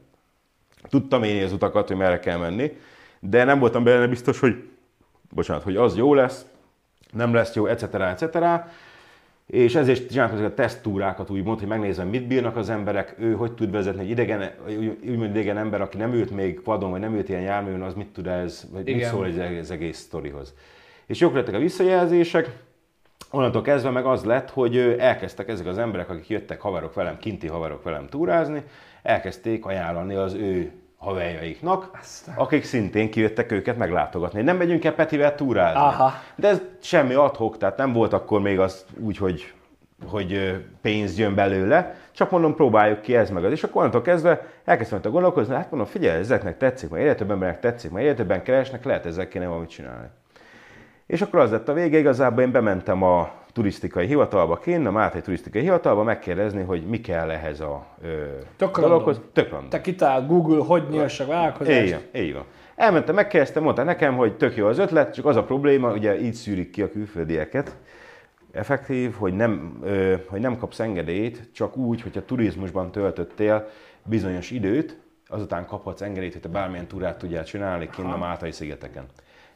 Tudtam én az utakat, hogy merre kell menni, de nem voltam benne biztos, hogy, bocsánat, hogy az jó lesz, nem lesz jó, etc. etc. És ezért csináltam ezeket a teszttúrákat, úgymond, hogy megnézem, mit bírnak az emberek, ő hogy tud vezetni, egy idegen, úgymond idegen ember, aki nem ült még padon, vagy nem ült ilyen járművön, az mit tud ez, vagy mit Igen. szól ez az egész sztorihoz. És jók lettek a visszajelzések, Onnantól kezdve meg az lett, hogy elkezdtek ezek az emberek, akik jöttek haverok velem, kinti haverok velem túrázni, elkezdték ajánlani az ő haverjaiknak, Aztán. akik szintén kijöttek őket meglátogatni. Nem megyünk el Petivel túrázni. Aha. De ez semmi adhok, tehát nem volt akkor még az úgy, hogy, hogy pénz jön belőle, csak mondom, próbáljuk ki ez meg az. És akkor onnantól kezdve elkezdtem ott gondolkozni, hát mondom, figyelj, ezeknek tetszik, mert egyre több embernek tetszik, mert egyre többen keresnek, lehet ezzel kéne valamit csinálni. És akkor az lett a vége, igazából én bementem a turisztikai hivatalba kint, a Máté turisztikai hivatalba megkérdezni, hogy mi kell ehhez a ö, Tök dologhoz. random. Tök random. Te kitál Google, hogy nyilssak vállalkozást. Így van, így van. Elmentem, megkérdeztem, mondta nekem, hogy tök jó az ötlet, csak az a probléma, ugye így szűrik ki a külföldieket, effektív, hogy nem, ö, hogy nem kapsz engedélyt, csak úgy, hogyha turizmusban töltöttél bizonyos időt, azután kaphatsz engedélyt, hogy te bármilyen túrát tudjál csinálni kinn a Mátai szigeteken.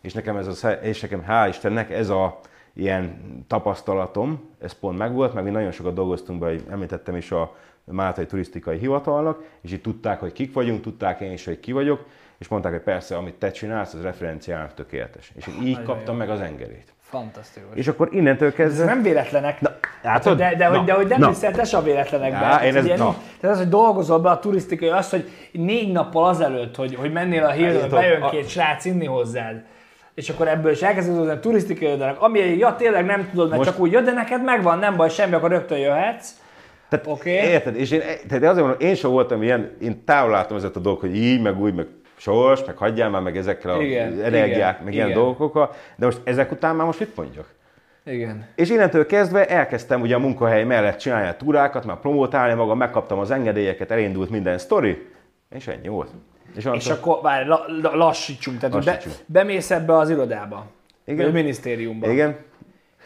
És nekem ez a, és nekem hál' Istennek ez a ilyen tapasztalatom, ez pont megvolt, meg mi nagyon sokat dolgoztunk be, említettem is a Mátai Turisztikai Hivatalnak, és itt tudták, hogy kik vagyunk, tudták én is, hogy ki vagyok, és mondták, hogy persze, amit te csinálsz, az referenciának tökéletes. És én így Nagyon kaptam jó. meg az engedélyt. Fantasztikus. És akkor innentől Ez kezdve... nem véletlenek. Na, látod? de, de, Na, hogy, de hogy nem na. hiszel te se a véletlenekbe. Á, Tehát, én ez- ugye na. Tehát az, hogy dolgozol be a turisztikai, az, hogy négy nappal azelőtt, hogy, hogy mennél a hírről, Én bejön két srác inni hozzád, és akkor ebből is elkezded hozni a turisztikai jövedelmek, ami ja tényleg nem tudod, mert Most- csak úgy jön, de neked megvan, nem baj, semmi, akkor rögtön jöhetsz. Tehát, okay. Érted? És én, tehát azért mondom, én sem voltam ilyen, én távol láttam ezeket a dolgok, hogy így, meg úgy, meg sors, meg hagyjál már meg ezekkel Igen, az energiák, igen, meg ilyen igen. dolgokkal, de most ezek után már most mit mondjak? Igen. És innentől kezdve elkezdtem ugye a munkahely mellett csinálni a túrákat, már promotálni magam, megkaptam az engedélyeket, elindult minden sztori, és ennyi volt. És, És akkor várj, la, la, lassítsunk, tehát hogy be, Lassítsunk. bemész ebbe az irodába, Igen. a minisztériumba. Igen,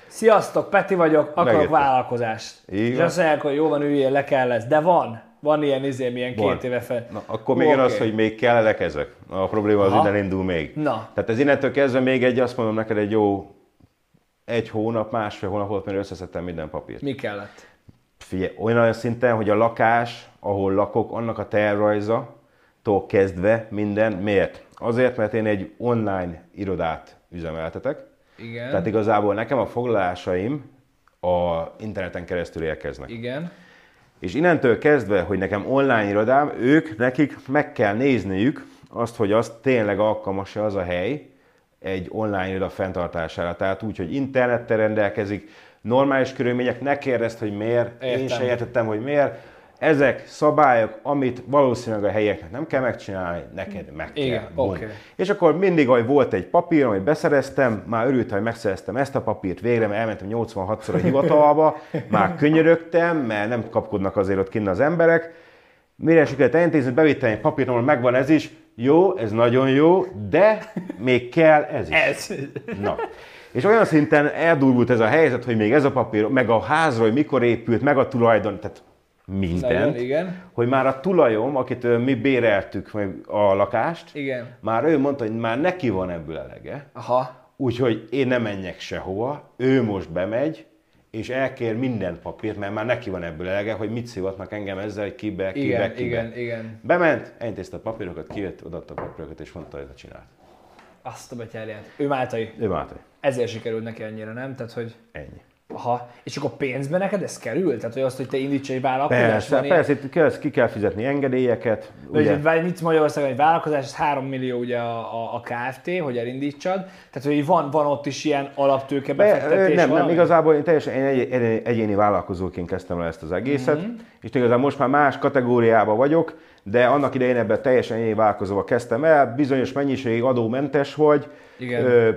Sziasztok, Peti vagyok, akarok Megértem. vállalkozást. Így és azt mondják, hogy jó van, üljél, le kell lesz. De van, van ilyen izé, milyen Van. két éve fel. Na, akkor még jön az, hogy még kellene ezek. A probléma az innen indul még. Na. Tehát ez innentől kezdve még egy, azt mondom neked, egy jó egy hónap, másfél hónap volt, mire összeszedtem minden papírt. Mi kellett? Figyelj, olyan szinten, hogy a lakás, ahol lakok, annak a tervrajza-tól kezdve minden. Miért? Azért, mert én egy online irodát üzemeltetek. Igen. Tehát igazából nekem a foglalásaim a interneten keresztül érkeznek. Igen. És innentől kezdve, hogy nekem online irodám, ők, nekik meg kell nézniük azt, hogy az tényleg alkalmas-e az a hely egy online iroda fenntartására. Tehát úgy, hogy internettel rendelkezik, normális körülmények, ne kérdezd, hogy miért, én Értem. se értettem, hogy miért. Ezek szabályok, amit valószínűleg a helyeknek nem kell megcsinálni, neked meg kell. Igen, oké. És akkor mindig, hogy volt egy papír, amit beszereztem, már örültem, hogy megszereztem ezt a papírt végre, mert elmentem 86-szor a hivatalba, már könyörögtem, mert nem kapkodnak azért ott kinn az emberek. Mire sikerült elintézni, bevittem egy papírt, ahol megvan ez is, jó, ez nagyon jó, de még kell ez is. Ez. Na. És olyan szinten eldurvult ez a helyzet, hogy még ez a papír, meg a házról, hogy mikor épült, meg a tulajdon, tehát Nagyon, mindent, igen. hogy már a tulajom, akit mi béreltük meg a lakást, Igen. már ő mondta, hogy már neki van ebből elege, Aha. úgyhogy én nem menjek sehova, ő most bemegy, és elkér minden papírt, mert már neki van ebből elege, hogy mit szivatnak engem ezzel, hogy kibe, kibe, Igen, kibe. igen, igen. Bement, elintézte a papírokat, kijött, odaadta a papírokat, és mondta, hogy ezt csinált. Azt a betyárját. Ő Máltai. Ő Máté. Ezért sikerült neki annyira, nem? Tehát, hogy Ennyi. Aha. És akkor pénzben neked ez kerül? Tehát, hogy azt, hogy te indíts egy vállalkozást? Persze, van persze, itt kell, ki kell fizetni engedélyeket. Ugye? Ugye? Vagy mit Magyarországon egy vállalkozás, ez 3 millió ugye a, a, a KFT, hogy elindítsad. Tehát, hogy van, van ott is ilyen alaptőke Be, befektetés. nem, nem, valami? igazából én teljesen egy, egy, egyéni vállalkozóként kezdtem el ezt az egészet, mm-hmm. és igazából most már más kategóriában vagyok, de annak idején ebben teljesen egyéni vállalkozóval kezdtem el, bizonyos mennyiségig adómentes vagy, Igen. Ö,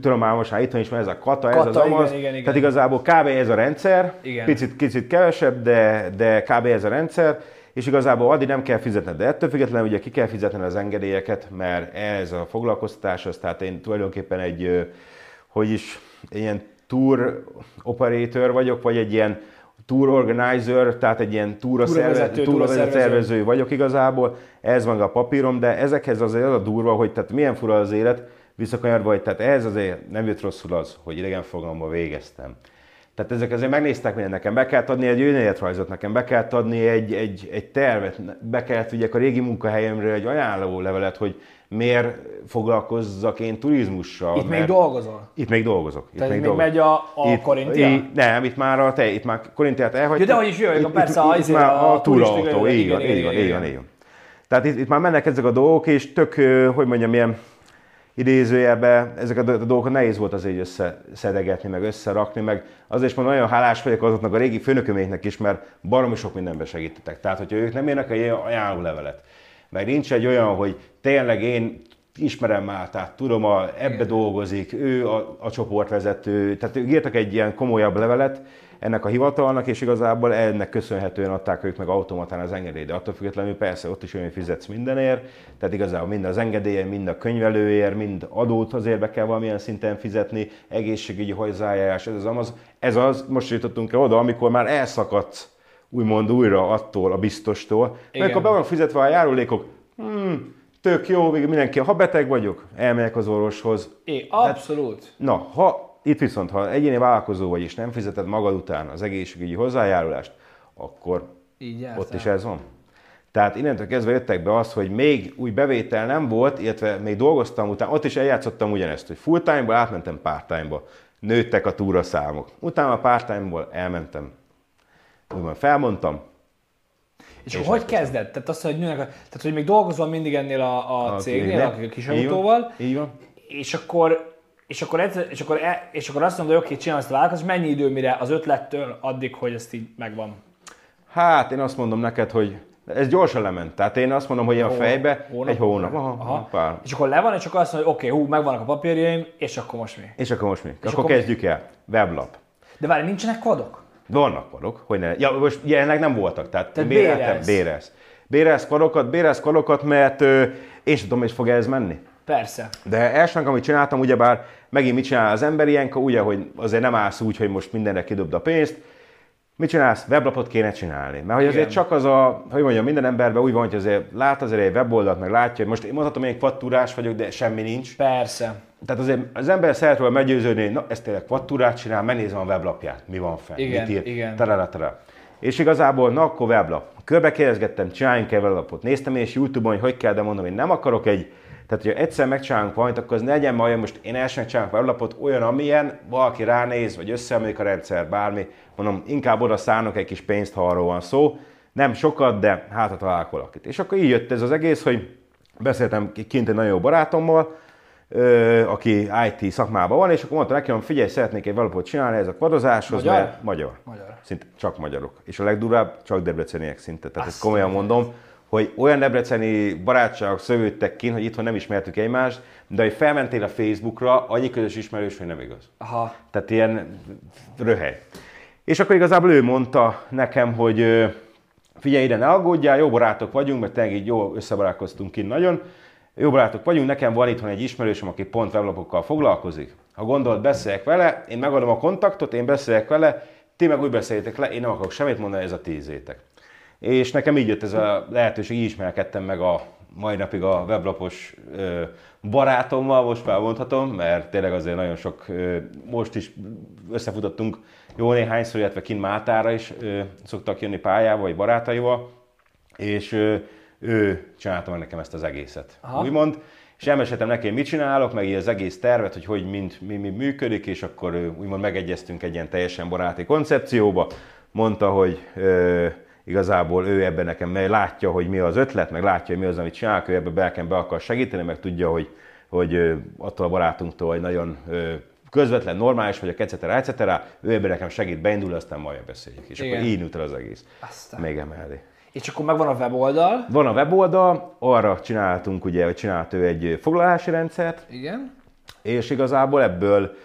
tudom már most már itthon is van ez a kata, ez Kata, az amaz, igen, igen, igen. tehát igazából kb. ez a rendszer, Igen. picit, kicsit kevesebb, de, de kb. ez a rendszer, és igazából addig nem kell fizetned, de ettől függetlenül ugye ki kell fizetni az engedélyeket, mert ez a foglalkoztatás, az tehát én tulajdonképpen egy, hogy is, ilyen tour operator vagyok, vagy egy ilyen tour organizer, tehát egy ilyen túra szervező vagyok igazából, ez van a papírom, de ezekhez azért az a durva, hogy tehát milyen fura az élet, visszakanyarva, hogy tehát ez azért nem jött rosszul az, hogy idegenforgalomban végeztem. Tehát ezek azért megnéztek minden nekem, be kellett adni egy önéletrajzot nekem, be kellett adni egy, egy, egy tervet, be kellett vigyek a régi munkahelyemről egy ajánló levelet, hogy miért foglalkozzak én turizmussal. Itt még dolgozol? Itt még dolgozok. Itt Tehát még dolgozok. megy a, a Itt- Korintia? í- Nem, itt már a te, itt már Korintiát elhagytuk. Ja, de hogy is jöjjön, Itt- persze, itt, a- itt, izé, már a a túrautó, így van, így van, így van. Tehát itt, itt már mennek ezek a dolgok, és tök, hogy mondjam, ilyen idézőjelben ezeket a dolgokat nehéz volt azért összeszedegetni, meg összerakni, meg azért is mondom, nagyon hálás vagyok azoknak a régi főnököméknek is, mert baromi sok mindenben segítettek. Tehát, hogyha ők nem írnak egy ajánlólevelet, meg nincs egy olyan, hogy tényleg én ismerem Máltát, tudom, a, ebbe dolgozik, ő a, a csoportvezető, tehát ők írtak egy ilyen komolyabb levelet ennek a hivatalnak, és igazából ennek köszönhetően adták ők meg automatán az engedélyt. De attól függetlenül persze ott is olyan, fizetsz mindenért, tehát igazából mind az engedélye, mind a könyvelőért, mind adót azért be kell valamilyen szinten fizetni, egészségügyi hozzájárás, ez az, amaz. ez az, most jutottunk el oda, amikor már elszakadsz úgymond újra attól a biztostól, mert akkor be van fizetve a járulékok, hmm, tök jó, még mindenki, ha beteg vagyok, elmegyek az orvoshoz. É, abszolút. Na, ha Itt viszont, ha egyéni vállalkozó vagy és nem fizeted magad után az egészségügyi hozzájárulást, akkor Így ott is ez van. Tehát innentől kezdve jöttek be az, hogy még új bevétel nem volt, illetve még dolgoztam utána, ott is eljátszottam ugyanezt, hogy full time-ba átmentem part time-ba. Nőttek a túraszámok. Utána a part time-ból elmentem. Úgymond felmondtam, És akkor hogy kezded? Tehát azt, hogy nőnek, a- tehát hogy még dolgozol mindig ennél a, a cégnél, a kis autóval, Így van. és akkor és akkor, egyszer, és, akkor e, és akkor azt mondod, hogy oké, csinálom ezt a vállalkozást, mennyi idő mire az ötlettől addig, hogy ezt így megvan? Hát én azt mondom neked, hogy ez gyorsan lement. Tehát én azt mondom, hogy a fejbe Hónap? egy hónap. Aha, Aha. Pár. És akkor le van, és akkor azt mondod, hogy oké, hú, megvannak a papírjaim, és akkor most mi? És akkor most mi? akkor, akkor mi? kezdjük el. Weblap. De várj, nincsenek kodok? Vannak padok, hogy ne. Ja, most jelenleg nem voltak, tehát, Tehát béreltem, bérelsz. bérelsz. Padokat, bérelsz padokat, mert sem tudom, hogy fog ez menni. Persze. De elsőnek, amit csináltam, ugyebár megint mit csinál az ember ilyenkor, ugye, hogy azért nem állsz úgy, hogy most mindenre kidobd a pénzt. Mit csinálsz? Weblapot kéne csinálni. Mert hogy azért Igen. csak az a, hogy mondjam, minden emberben úgy van, hogy azért lát azért egy weboldalt, meg látja, hogy most én mondhatom, hogy én kvattúrás vagyok, de semmi nincs. Persze. Tehát azért az ember szeret róla meggyőződni, hogy na, ez tényleg kvattúrát csinál, megnézem a weblapját, mi van fenn, Igen, mit ír, igen. tarara, tarara. És igazából, na akkor weblap. Körbe kérdezgettem, csináljunk egy weblapot. Néztem én is YouTube-on, hogy hogy kell, de mondom, én nem akarok egy, tehát hogyha egyszer megcsinálunk valamit, akkor az ne legyen majd, most én első megcsinálok weblapot olyan, amilyen, valaki ránéz, vagy összeemlék a rendszer, bármi. Mondom, inkább oda szánok egy kis pénzt, ha arról van szó. Nem sokat, de hát ha találok valakit. És akkor így jött ez az egész, hogy beszéltem kint egy nagyon jó barátommal, aki IT szakmában van, és akkor mondta nekem, figyelj, szeretnék egy valapot csinálni ez a kvadozáshoz, Magyar? mert magyar. Magyar. Szinte csak magyarok. És a legdurább csak debreceniek szinte. Tehát ezt komolyan mondom, hogy olyan debreceni barátságok szövődtek ki, hogy itthon nem ismertük egymást, de hogy felmentél a Facebookra, annyi közös ismerős, hogy nem igaz. Aha. Tehát ilyen röhely. És akkor igazából ő mondta nekem, hogy figyelj ide, ne aggódjál, jó barátok vagyunk, mert tényleg így jó összebarátkoztunk ki nagyon. Jó barátok vagyunk, nekem van itthon egy ismerősöm, aki pont weblapokkal foglalkozik. Ha gondolod, beszéljek vele, én megadom a kontaktot, én beszéljek vele, ti meg úgy beszéljetek le, én nem akarok semmit mondani, ez a tízétek. És nekem így jött ez a lehetőség, így ismerkedtem meg a mai napig a weblapos barátommal, most már mondhatom, mert tényleg azért nagyon sok, most is összefutottunk jó néhányszor, illetve kint Mátára is szoktak jönni pályával, vagy barátaival, és ö, ő csinálta meg nekem ezt az egészet. Aha. Úgymond, és elmeséltem neki, mit csinálok, meg így az egész tervet, hogy hogy mind, mi, mi működik, és akkor úgymond megegyeztünk egy ilyen teljesen baráti koncepcióba. Mondta, hogy ö, igazából ő ebben nekem látja, hogy mi az ötlet, meg látja, hogy mi az, amit csinálok, ő ebbe belken be akar segíteni, meg tudja, hogy, hogy attól a barátunktól, hogy nagyon közvetlen, normális vagyok, etc. etc. Ő ebben nekem segít beindul, aztán majd beszéljük. És Igen. akkor így nőtt el az egész. Aztán. Még emellé. És akkor megvan a weboldal. Van a weboldal, arra csináltunk ugye, hogy csinált ő egy foglalási rendszert, Igen. és igazából ebből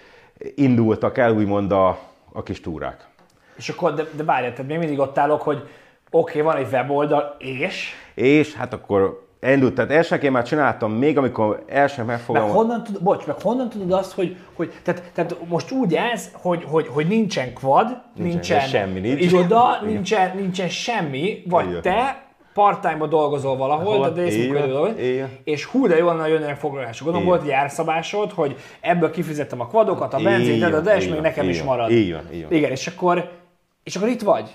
indultak el úgymond a, a kis túrák. És akkor, de, de várjál, tehát még mindig ott állok, hogy oké, okay, van egy weboldal, és? És hát akkor elindult, tehát elsőnek én már csináltam, még amikor első Meg megfogalmaztam. honnan, tud, bocs, meg honnan tudod azt, hogy, hogy tehát, tehát most úgy ez, hogy, hogy, hogy nincsen quad, nincsen, semmi nincs. iroda, nincsen, nincsen semmi, vagy Igen. te part-time dolgozol valahol, dolgozol, így van. és hú, de jó lenne, hogy jönnek foglalások. Gondolom volt egy árszabásod, hogy ebből kifizettem a quadokat, a benzint, de, van, de, és még nekem is marad. Igen, és akkor, és akkor itt vagy.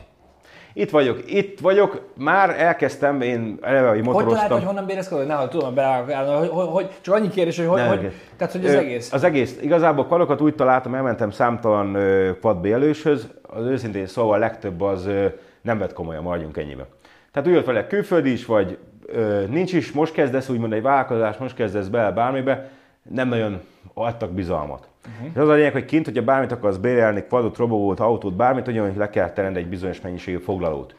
Itt vagyok, itt vagyok, már elkezdtem, én eleve, hogy Hogy találtad, motoroztam. hogy honnan bérezkedő? Nehogy tudom, beleállni, hogy, hogy, hogy, csak annyi kérdés, hogy, hogy, Nem, hogy tehát, hogy az Ö, egész. Az egész. Igazából kvadokat úgy találtam, elmentem számtalan ö, quad bélőshöz, az őszintén szóval a legtöbb az ö, nem vett komolyan, maradjunk ennyibe. Tehát úgy jött vele külföldi is, vagy ö, nincs is, most kezdesz úgymond egy vállalkozás, most kezdesz bele bármibe, nem nagyon adtak bizalmat. Uh-huh. És az a lényeg, hogy kint, hogyha bármit akarsz bérelni, quadot, robogót, autót, bármit, ugyanúgy le kell tenned egy bizonyos mennyiségű foglalót.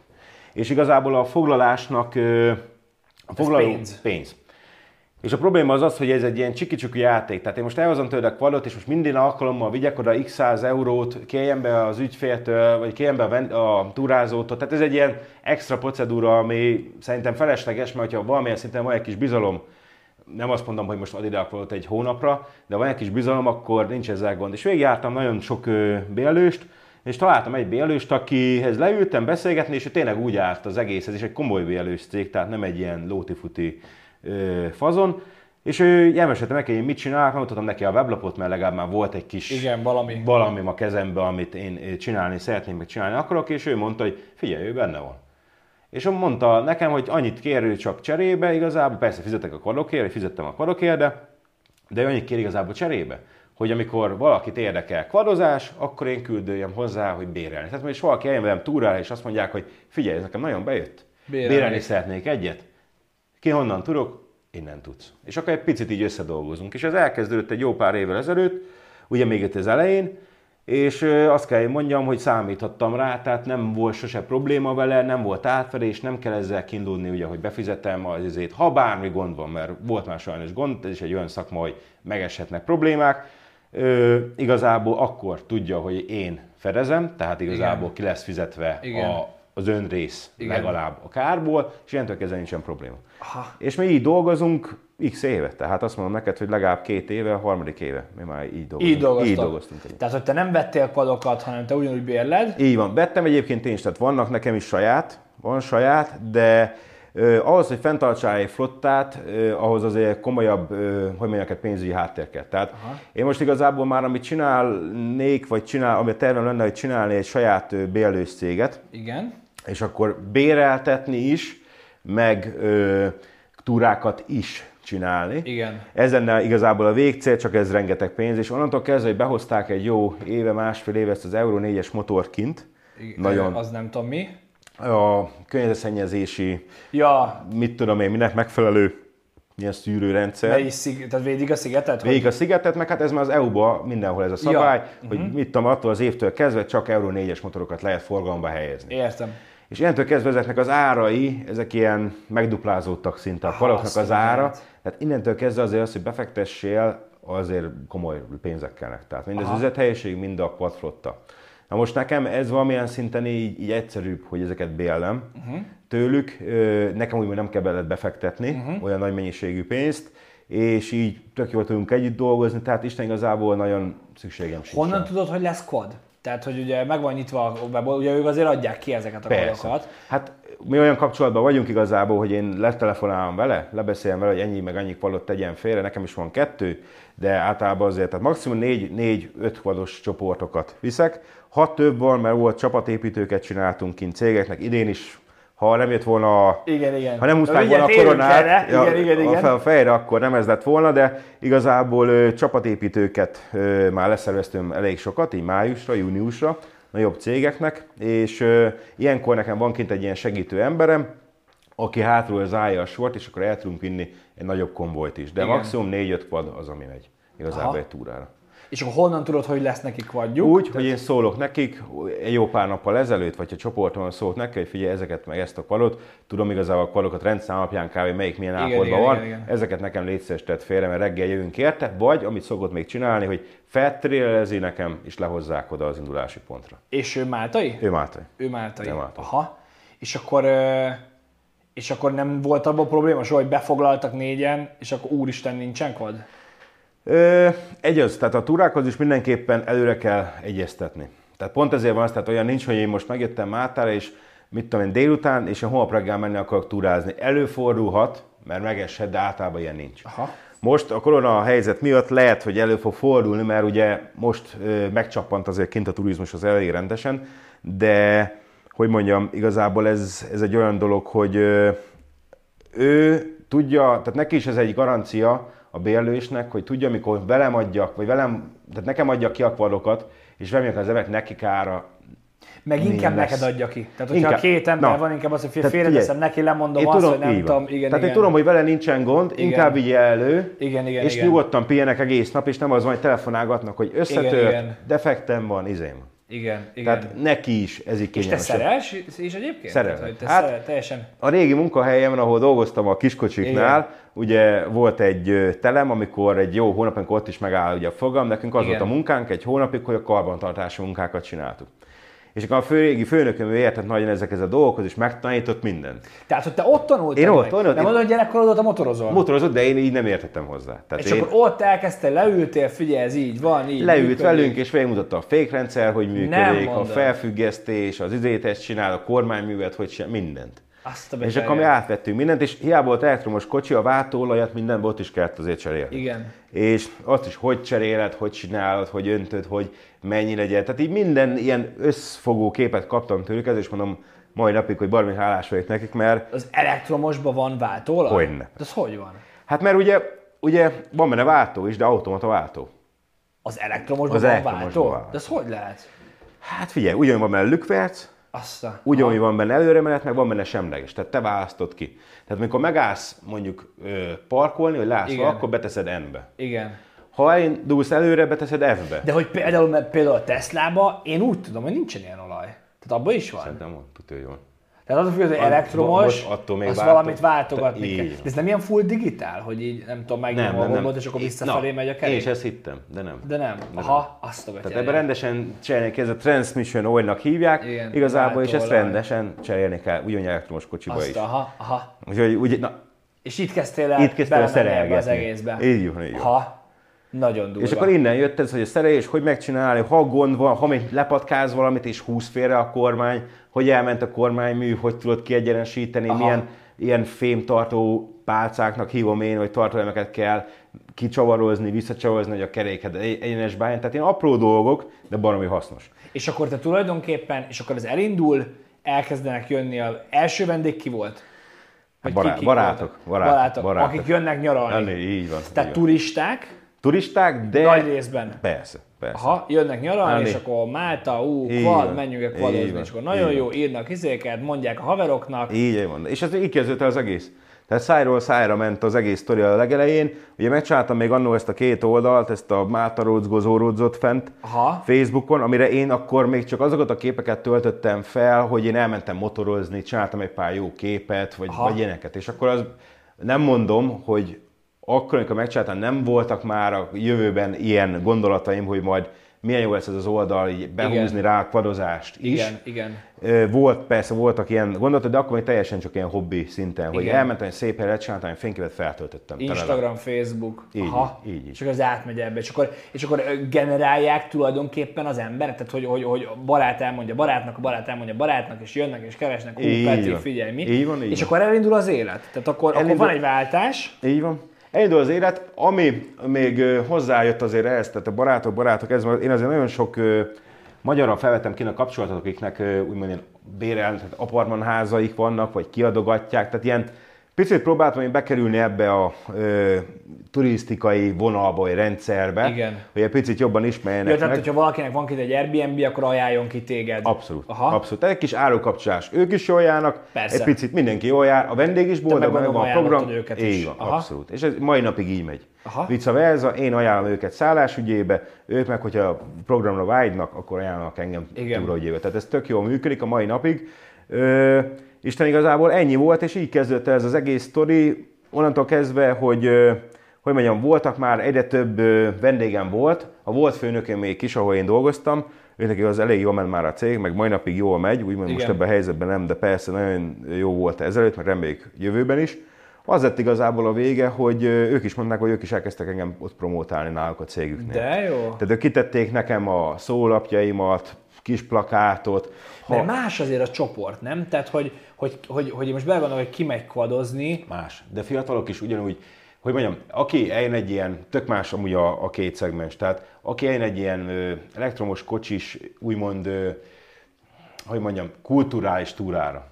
És igazából a foglalásnak a foglaló pénz. pénz. És a probléma az az, hogy ez egy ilyen csiki játék. Tehát én most elhozom tőled a quadot, és most minden alkalommal vigyek oda x 100 eurót, kérjen be az ügyféltől, vagy kérjen be a, a túrázótól. Tehát ez egy ilyen extra procedúra, ami szerintem felesleges, mert ha valamilyen szinten van egy kis bizalom, nem azt mondom, hogy most ad ide a quadot egy hónapra, de van egy kis bizalom, akkor nincs ezzel gond. És végigjártam nagyon sok bélőst, és találtam egy bélőst, akihez leültem beszélgetni, és ő tényleg úgy állt az egész, ez is egy komoly bélős cég, tehát nem egy ilyen lóti-futi fazon, És ő elmesélte neki, hogy mit csinálok, megmutattam neki a weblapot, mert legalább már volt egy kis Igen, valami. valami a kezembe, amit én csinálni szeretném, meg csinálni akarok, és ő mondta, hogy figyelj, ő benne van. És mondta nekem, hogy annyit kér csak cserébe igazából, persze fizetek a kvadokért, fizettem a kvadokért, de, de ő annyit kér igazából cserébe, hogy amikor valakit érdekel kvadozás, akkor én küldőjem hozzá, hogy bérelni. Tehát most valaki eljön velem túrára, és azt mondják, hogy figyelj, ez nekem nagyon bejött, bérelni, bérelni szeretnék egyet, ki honnan tudok, innen tudsz. És akkor egy picit így összedolgozunk. És ez elkezdődött egy jó pár évvel ezelőtt, ugye még itt az elején, és azt kell, hogy mondjam, hogy számíthattam rá, tehát nem volt sose probléma vele, nem volt átfedés, nem kell ezzel kiindulni, ugye, hogy befizetem az izét, ha bármi gond van, mert volt már sajnos gond, ez is egy olyan szakma, hogy megeshetnek problémák, ö, igazából akkor tudja, hogy én fedezem, tehát igazából Igen. ki lesz fizetve Igen. a, az önrész Igen. legalább a kárból, és ilyentől kezdve nincsen probléma. Aha. És mi így dolgozunk x éve, tehát azt mondom neked, hogy legalább két éve, a harmadik éve, mi már így dolgozunk. Így, így dolgoztunk. Tehát, hogy te nem vettél padokat, hanem te ugyanúgy bérled? Így van, vettem egyébként én is, tehát vannak nekem is saját, van saját, de Uh, ahhoz, hogy fenntartsál egy flottát, uh, ahhoz azért komolyabb, uh, hogy mondják, egy pénzügyi háttérket. Tehát Aha. én most igazából már, amit csinálnék, vagy csinál, amit tervem lenne, hogy csinálni egy saját uh, bérlős céget. Igen. És akkor béreltetni is, meg uh, túrákat is csinálni. Igen. Ez lenne igazából a végcél, csak ez rengeteg pénz, és onnantól kezdve, hogy behozták egy jó éve, másfél éve ezt az Euro 4-es motort kint. Igen, Nagyon, az nem tudom mi. A környezetszennyezési, ja. mit tudom én, minek megfelelő ilyen szűrőrendszer. Mely szig- tehát védik a szigetet? Védik a szigetet, meg hát ez már az EU-ba mindenhol ez a szabály, ja. hogy uh-huh. mit tudom, attól az évtől kezdve csak Euro 4-es motorokat lehet forgalomba helyezni. Értem. És ilyentől kezdve ezeknek az árai, ezek ilyen megduplázódtak szinte a falaknak az ára. Tehát innentől kezdve azért az, hogy befektessél, azért komoly pénzek kellnek. Tehát mind az üzlethelyiség, mind a quadflotta. Na most nekem ez valamilyen szinten így, így egyszerűbb, hogy ezeket bélem uh-huh. tőlük. Nekem úgy nem kell beled befektetni uh-huh. olyan nagy mennyiségű pénzt, és így tök jól tudunk együtt dolgozni, tehát Isten igazából nagyon szükségem sincs. Honnan tudod, hogy lesz kod? Tehát, hogy ugye meg van nyitva ugye ők azért adják ki ezeket a Persze. Hát mi olyan kapcsolatban vagyunk igazából, hogy én letelefonálom vele, lebeszélem vele, hogy ennyi meg annyi kvalot tegyen félre, nekem is van kettő, de általában azért, tehát maximum négy, négy öt kvados csoportokat viszek. Ha több van, mert volt csapatépítőket csináltunk kint cégeknek, idén is ha nem jött volna, a, igen, igen. ha nem húzták volna a koronát erre. igen, igen, igen. A fejre, akkor nem ez lett volna, de igazából ö, csapatépítőket ö, már leszerveztünk elég sokat, így májusra, júniusra, nagyobb cégeknek, és ö, ilyenkor nekem van kint egy ilyen segítő emberem, aki hátról zárja a sort, és akkor el tudunk vinni egy nagyobb konvojt is. De Igen. maximum 4-5 quad az, ami megy igazából Aha. egy túrára. És akkor honnan tudod, hogy lesz nekik vagyjuk? Úgy, Tehát... hogy én szólok nekik egy jó pár nappal ezelőtt, vagy a csoporton szólok nekik, hogy figyelj, ezeket meg ezt a kvalot, tudom igazából a kvalokat rendszám alapján kb. melyik milyen állapotban van, igen, igen. ezeket nekem létszeres tett félre, mert reggel jövünk érte, vagy amit szokott még csinálni, hogy feltrélezi nekem, és lehozzák oda az indulási pontra. És ő máltai? Ő máltai. Ő máltai. Ő máltai. Aha. És akkor és akkor nem volt abban probléma soha, hogy befoglaltak négyen, és akkor úristen nincsen kvad? Egy az, tehát a túrákhoz is mindenképpen előre kell egyeztetni. Tehát pont ezért van az, tehát olyan nincs, hogy én most megjöttem Mátára, és mit tudom én délután, és én holnap reggel menni akarok túrázni. Előfordulhat, mert megeshet, de általában ilyen nincs. Aha. Most a korona helyzet miatt lehet, hogy elő fog fordulni, mert ugye most ö, megcsappant azért kint a turizmus az elég rendesen, de hogy mondjam, igazából ez, ez egy olyan dolog, hogy ö, ő tudja, tehát neki is ez egy garancia, a bérlősnek, hogy tudja, amikor velem adjak, vagy velem, tehát nekem adja ki a kvadokat, és remélem, az evek neki kára meg inkább lesz. neked adja ki. Tehát, hogyha inkább. két ember Na. van, inkább az, hogy félreteszem neki, lemondom én azt, tudom, hogy nem tudom. Igen, Tehát igen. én tudom, hogy vele nincsen gond, igen. inkább vigye elő, igen, igen, és igen. nyugodtan pihenek egész nap, és nem az van, hogy telefonálgatnak, hogy összetört, igen, igen. defektem van, izém. Igen, igen. Tehát neki is ez így És te szerelsz is egyébként? Szerel. Tehát, te hát, szerel, teljesen... A régi munkahelyemen, ahol dolgoztam a kiskocsiknál, Igen. Ugye volt egy telem, amikor egy jó hónap, amikor ott is megáll ugye a fogam, nekünk az Igen. volt a munkánk egy hónapig, hogy a karbantartási munkákat csináltuk. És akkor a főrégi főnököm értett nagyon ezekhez a dolgokhoz, és megtanított mindent. Tehát, hogy te ott tanultál? Én ott, tanultam. Nem mondod, hogy gyerekkorodot a motorozol? Motorozott, de én így nem értettem hozzá. Tehát és én... akkor ott elkezdtél, leültél, figyelj, ez így van, így Leült működik. velünk, és megmutatta a fékrendszer, hogy működik, a felfüggesztés, az izétes csinál, a kormányművet, hogy sem, mindent. Azt a És akkor mi átvettünk mindent, és hiába volt elektromos kocsi, a váltóolajat, minden ott is kellett azért cserélni. Igen. És azt is hogy cseréled, hogy csinálod, hogy öntöd, hogy mennyi legyen. Tehát így minden ilyen összfogó képet kaptam tőlük, ez is mondom mai napig, hogy baromi hálás vagyok nekik, mert Az elektromosban van váltóolaj? Hogyne. De az hogy van? hát mert ugye, ugye van benne váltó is, de automata váltó. Az elektromosban Az van elektromosban váltó? van. De az hogy lehet? Hát figyelj, ugyanúgy van benne lükverc, Azt a... ugyanúgy van benne előremenet, meg van benne semleges. Tehát te választod ki. Tehát amikor megállsz mondjuk parkolni, vagy leállsz, Igen. akkor beteszed N-be. Igen. Ha elindulsz előre, beteszed F-be. De hogy például, mert például a Teslába, én úgy tudom, hogy nincsen ilyen olaj. Tehát abban is van. Szerintem van, tudja, van. Tehát az, hogy az Az- elektromos, most attól még az változtat. valamit váltogatni kell. De ez nem ilyen full digitál, hogy így nem tudom, megnyomom a gombot, és akkor visszafelé megy a Én kerék? is ezt hittem, de nem. De nem. Aha, azt a Tehát ebben rendesen cserélni kell, ez a transmission oil-nak hívják, Igen, igazából, és ezt rendesen cserélni kell, ugyanúgy elektromos kocsiba Azt, is. aha, aha. Úgyhogy úgy, na, És itt kezdtél el itt kezdtem el az egészbe. Így van, így van. Aha, nagyon durva. És akkor innen jött ez, hogy a szerelés, hogy megcsinálni, ha gond van, ha még lepatkáz valamit és húz félre a kormány, hogy elment a kormánymű, hogy tudod kiegyenesíteni, Aha. milyen ilyen fémtartó pálcáknak hívom én, hogy tartalmakat kell kicsavarozni, visszacsavarozni, hogy a keréked egy- egyenes báján. Tehát ilyen apró dolgok, de baromi hasznos. És akkor te tulajdonképpen, és akkor ez elindul, elkezdenek jönni, a első vendég ki volt? Bará- kik barátok, voltak? barátok, barátok, barátok. akik jönnek nyaralni. Ennél így van. Tehát így van. turisták, Turisták, de... nagy részben. Persze, persze. Aha, jönnek nyaralni, Ennél. és akkor Málta, ú, kvad, van. menjünk el kvadozni, van. és akkor nagyon Így jó, írnak izéket, mondják a haveroknak. Így van. És ez így kezdődött az egész. Tehát szájról szájra ment az egész sztori a legelején. Ugye megcsináltam még annó ezt a két oldalt, ezt a Máta Róczgó Róczot fent Aha. Facebookon, amire én akkor még csak azokat a képeket töltöttem fel, hogy én elmentem motorozni, csináltam egy pár jó képet, vagy, Aha. vagy ilyeneket. És akkor az nem mondom, hogy akkor, amikor megcsináltam, nem voltak már a jövőben ilyen gondolataim, hogy majd milyen jó lesz ez az oldal, így behúzni Igen. rá a kvadozást is. Igen, igen. Volt, persze voltak ilyen gondolatok, de akkor még teljesen csak ilyen hobbi szinten, hogy Igen. elmentem egy szép helyre, csináltam egy fényképet, feltöltöttem. Instagram, Facebook, Így, aha, így, így. és akkor az átmegy ebbe, és akkor, és akkor generálják tulajdonképpen az emberek, tehát hogy, hogy, hogy barát elmondja barátnak, a barát elmondja barátnak, és jönnek és keresnek, ú, Peti, figyelj mi. Így van, így és van. akkor elindul az élet. Tehát akkor, akkor Elindul- van egy váltás, Így van. Elindul az élet, ami még hozzájött azért ehhez, tehát a barátok, barátok, ez, én azért nagyon sok magyarral felvettem ki a kapcsolatot, akiknek úgymond ilyen bérel, tehát apartmanházaik vannak, vagy kiadogatják, tehát ilyen picit próbáltam én bekerülni ebbe a ö, turisztikai vonalba, vagy rendszerbe, Igen. hogy egy picit jobban ismerjenek ja, tehát meg. hogyha valakinek van itt egy Airbnb, akkor ajánljon ki téged. Abszolút, Aha. abszolút. Egy kis árukapcsolás. Ők is jól járnak, Persze. egy picit mindenki jól jár, a vendég is boldog, meg van a program. őket is. Így van, Aha. abszolút. És ez mai napig így megy. Aha. Vice versa, én ajánlom őket szállásügyébe, ők meg, hogyha a programra vágynak, akkor ajánlanak engem túraügyébe. Tehát ez tök jól működik a mai napig. Ö, Isten igazából ennyi volt, és így kezdődött ez az egész sztori. Onnantól kezdve, hogy hogy mondjam, voltak már egyre több vendégem volt, a volt főnökém még is, ahol én dolgoztam, őnek az elég jól ment már a cég, meg mai napig jól megy, úgymond most ebben a helyzetben nem, de persze nagyon jó volt ezelőtt, meg reméljük jövőben is. Az lett igazából a vége, hogy ők is mondták, hogy ők is elkezdtek engem ott promotálni náluk a cégüknél. De jó. Tehát ők kitették nekem a szólapjaimat, kis plakátot. Mert más azért a csoport, nem? Tehát, hogy, hogy, hogy, hogy most belegondolom, hogy ki megy kvadozni, Más. De fiatalok is ugyanúgy, hogy mondjam, aki eljön egy ilyen, tök más amúgy a, a két szegmens, tehát aki eljön egy ilyen ö, elektromos kocsis, úgymond, ö, hogy mondjam, kulturális túrára,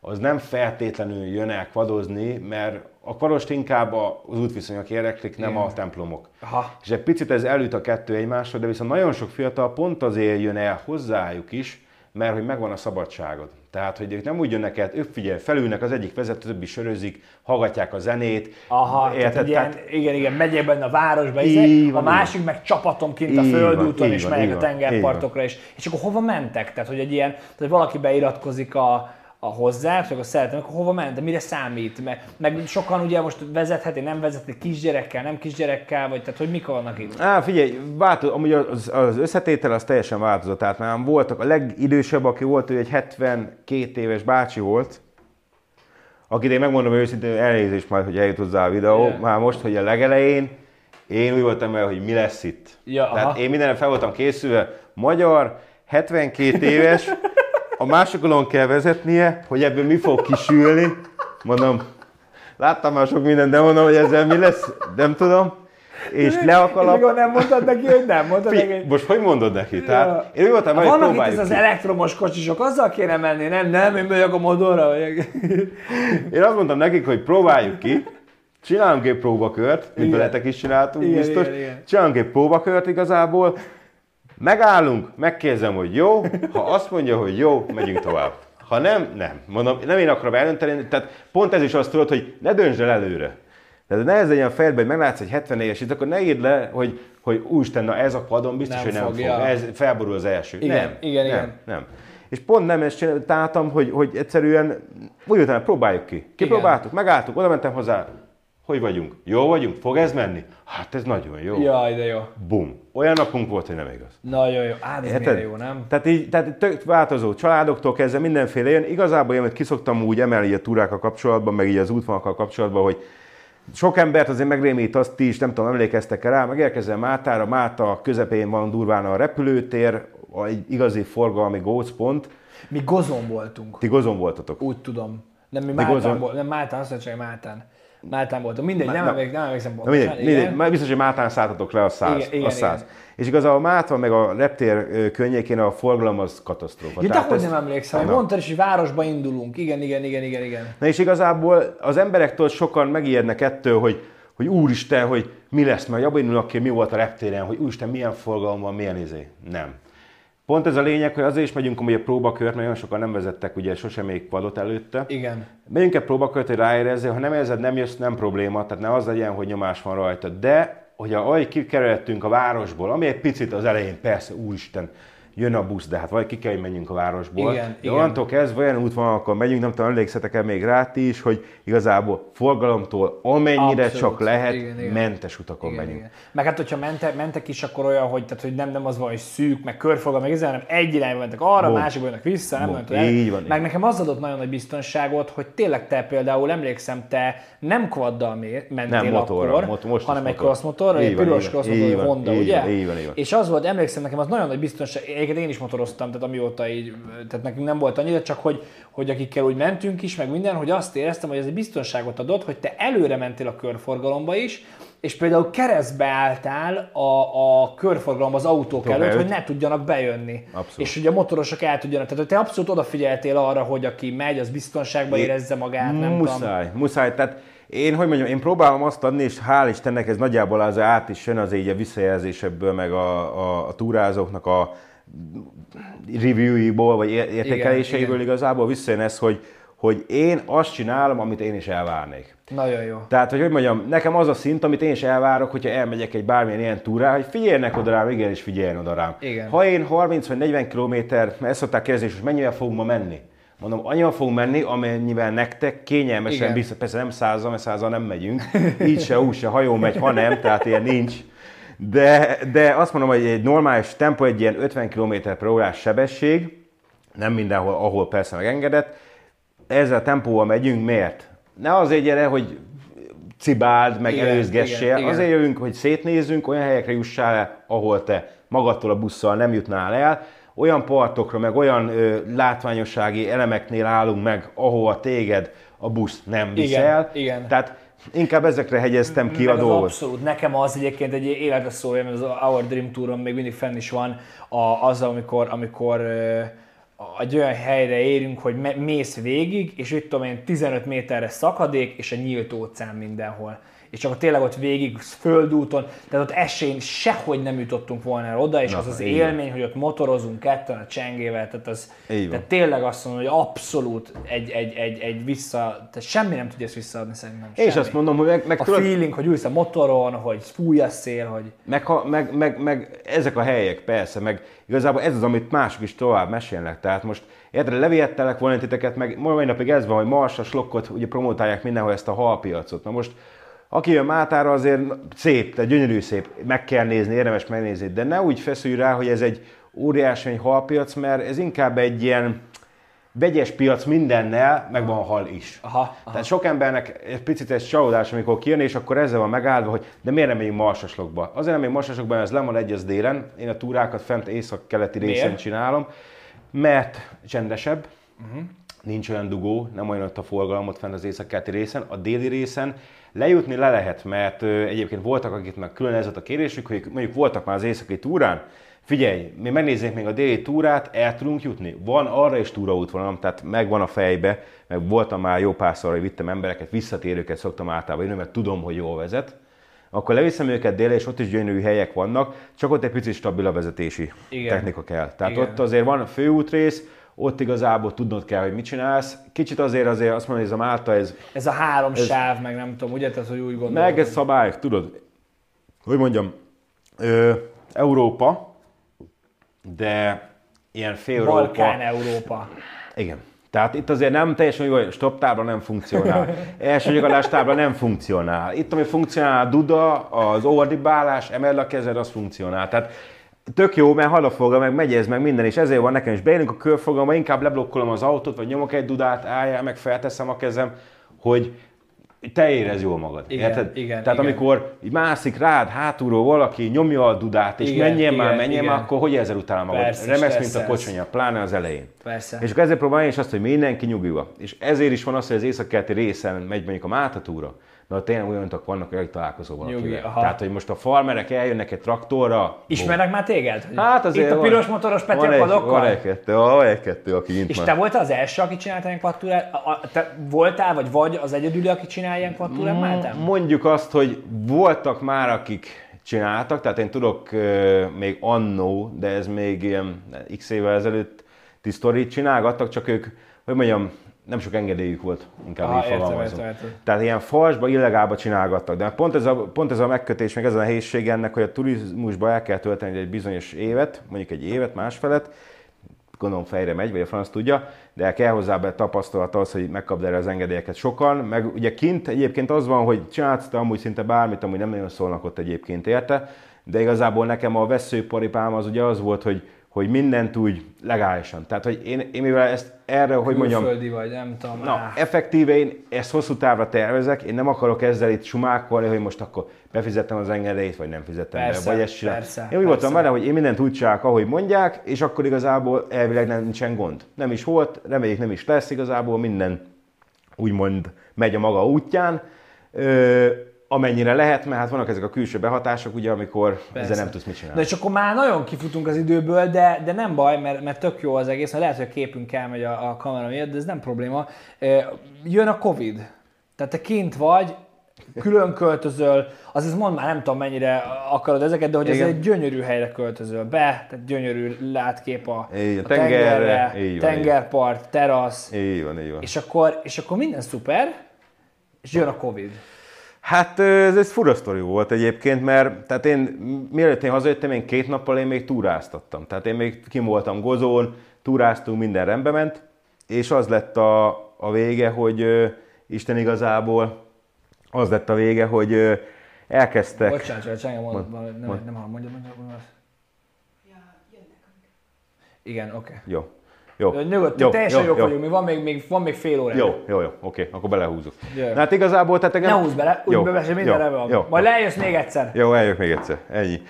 az nem feltétlenül jön el kvadozni, mert a kvadost inkább az útviszonyok érdeklik, nem a templomok. Aha. És egy picit ez elüt a kettő egymásra, de viszont nagyon sok fiatal pont azért jön el hozzájuk is, mert hogy megvan a szabadságod. Tehát, hogy ők nem úgy jönnek el, ők figyelj, felülnek, az egyik vezető, többi sörözik, hallgatják a zenét. Aha, tehát érted? egy ilyen, igen, igen, megyek benne a városba, izé, a másik meg csapatom kint a Így földúton, és megyek a tengerpartokra, és, és akkor hova mentek? Tehát, hogy egy ilyen, tehát, valaki beiratkozik a, a hozzá, és akkor szeretem, akkor hova ment, de mire számít? Meg, meg sokan ugye most vezetheti, nem vezetheti kisgyerekkel, nem kisgyerekkel, vagy tehát, hogy mik vannak itt? Á, figyelj, változ, amúgy az, az összetétel az teljesen változott. Tehát már voltak, a legidősebb, aki volt, ő egy 72 éves bácsi volt, akit én megmondom őszintén, elnézést majd, hogy eljut hozzá a videó, Igen. már most, hogy a legelején, én úgy voltam vele, hogy mi lesz itt. Ja, Tehát aha. én mindenre fel voltam készülve, magyar, 72 éves, a másikolon kell vezetnie, hogy ebből mi fog kisülni. Mondom, láttam már sok mindent, de mondom, hogy ezzel mi lesz, nem tudom. És le a kalap. Mikor nem mondtad neki, hogy nem mondtad neki, hogy... Most hogy mondod neki? Tehát, én úgy voltam, hogy Vannak itt ez az elektromos kocsisok, azzal kéne menni, nem, nem, én megyek a motorra. Vagy... Én azt mondtam nekik, hogy próbáljuk ki, csinálunk egy próbakört, mint veletek is csináltunk Igen, biztos. igen, igen. Csinálunk egy próbakört igazából, megállunk, megkérdezem, hogy jó, ha azt mondja, hogy jó, megyünk tovább. Ha nem, nem. Mondom, nem én akarom eldönteni, tehát pont ez is azt tudod, hogy ne döntsd el előre. Tehát ne ez legyen a fejedben, hogy meglátsz egy 74-es itt, akkor ne írd le, hogy, hogy úristen, na ez a padon biztos, Nem hogy nem fogja. fog. Ez felborul az első. Igen, nem, igen, nem, igen. nem. És pont nem ezt csináltam, hogy, hogy egyszerűen úgy utána próbáljuk ki. Kipróbáltuk, megálltuk, oda mentem hozzá. Hogy vagyunk? Jó vagyunk? Fog ez menni? Hát ez nagyon jó. Jaj, de jó. Bum. Olyan napunk volt, hogy nem igaz. Nagyon jó. Á, ez Érted? jó, nem? Tehát így, tehát tök változó családoktól kezdve mindenféle jön. Igazából én amit kiszoktam úgy emelni a túrákkal kapcsolatban, meg így az útvonalakkal kapcsolatban, hogy sok embert azért megrémít azt ti is, nem tudom, emlékeztek rá, megérkezel Mátára, Máta közepén van durván a repülőtér, egy igazi forgalmi gócpont. Mi gozon voltunk, Ti gozon voltatok. úgy tudom. Nem, mi gozon- Máltán volt, nem Máltán, azt mondja, Máltán. Máltán voltunk. Mindegy, nem, na- emlék, nem emlékszem pontosan. mindegy, mindegy, már biztos, hogy Mátán szálltatok le a 100. Igen, igen, a 100. igen. És igazából Mátva meg a reptér környékén a forgalom az katasztrófa. Ja, Tehát de hogy nem emlékszem, hogy mondtad is, hogy városba indulunk. Igen, igen, igen, igen, igen. Na és igazából az emberektől sokan megijednek ettől, hogy, hogy úristen, hogy mi lesz, mert abban indulnak ki, mi volt a reptéren, hogy úristen, milyen forgalom van, milyen izé. Nem. Pont ez a lényeg, hogy azért is megyünk amúgy a próbakört, mert nagyon sokan nem vezettek ugye sosem még padot előtte. Igen. Megyünk egy próbakört, hogy ráérezzél, ha nem érzed, nem jössz, nem probléma, tehát ne az legyen, hogy nyomás van rajta. De, hogy ahogy kikerültünk a városból, ami egy picit az elején, persze, úristen, jön a busz, de hát vagy ki kell, hogy menjünk a városból. Igen, de onnantól kezdve olyan útvonalakon megyünk, nem tudom, emlékszetek-e még rá is, hogy igazából forgalomtól amennyire Abszolút. csak lehet, Igen, igen. mentes utakon Igen, megyünk. igen. Meg hát, hogyha mentek, mentek is, akkor olyan, hogy, tehát, hogy nem, nem az van, hogy szűk, meg körforgalom, meg ezzel, hanem egy irányba mentek arra, Bum. másikba jönnek vissza, nem Bum. tudom, tudod, Így van, Meg így. nekem az adott nagyon nagy biztonságot, hogy tényleg te például, emlékszem, te nem quaddal mé- mentél Nem, motorral, akkor, mot- most hanem egy motor. cross motorral, egy piros így van, cross így motor, van, Honda, ugye? van, így van, így van. És az volt, emlékszem, nekem az nagyon nagy biztonság, egyébként én is motoroztam, tehát amióta így, tehát nekünk nem volt annyira, csak hogy, hogy akikkel úgy mentünk is, meg minden, hogy azt éreztem, hogy ez egy biztonságot adott, hogy te előre mentél a körforgalomba is, és például keresztbe álltál a, a körforgalomba az autók előtt, előtt. hogy ne tudjanak bejönni. Abszolút. És hogy a motorosok el tudjanak. Tehát hogy te abszolút odafigyeltél arra, hogy aki megy, az biztonságban érezze magát, nem tudom. muszáj, muszáj. Tehát én, hogy mondjam, én próbálom azt adni, és hál' Istennek ez nagyjából az át is jön az így a visszajelzésebből, meg a, a, a túrázóknak a reviewiból, vagy ér- értékeléseiből igen. igazából visszajön ez, hogy, hogy én azt csinálom, amit én is elvárnék. Nagyon jó. Tehát, hogy hogy mondjam, nekem az a szint, amit én is elvárok, hogyha elmegyek egy bármilyen ilyen túrá, hogy figyeljenek oda rám, igenis figyeljen oda rám. Igen. Ha én 30 vagy 40 kilométer, mert ezt szokták kérdezni, hogy mennyivel fogunk ma menni. Mondom, annyival fogunk menni, amennyivel nektek kényelmesen biztos, persze nem százal, mert százal nem megyünk, így se, úgy se, hajó megy, ha nem, tehát ilyen nincs. De, de azt mondom, hogy egy normális tempó, egy ilyen 50 km per órás sebesség, nem mindenhol, ahol persze megengedett, ezzel a tempóval megyünk, miért? Ne azért gyere, hogy cibáld, meg Igen, előzgessél, igen, igen. azért jövünk, hogy szétnézzünk, olyan helyekre jussál el, ahol te magadtól a busszal nem jutnál el, olyan partokra, meg olyan ö, látványossági elemeknél állunk meg, ahova téged a busz nem visz Igen, igen. Tehát inkább ezekre hegyeztem ki Meg a dolgot. abszolút. Nekem az egyébként egy életre szólja, mert az Our Dream Touron még mindig fenn is van, a, az, amikor, amikor egy olyan helyre érünk, hogy mész végig, és itt tudom én 15 méterre szakadék, és a nyílt óceán mindenhol. És akkor tényleg ott végig földúton, tehát ott esély sehogy nem jutottunk volna el oda, és Na, az az van. élmény, hogy ott motorozunk ketten a csengével, tehát az, van. tehát tényleg azt mondom, hogy abszolút egy, egy, egy, egy vissza, tehát semmi nem tudja ezt visszaadni szerintem. Semmi. azt mondom, hogy meg, meg A tudod, feeling, hogy ülsz a motoron, hogy fúj a szél, hogy... Meg, ha, meg, meg, meg, ezek a helyek, persze, meg igazából ez az, amit mások is tovább mesélnek. Tehát most érted, levihettelek volna titeket, meg mai napig ez van, hogy Marsas lokkot ugye promotálják mindenhol ezt a halpiacot. Na most, aki jön Mátára azért szép, tehát gyönyörű szép, meg kell nézni, érdemes megnézni, de ne úgy feszülj rá, hogy ez egy óriási halpiac, mert ez inkább egy ilyen vegyes piac mindennel, meg van hal is. Aha, aha. Tehát sok embernek egy picit ez csalódás, amikor kijön, és akkor ezzel van megáldva, hogy de miért nem megyünk Marsaslokba? Azért nem megyünk Marsaslokba, mert ez le van egy az délen, én a túrákat fent észak-keleti részen Miért? csinálom, mert csendesebb, uh-huh. nincs olyan dugó, nem olyan ott a forgalom ott fent az északkeleti részen, a déli részen lejutni le lehet, mert egyébként voltak, akik meg külön ez a kérésük, hogy mondjuk voltak már az északi túrán, Figyelj, mi megnézzük még a déli túrát, el tudunk jutni. Van arra is túraútvonalam, tehát megvan a fejbe, meg voltam már jó párszor, hogy vittem embereket, visszatérőket szoktam általában jönni, mert tudom, hogy jól vezet. Akkor leviszem őket délre, és ott is gyönyörű helyek vannak, csak ott egy picit stabil a vezetési Igen. technika kell. Tehát Igen. ott azért van a főútrész, ott igazából tudnod kell, hogy mit csinálsz. Kicsit azért azért azt mondom, hogy ez a Málta, ez... Ez a három ez, sáv, meg nem tudom, ugye, tehát, hogy úgy gondolom. Meg ez szabályok, tudod, hogy mondjam, ö, Európa, de ilyen fél Balkán Európa. Igen. Tehát itt azért nem teljesen jó, stop tábla nem funkcionál, első nyagadás tábla nem funkcionál. Itt ami funkcionál a duda, az ordibálás, emeld a kezed, az funkcionál. Tehát tök jó, mert halafoga, meg megy ez, meg minden, és ezért van nekem is beérünk a körfogalma, inkább leblokkolom az autót, vagy nyomok egy dudát, álljál, meg felteszem a kezem, hogy te érez jól magad. Igen, érted? Igen, Tehát igen. amikor mászik rád hátulról valaki, nyomja a dudát, és igen, menjen igen, már, menjen igen. már, akkor hogy ezzel utána magad? Persze, Remesz, mint a kocsonya, pláne az elején. Persze. És akkor ezért próbálom is azt, hogy mindenki nyugodva. És ezért is van az, hogy az északkeleti részen megy mondjuk a Máta mert tényleg olyanok vannak, hogy találkozó valakivel. Tehát, hogy most a farmerek eljönnek egy traktorra. Ismernek már téged? Hát azért Itt a piros motoros Peti a padokkal? Van egy-kettő, van egy-kettő, aki És te voltál az első, aki csinált ilyen kvattúrát? Te voltál, vagy vagy az egyedüli, aki csinál ilyen kvattúrát Máltán? Mondjuk azt, hogy voltak már, akik csináltak, tehát én tudok még annó, de ez még ilyen x évvel ezelőtt sztorit csinálgattak, csak ők, hogy mondjam, nem sok engedélyük volt, inkább ah, így fogalmazom. Tehát ilyen falsba, illegálba csinálgattak. De pont ez, a, pont ez a megkötés, meg ez a nehézség ennek, hogy a turizmusba el kell tölteni egy bizonyos évet, mondjuk egy évet, másfelet, gondolom fejre megy, vagy a franc tudja, de kell hozzá be tapasztalat az, hogy megkapd erre az engedélyeket sokan. Meg ugye kint egyébként az van, hogy csinálsz te amúgy szinte bármit, amúgy nem nagyon szólnak ott egyébként érte, de igazából nekem a veszőparipám az ugye az volt, hogy hogy mindent úgy legálisan. Tehát, hogy én, én mivel ezt erre, hogy mondjam... Vagy, nem tudom. Na, áh. effektíve én ezt hosszú távra tervezek, én nem akarok ezzel itt sumákolni, hogy most akkor befizettem az engedélyt, vagy nem fizettem persze, be, vagy ezt csinálom. Persze, én úgy voltam vele, hogy én mindent úgy csinálok, ahogy mondják, és akkor igazából elvileg nem nincsen gond. Nem is volt, reméljük nem is lesz igazából, minden úgymond megy a maga útján. Ö, amennyire lehet, mert hát vannak ezek a külső behatások, ugye, amikor Persze. ezzel nem tudsz mit csinálni. De és akkor már nagyon kifutunk az időből, de, de nem baj, mert, mert tök jó az egész, mert lehet, hogy a képünk elmegy a, a kamera miatt, de ez nem probléma. Jön a Covid. Tehát te kint vagy, külön költözöl, azaz mond már nem tudom mennyire akarod ezeket, de hogy ez egy gyönyörű helyre költözöl be, tehát gyönyörű látkép a, így, a, tengerre, így van, tengerpart, terasz. Így van, így van. És akkor, és akkor minden szuper, és jön a Covid. Hát ez egy fura sztori volt egyébként, mert tehát én, mielőtt én hazajöttem, én két nappal én még túráztattam. Tehát én még kim voltam Gozón, túráztunk, minden rendbe ment, és az lett a, a vége, hogy uh, Isten igazából az lett a vége, hogy uh, elkezdtek... Bocsánat, csak engem mond, mond, nem, mond. nem hallom, mondja, mondja, mondja. Igen, oké. Okay. Jó. Jó. Nyugodt, jó, teljesen jó, jók jó. vagyunk, mi van még, még, van még fél óra. Jó, jó, jó, oké, akkor belehúzok. Jó. hát igazából, tehát. Ne húzz bele, úgy bevesel minden jó, jó, Majd lejössz még egyszer. Jó, eljövök még egyszer, ennyi.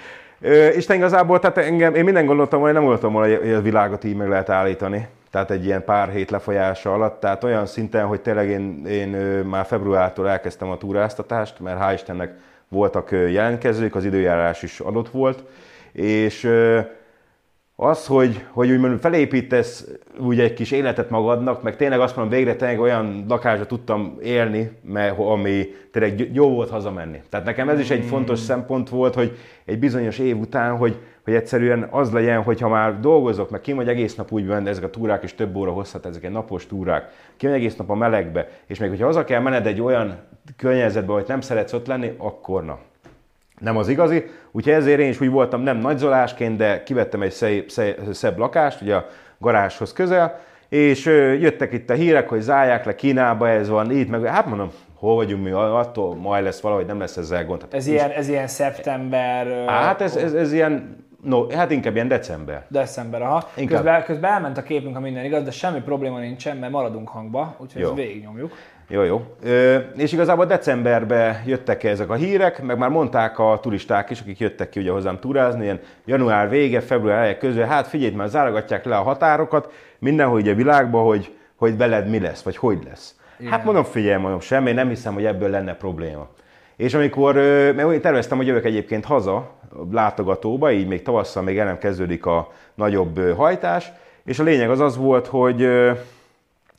Isten igazából, tehát engem, én minden gondoltam volna, nem gondoltam volna, hogy a világot így meg lehet állítani. Tehát egy ilyen pár hét lefolyása alatt, tehát olyan szinten, hogy tényleg én, én már februártól elkezdtem a túráztatást, mert hál' Istennek voltak jelentkezők, az időjárás is adott volt, és az, hogy, hogy úgymond felépítesz úgy egy kis életet magadnak, meg tényleg azt mondom, végre tényleg olyan lakásra tudtam élni, mert, ami tényleg jó volt hazamenni. Tehát nekem ez is egy fontos hmm. szempont volt, hogy egy bizonyos év után, hogy, hogy egyszerűen az legyen, hogy ha már dolgozok, meg ki vagy egész nap úgy van, ezek a túrák is több óra hosszat, ezek egy napos túrák, ki egész nap a melegbe, és még hogyha haza kell mened egy olyan környezetbe, hogy nem szeretsz ott lenni, akkor na, nem az igazi, úgyhogy ezért én is úgy voltam nem nagyzolásként, de kivettem egy szép, szebb, szebb lakást, ugye a garázshoz közel, és jöttek itt a hírek, hogy zárják le Kínába, ez van itt, meg hát mondom, hol vagyunk mi, attól majd lesz valahogy, nem lesz ezzel gond. Hát ez, ilyen, ez ilyen szeptember... Hát ez, ez, ez ilyen, no, hát inkább ilyen december. December, aha. Inkább. Közben, közben elment a képünk, ha minden igaz, de semmi probléma nincsen, mert maradunk hangba, úgyhogy Jó. ezt végignyomjuk. Jó, jó. Ö, és igazából decemberben jöttek ki ezek a hírek, meg már mondták a turisták is, akik jöttek ki ugye hozzám túrázni, ilyen január vége, február eleje közül, hát figyelj, már zárogatják le a határokat mindenhol ugye a világban, hogy, hogy veled mi lesz, vagy hogy lesz. Igen. Hát mondom, figyelj, mondom, semmi, nem hiszem, hogy ebből lenne probléma. És amikor, mert én terveztem, hogy jövök egyébként haza, látogatóba, így még tavasszal még el nem kezdődik a nagyobb hajtás, és a lényeg az az volt, hogy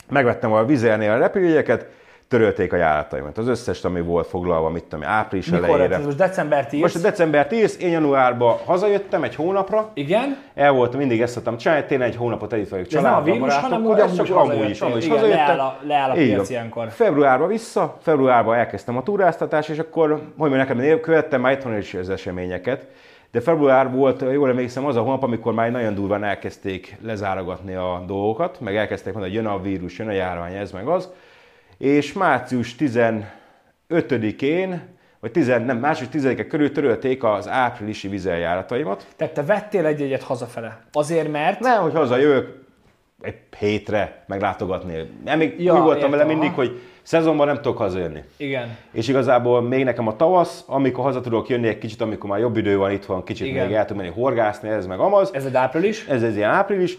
megvettem a vizernél a repülőjegyeket, törölték a járataimat. Az összes, ami volt foglalva, mit tudom, április Mikor elejére. lett? Most december 10? Most december 10, én januárban hazajöttem egy hónapra, Igen? el voltam, mindig ezt szoktam csinálni, tényleg egy hónapot együtt vagyok ez nem a vírus, hanem úgy amúgy csak amúgy is, amúgy is igen, leáll a- leáll a piac ilyenkor. Februárban vissza, februárban elkezdtem a túráztatást, és akkor, hogy mondjam nekem, követtem már itthon is az eseményeket, de február volt, jól emlékszem, az a hónap, amikor már nagyon durván elkezdték lezárogatni a dolgokat, meg elkezdték mondani, hogy jön a vírus, jön a járvány, ez meg az. És március 15-én, vagy 10, nem, március 10 körül törölték az áprilisi vizeljáratoimat. Tehát te vettél egy egyet hazafele. Azért, mert... Nem, hogy hazajövök egy hétre meglátogatni. Nem, még Ja, úgy voltam vele mindig, hogy szezonban nem tudok hazajönni. Igen. És igazából még nekem a tavasz, amikor haza tudok jönni egy kicsit, amikor már jobb idő van itthon, kicsit Igen. még el tudok menni horgászni, ez meg amaz. Ez egy április? Ez, ez ilyen április.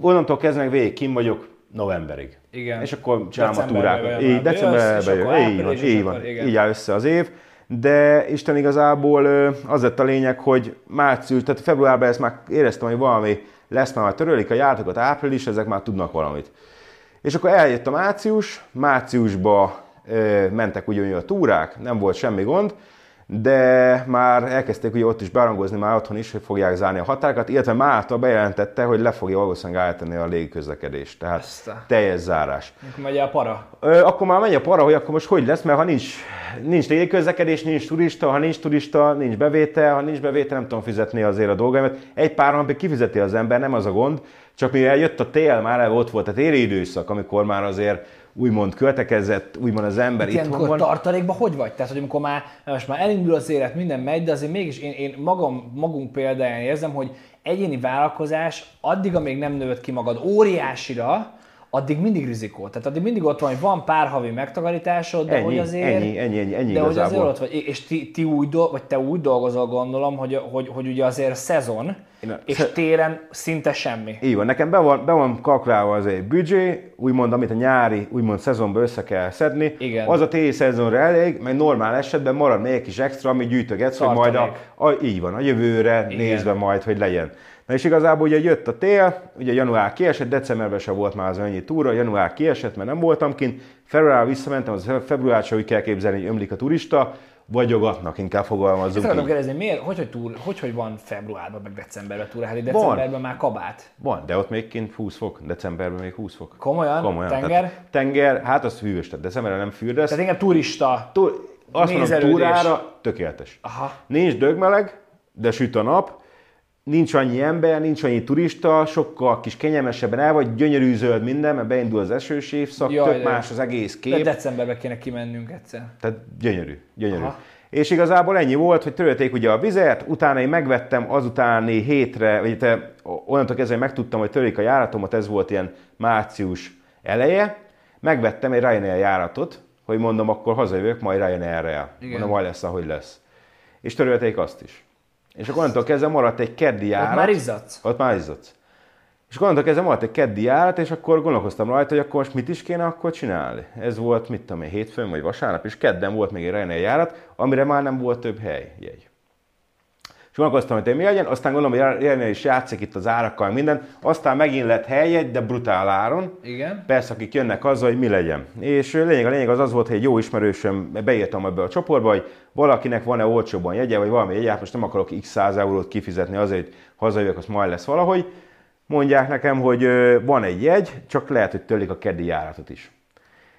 Onnantól kezdve végig kim vagyok novemberig. Igen. És akkor csinálom a túrákat. Így, már. decemberben jön. Így van, így van. igen. Így áll össze az év. De Isten igazából az lett a lényeg, hogy március, tehát februárban ezt már éreztem, hogy valami lesz, már törölik a járatokat április, ezek már tudnak valamit. És akkor eljött a március, márciusba mentek ugyanúgy a túrák, nem volt semmi gond, de már elkezdték ugye ott is berangozni már otthon is, hogy fogják zárni a határokat, illetve Málta bejelentette, hogy le fogja valószínűleg állítani a légiközlekedést, tehát Ezt a- teljes zárás. Akkor megy a para. Ö, akkor már megy a para, hogy akkor most hogy lesz, mert ha nincs, nincs légiközlekedés, nincs turista, ha nincs turista, nincs bevétel, ha nincs bevétel, nem tudom fizetni azért a dolgaimat. Egy pár napig kifizeti az ember, nem az a gond, csak mivel jött a tél, már ott volt a téli időszak, amikor már azért úgymond költekezett, úgymond az ember itthon Ilyenkor van. tartalékban hogy vagy? Tehát, hogy amikor már, most már elindul az élet, minden megy, de azért mégis én, én magam, magunk példáján érzem, hogy egyéni vállalkozás addig, amíg nem növött ki magad óriásira, addig mindig rizikó. Tehát addig mindig ott van, hogy van pár havi megtakarításod, de Ennyi, hogy azért... ennyi, ennyi, ennyi, ennyi de hogy azért igazából. ott vagy, és ti, ti úgy, dol- vagy te úgy dolgozol, gondolom, hogy, hogy, hogy ugye azért szezon, Én és sze- télen szinte semmi. Így van, nekem be van, be van kalkulálva az egy büdzsé, úgymond, amit a nyári, úgymond szezonban össze kell szedni. Igen. Az a téli szezonra elég, meg normál esetben marad még egy kis extra, amit gyűjtögetsz, hogy majd a, Tartalék. a, így van, a jövőre Igen. nézve majd, hogy legyen. Na és igazából ugye jött a tél, ugye január kiesett, decemberben sem volt már az annyi túra, január kiesett, mert nem voltam kint, február visszamentem, az február sem úgy kell képzelni, hogy ömlik a turista, vagyogatnak, inkább Ezt fogalmazzuk akarom kérdezni, miért, hogy, hogy, túl, hogy, hogy van februárban, meg decemberben túl, hát decemberben már kabát. Van, de ott még kint 20 fok, decemberben még 20 fok. Komolyan? Tenger? Tehát, tenger, hát az hűvös, tehát decemberben nem fürdesz. Tehát inkább turista. Túl, azt mondom, nézelődés. túrára tökéletes. Aha. Nincs dögmeleg, de süt a nap, nincs annyi ember, nincs annyi turista, sokkal kis kényelmesebben el vagy, gyönyörű zöld minden, mert beindul az esős évszak, Jaj, tök de- más az egész De kép. decemberben kéne kimennünk egyszer. Tehát gyönyörű, gyönyörű. Aha. És igazából ennyi volt, hogy törölték ugye a vizet, utána én megvettem azutáni hétre, vagy te, onnantól kezdve megtudtam, hogy törik a járatomat, ez volt ilyen március eleje, megvettem egy Ryanair járatot, hogy mondom, akkor hazajövök, majd Ryanair-rel. Mondom, majd lesz, ahogy lesz. És törölték azt is. És akkor onnantól kezdve maradt egy keddi járat. Ott már izzadsz? Ott már izzadsz. És akkor onnantól kezdve maradt egy keddi járat, és akkor gondolkoztam rajta, hogy akkor most mit is kéne akkor csinálni. Ez volt, mit tudom én, hétfőn vagy vasárnap, és kedden volt még egy Ryanair járat, amire már nem volt több hely, jegy. És gondolkoztam, hogy mi legyen, aztán gondolom, hogy Ryanair is játszik itt az árakkal, minden, aztán megint lett helyjegy, de brutál áron. Igen. Persze, akik jönnek azzal, hogy mi legyen. És lényeg, a lényeg az az volt, hogy egy jó ismerősöm beírtam ebbe a csoportba, hogy valakinek van-e olcsóbban jegye, vagy valami jegye, hát most nem akarok x 100 eurót kifizetni azért, hogy hazajövök, az majd lesz valahogy. Mondják nekem, hogy van egy jegy, csak lehet, hogy tölik a keddi járatot is.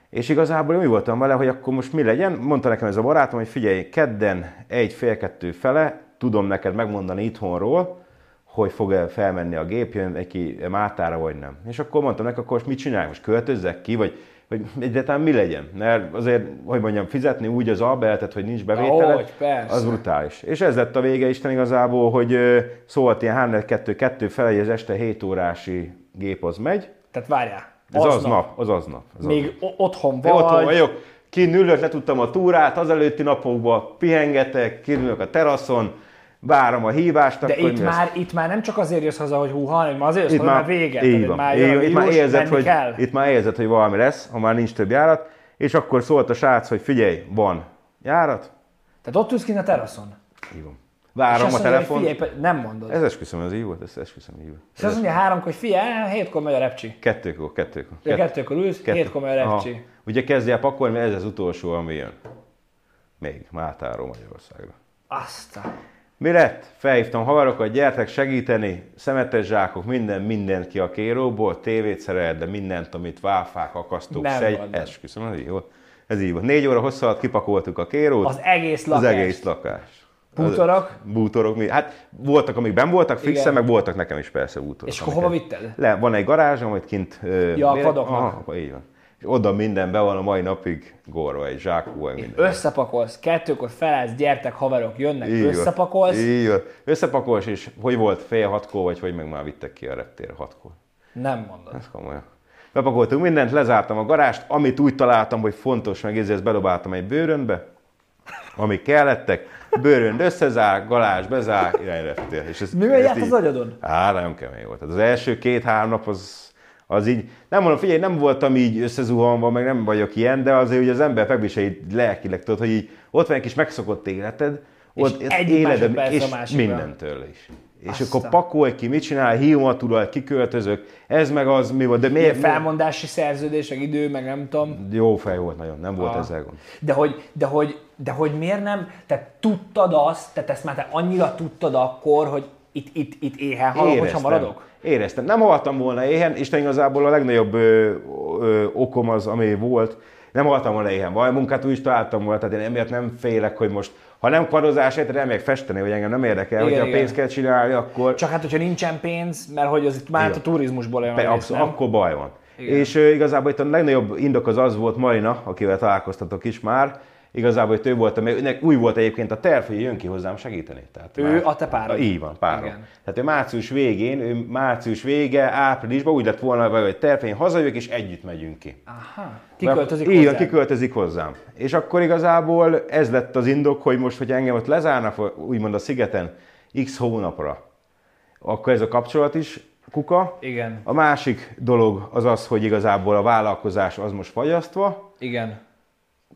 És igazából úgy voltam vele, hogy akkor most mi legyen. Mondta nekem ez a barátom, hogy figyelj, kedden egy fél kettő fele, tudom neked megmondani itthonról, hogy fog-e felmenni a gép, jön neki Mátára, vagy nem. És akkor mondtam neki, akkor most mit csinálj? Most költözzek ki, vagy, vagy egyáltalán mi legyen? Mert azért, hogy mondjam, fizetni úgy az albeltet, hogy nincs bevétele, Ahogy, persze. az brutális. És ez lett a vége Isten igazából, hogy szólt ilyen 3 2 2 fele, hogy az este 7 órási gép az megy, Tehát várjál. Ez az, az nap. nap. Az az nap. Az Még az otthon vagy. Otthon vagyok. Kint ülök, letudtam a túrát, az előtti napokban pihengetek, kinülök a teraszon, várom a hívást. De akkor itt már, itt már nem csak azért jössz haza, hogy hú, hanem azért jössz, itt már, már vége. Így van. Már így, itt, már érzed, hogy, kell. itt már érzed, hogy valami lesz, ha már nincs több járat, és akkor szólt a srác, hogy figyelj, van járat. Tehát ott ülsz kint a teraszon? Így van. Várom a telefon. Figyelj, nem mondod. Ez esküszöm, ez így volt, ez esküszöm így volt. És azt mondja háromkor, hogy figyelj, hétkor megy a repcsi. Kettőkor, kettőkor. Ja, kettőkor ülsz, Kettő. hétkor megy a repcsi. Aha. Ugye kezdj el pakolni, mert ez az utolsó, ami jön. Még, Mátáról Magyarországra. Aztán. Mi lett? Felhívtam haverokat, gyertek segíteni, szemetes zsákok, minden, mindent ki a kéróból, tévét szerelt, de mindent, amit válfák, akasztók, szegy, esküszöm, ez így volt. Ez így volt. Négy óra hosszú alatt kipakoltuk a kérót. Az egész lakás. Az egész lakás. Bútorok? Bútorok, mi? Hát voltak, amik ben voltak fixen, meg voltak nekem is persze bútorok. És akkor hova vitted? Le, van egy garázsom, amit kint... Ja, a padoknak. Aha, így van. Oda minden be van a mai napig gorva, egy vagy minden. Összepakolsz, kettőkor felállsz, gyertek, haverok, jönnek, így összepakolsz. Így van. Összepakolsz, és hogy volt fél hatkor, vagy hogy meg már vittek ki a reptérre hatkor. Nem mondod. Ez komolyan. Bepakoltunk mindent, lezártam a garást, amit úgy találtam, hogy fontos, meg ezért bedobáltam egy bőrönbe, amik kellettek, bőrönd összezár, galás bezár, irányreptél. És ez, Mivel járt az agyadon? Á, nagyon kemény volt. Az első két-három nap az, az így, nem mondom, figyelj, nem voltam így összezuhanva, meg nem vagyok ilyen, de azért hogy az ember megviseli lelkileg, tudod, hogy így ott van egy kis megszokott életed, ott és egy életed, és mindentől is. És Aztán. akkor pakolj ki, mit csinál, hívom a tulaj, kiköltözök, ez meg az, mi volt, de miért? felmondási szerződés, meg idő, meg nem tudom. Jó fej volt nagyon, nem volt ah. ezzel gond. De hogy, de, hogy, de hogy miért nem, te tudtad azt, tehát ezt már te annyira tudtad akkor, hogy itt, itt, itt éhen halok, hogyha maradok? Éreztem. Nem haltam volna éhen, Isten igazából a legnagyobb ö, ö, okom az, ami volt, nem haltam volna éhen. Vaj, munkát úgy is találtam volna, tehát én emiatt nem félek, hogy most ha nem kvarozás, érted, elmegyek festeni, hogy engem nem érdekel, igen, hogyha pénzt kell csinálni, akkor... Csak hát, hogyha nincsen pénz, mert hogy az itt már igen. a turizmusból jön. Abszolút, akkor baj van. Igen. És uh, igazából itt a legnagyobb indok az az volt Marina, akivel találkoztatok is már, igazából, hogy ő volt, mert új volt egyébként a terv, hogy jön ki hozzám segíteni. Tehát ő már, a te párod? Így van, párom. Igen. Tehát ő március végén, ő március vége, áprilisban úgy lett volna, hogy terv, hogy hazajövök és együtt megyünk ki. Aha. Kiköltözik hozzám. Igen, kiköltözik hozzám. És akkor igazából ez lett az indok, hogy most, hogy engem ott lezárnak, úgymond a szigeten x hónapra, akkor ez a kapcsolat is kuka. Igen. A másik dolog az az, hogy igazából a vállalkozás az most fagyasztva. Igen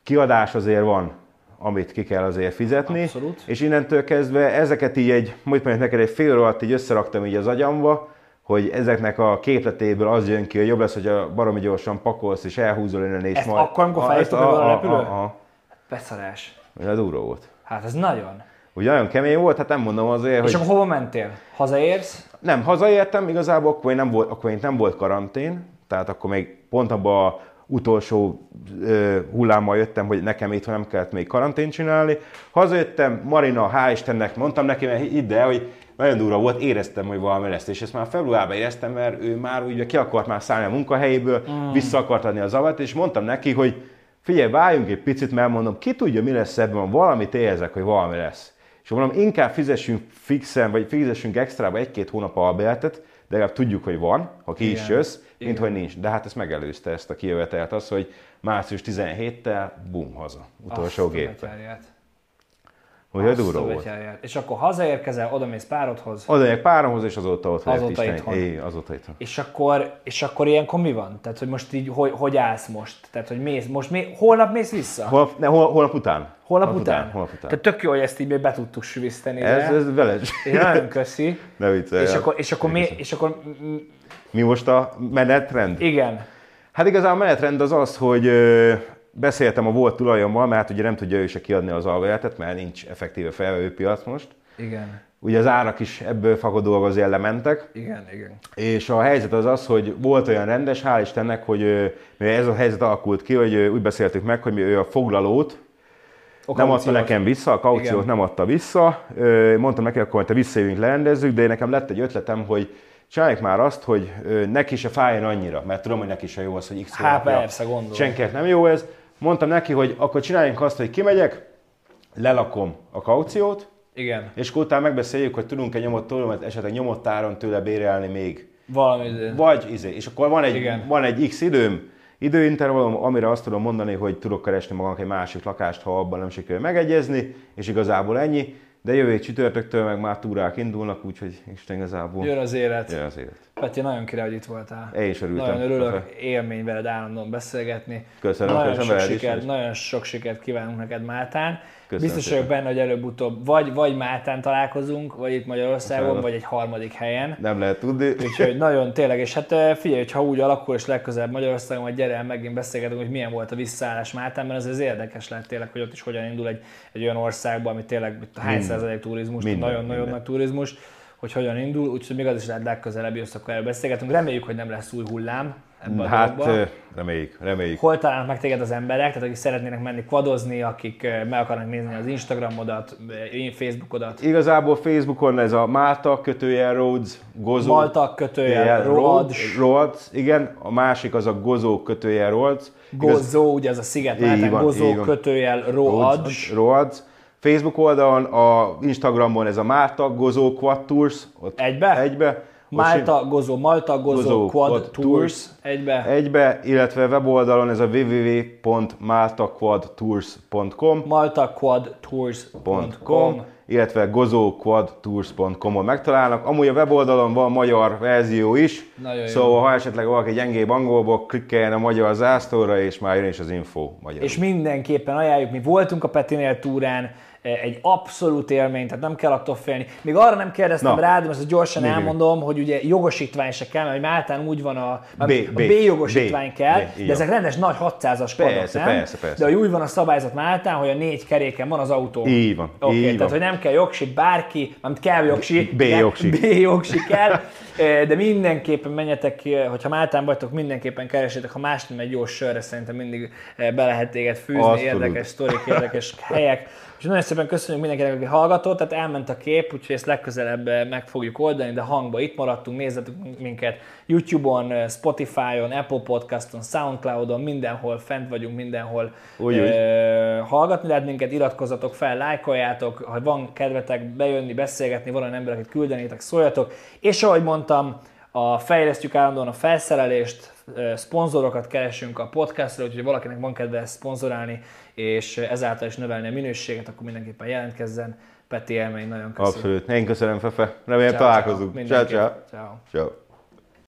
kiadás azért van, amit ki kell azért fizetni. Abszolút. És innentől kezdve ezeket így egy, mondjuk mondjuk neked egy fél alatt így összeraktam így az agyamba, hogy ezeknek a képletéből az jön ki, hogy jobb lesz, hogy a baromi gyorsan pakolsz és elhúzol innen és ezt majd... akkor, amikor felhívtad a, a, repülő? A, a, Beszarás. Ez durva volt. Hát ez nagyon. Ugye nagyon kemény volt, hát nem mondom azért, és hogy... És akkor hova mentél? Hazaérsz? Nem, hazaértem, igazából akkor, nem volt, akkor még nem volt karantén, tehát akkor még pont abban a utolsó ö, hullámmal jöttem, hogy nekem itt nem kellett még karantén csinálni. Hazajöttem, Marina, hál' Istennek, mondtam neki, mert hidd el, hogy nagyon durva volt, éreztem, hogy valami lesz, és ezt már februárban éreztem, mert ő már ugye ki akart már szállni a munkahelyéből, mm. vissza akart adni az avat, és mondtam neki, hogy figyelj, váljunk egy picit, mert mondom, ki tudja, mi lesz ebben, valamit érzek, hogy valami lesz. És mondom, inkább fizessünk fixen, vagy fizessünk extrába egy-két hónap albérletet, de legalább tudjuk, hogy van, ha ki Igen. is jössz, igen. mint hogy nincs. De hát ezt megelőzte ezt a kijövetelt az, hogy március 17-tel bum, haza. Utolsó géppel. Ugye durva volt. És akkor hazaérkezel, oda mész párodhoz. Oda megyek páromhoz, és azóta ott azóta lehet itthon. É, azóta itthon. És akkor, és akkor ilyenkor mi van? Tehát, hogy most így, hogy, hogy állsz most? Tehát, hogy mész, most mé, holnap mész vissza? Holnap, ne, hol, holnap után. Holnap, holnap után? után? Holnap után. Tehát tök jó, hogy ezt így még be tudtuk süviszteni. Ez, ez veled. Nagyon köszi. Ne viccelj. És akkor, és akkor, mi, és akkor mi most a menetrend? Igen. Hát igazán a menetrend az az, hogy beszéltem a volt tulajommal, mert ugye nem tudja ő se kiadni az alvajátát, mert nincs effektíve felvevőpiac most. Igen. Ugye az árak is ebből fakadóak azért lementek. Igen, igen. És a helyzet az az, hogy volt olyan rendes, hál' Istennek, hogy mivel ez a helyzet alakult ki, hogy úgy beszéltük meg, hogy ő a foglalót, a nem adta nekem vissza, a kauciót igen. nem adta vissza. Mondtam neki, akkor te visszajövünk, lerendezzük, de nekem lett egy ötletem, hogy csináljuk már azt, hogy neki se fájjon annyira, mert tudom, hogy neki se jó az, hogy x Hát persze, gondolom. Senkinek nem jó ez. Mondtam neki, hogy akkor csináljunk azt, hogy kimegyek, lelakom a kauciót, igen. És akkor utána megbeszéljük, hogy tudunk-e nyomott tőlem, esetleg nyomott áron tőle bérelni még Valami, Vagy izé, és akkor van egy, Igen. van egy x időm, időintervallum, amire azt tudom mondani, hogy tudok keresni magamnak egy másik lakást, ha abban nem sikerül megegyezni, és igazából ennyi. De jövő csütörtöktől meg már túrák indulnak, úgyhogy Isten igazából jön az élet. jön az élet. Peti, nagyon király, hogy itt voltál. Én is örültem. Nagyon örülök, Fefe. élmény veled állandóan beszélgetni. Köszönöm, nagyon köszönöm sok, is, sikert, és- nagyon sok sikert kívánunk neked Máltán. Köszönöm Biztos szépen. vagyok benne, hogy előbb-utóbb vagy, vagy Máltán találkozunk, vagy itt Magyarországon, Köszönöm. vagy egy harmadik helyen. Nem lehet tudni. Úgyhogy nagyon tényleg, és hát figyelj, hogy ha úgy alakul, és legközelebb Magyarországon, vagy gyere el, megint beszélgetünk, hogy milyen volt a visszaállás Máltán, mert az ez érdekes lehet tényleg, hogy ott is hogyan indul egy, egy olyan országban, ami tényleg hány Minden. százalék turizmus, nagyon-nagyon nagy turizmus, hogy hogyan indul, úgyhogy még az is lehet legközelebb jössz, akkor erről beszélgetünk. Reméljük, hogy nem lesz új hullám ebben a Hát dologban. reméljük, reméljük. Hol találnak meg téged az emberek, tehát akik szeretnének menni kvadozni, akik meg akarnak nézni az Instagramodat, én Facebookodat, Igazából Facebookon ez a Málta kötőjel Roads, Gozó, Malta kötőjel, Roads, Roads, igen, a másik az a Gozó kötőjel Roads. Gozó, ugye az a sziget, Máltán, van, Gozó kötőjel, Roads, Roads. Facebook oldalon, a Instagramon ez a Málta Gozó Quad Tours. Ott Egybe? Egybe. Malta, Gozó, Malta, Gozó, Gozó, Quad, Quad Tours, egybe. Egybe, illetve weboldalon ez a www.maltaquadtours.com Malta Quad Tours.com .com, illetve gozóquadtours.com-on megtalálnak. Amúgy a weboldalon van magyar verzió is, Nagyon jó. szóval ha esetleg valaki gyengébb angolból, klikkeljen a magyar zászlóra, és már jön is az info magyarul. És mindenképpen ajánljuk, mi voltunk a Petinél túrán, egy abszolút élmény, tehát nem kell attól félni. Még arra nem kérdeztem Na. rád, most gyorsan még. elmondom, hogy ugye jogosítvány se kell, mert Máltán úgy van a, a B, B, B, jogosítvány B, kell, B, de ezek rendes nagy 600-as padok, Persze, nem? persze, persze. De úgy van a szabályzat Máltán, hogy a négy keréken van az autó. Így van, Oké, így tehát van. hogy nem kell jogsi bárki, amit kell jogsi. B jogsi. B jogsi kell, de mindenképpen menjetek hogyha Máltán vagytok, mindenképpen keresétek, ha más nem egy jó sörre, szerintem mindig be lehet téged fűzni, Abszolút. érdekes sztorik, érdekes helyek. És nagyon szépen köszönjük mindenkinek, aki hallgatott, tehát elment a kép, úgyhogy ezt legközelebb meg fogjuk oldani, de hangba itt maradtunk, nézzetek minket YouTube-on, Spotify-on, Apple Podcast-on, Soundcloud-on, mindenhol fent vagyunk, mindenhol úgy. eh, hallgatni lehet minket, iratkozzatok fel, lájkoljátok, ha van kedvetek bejönni, beszélgetni, van olyan ember, akit küldenétek, szóljatok. És ahogy mondtam, a fejlesztjük állandóan a felszerelést, szponzorokat keresünk a podcastra, úgyhogy valakinek van kedve ezt szponzorálni, és ezáltal is növelni a minőséget, akkor mindenképpen jelentkezzen. Peti élmény, nagyon köszönöm. Abszolút. Én köszönöm, Fefe. Remélem Ciao, találkozunk. Ciao, ciao. Ciao. Ciao.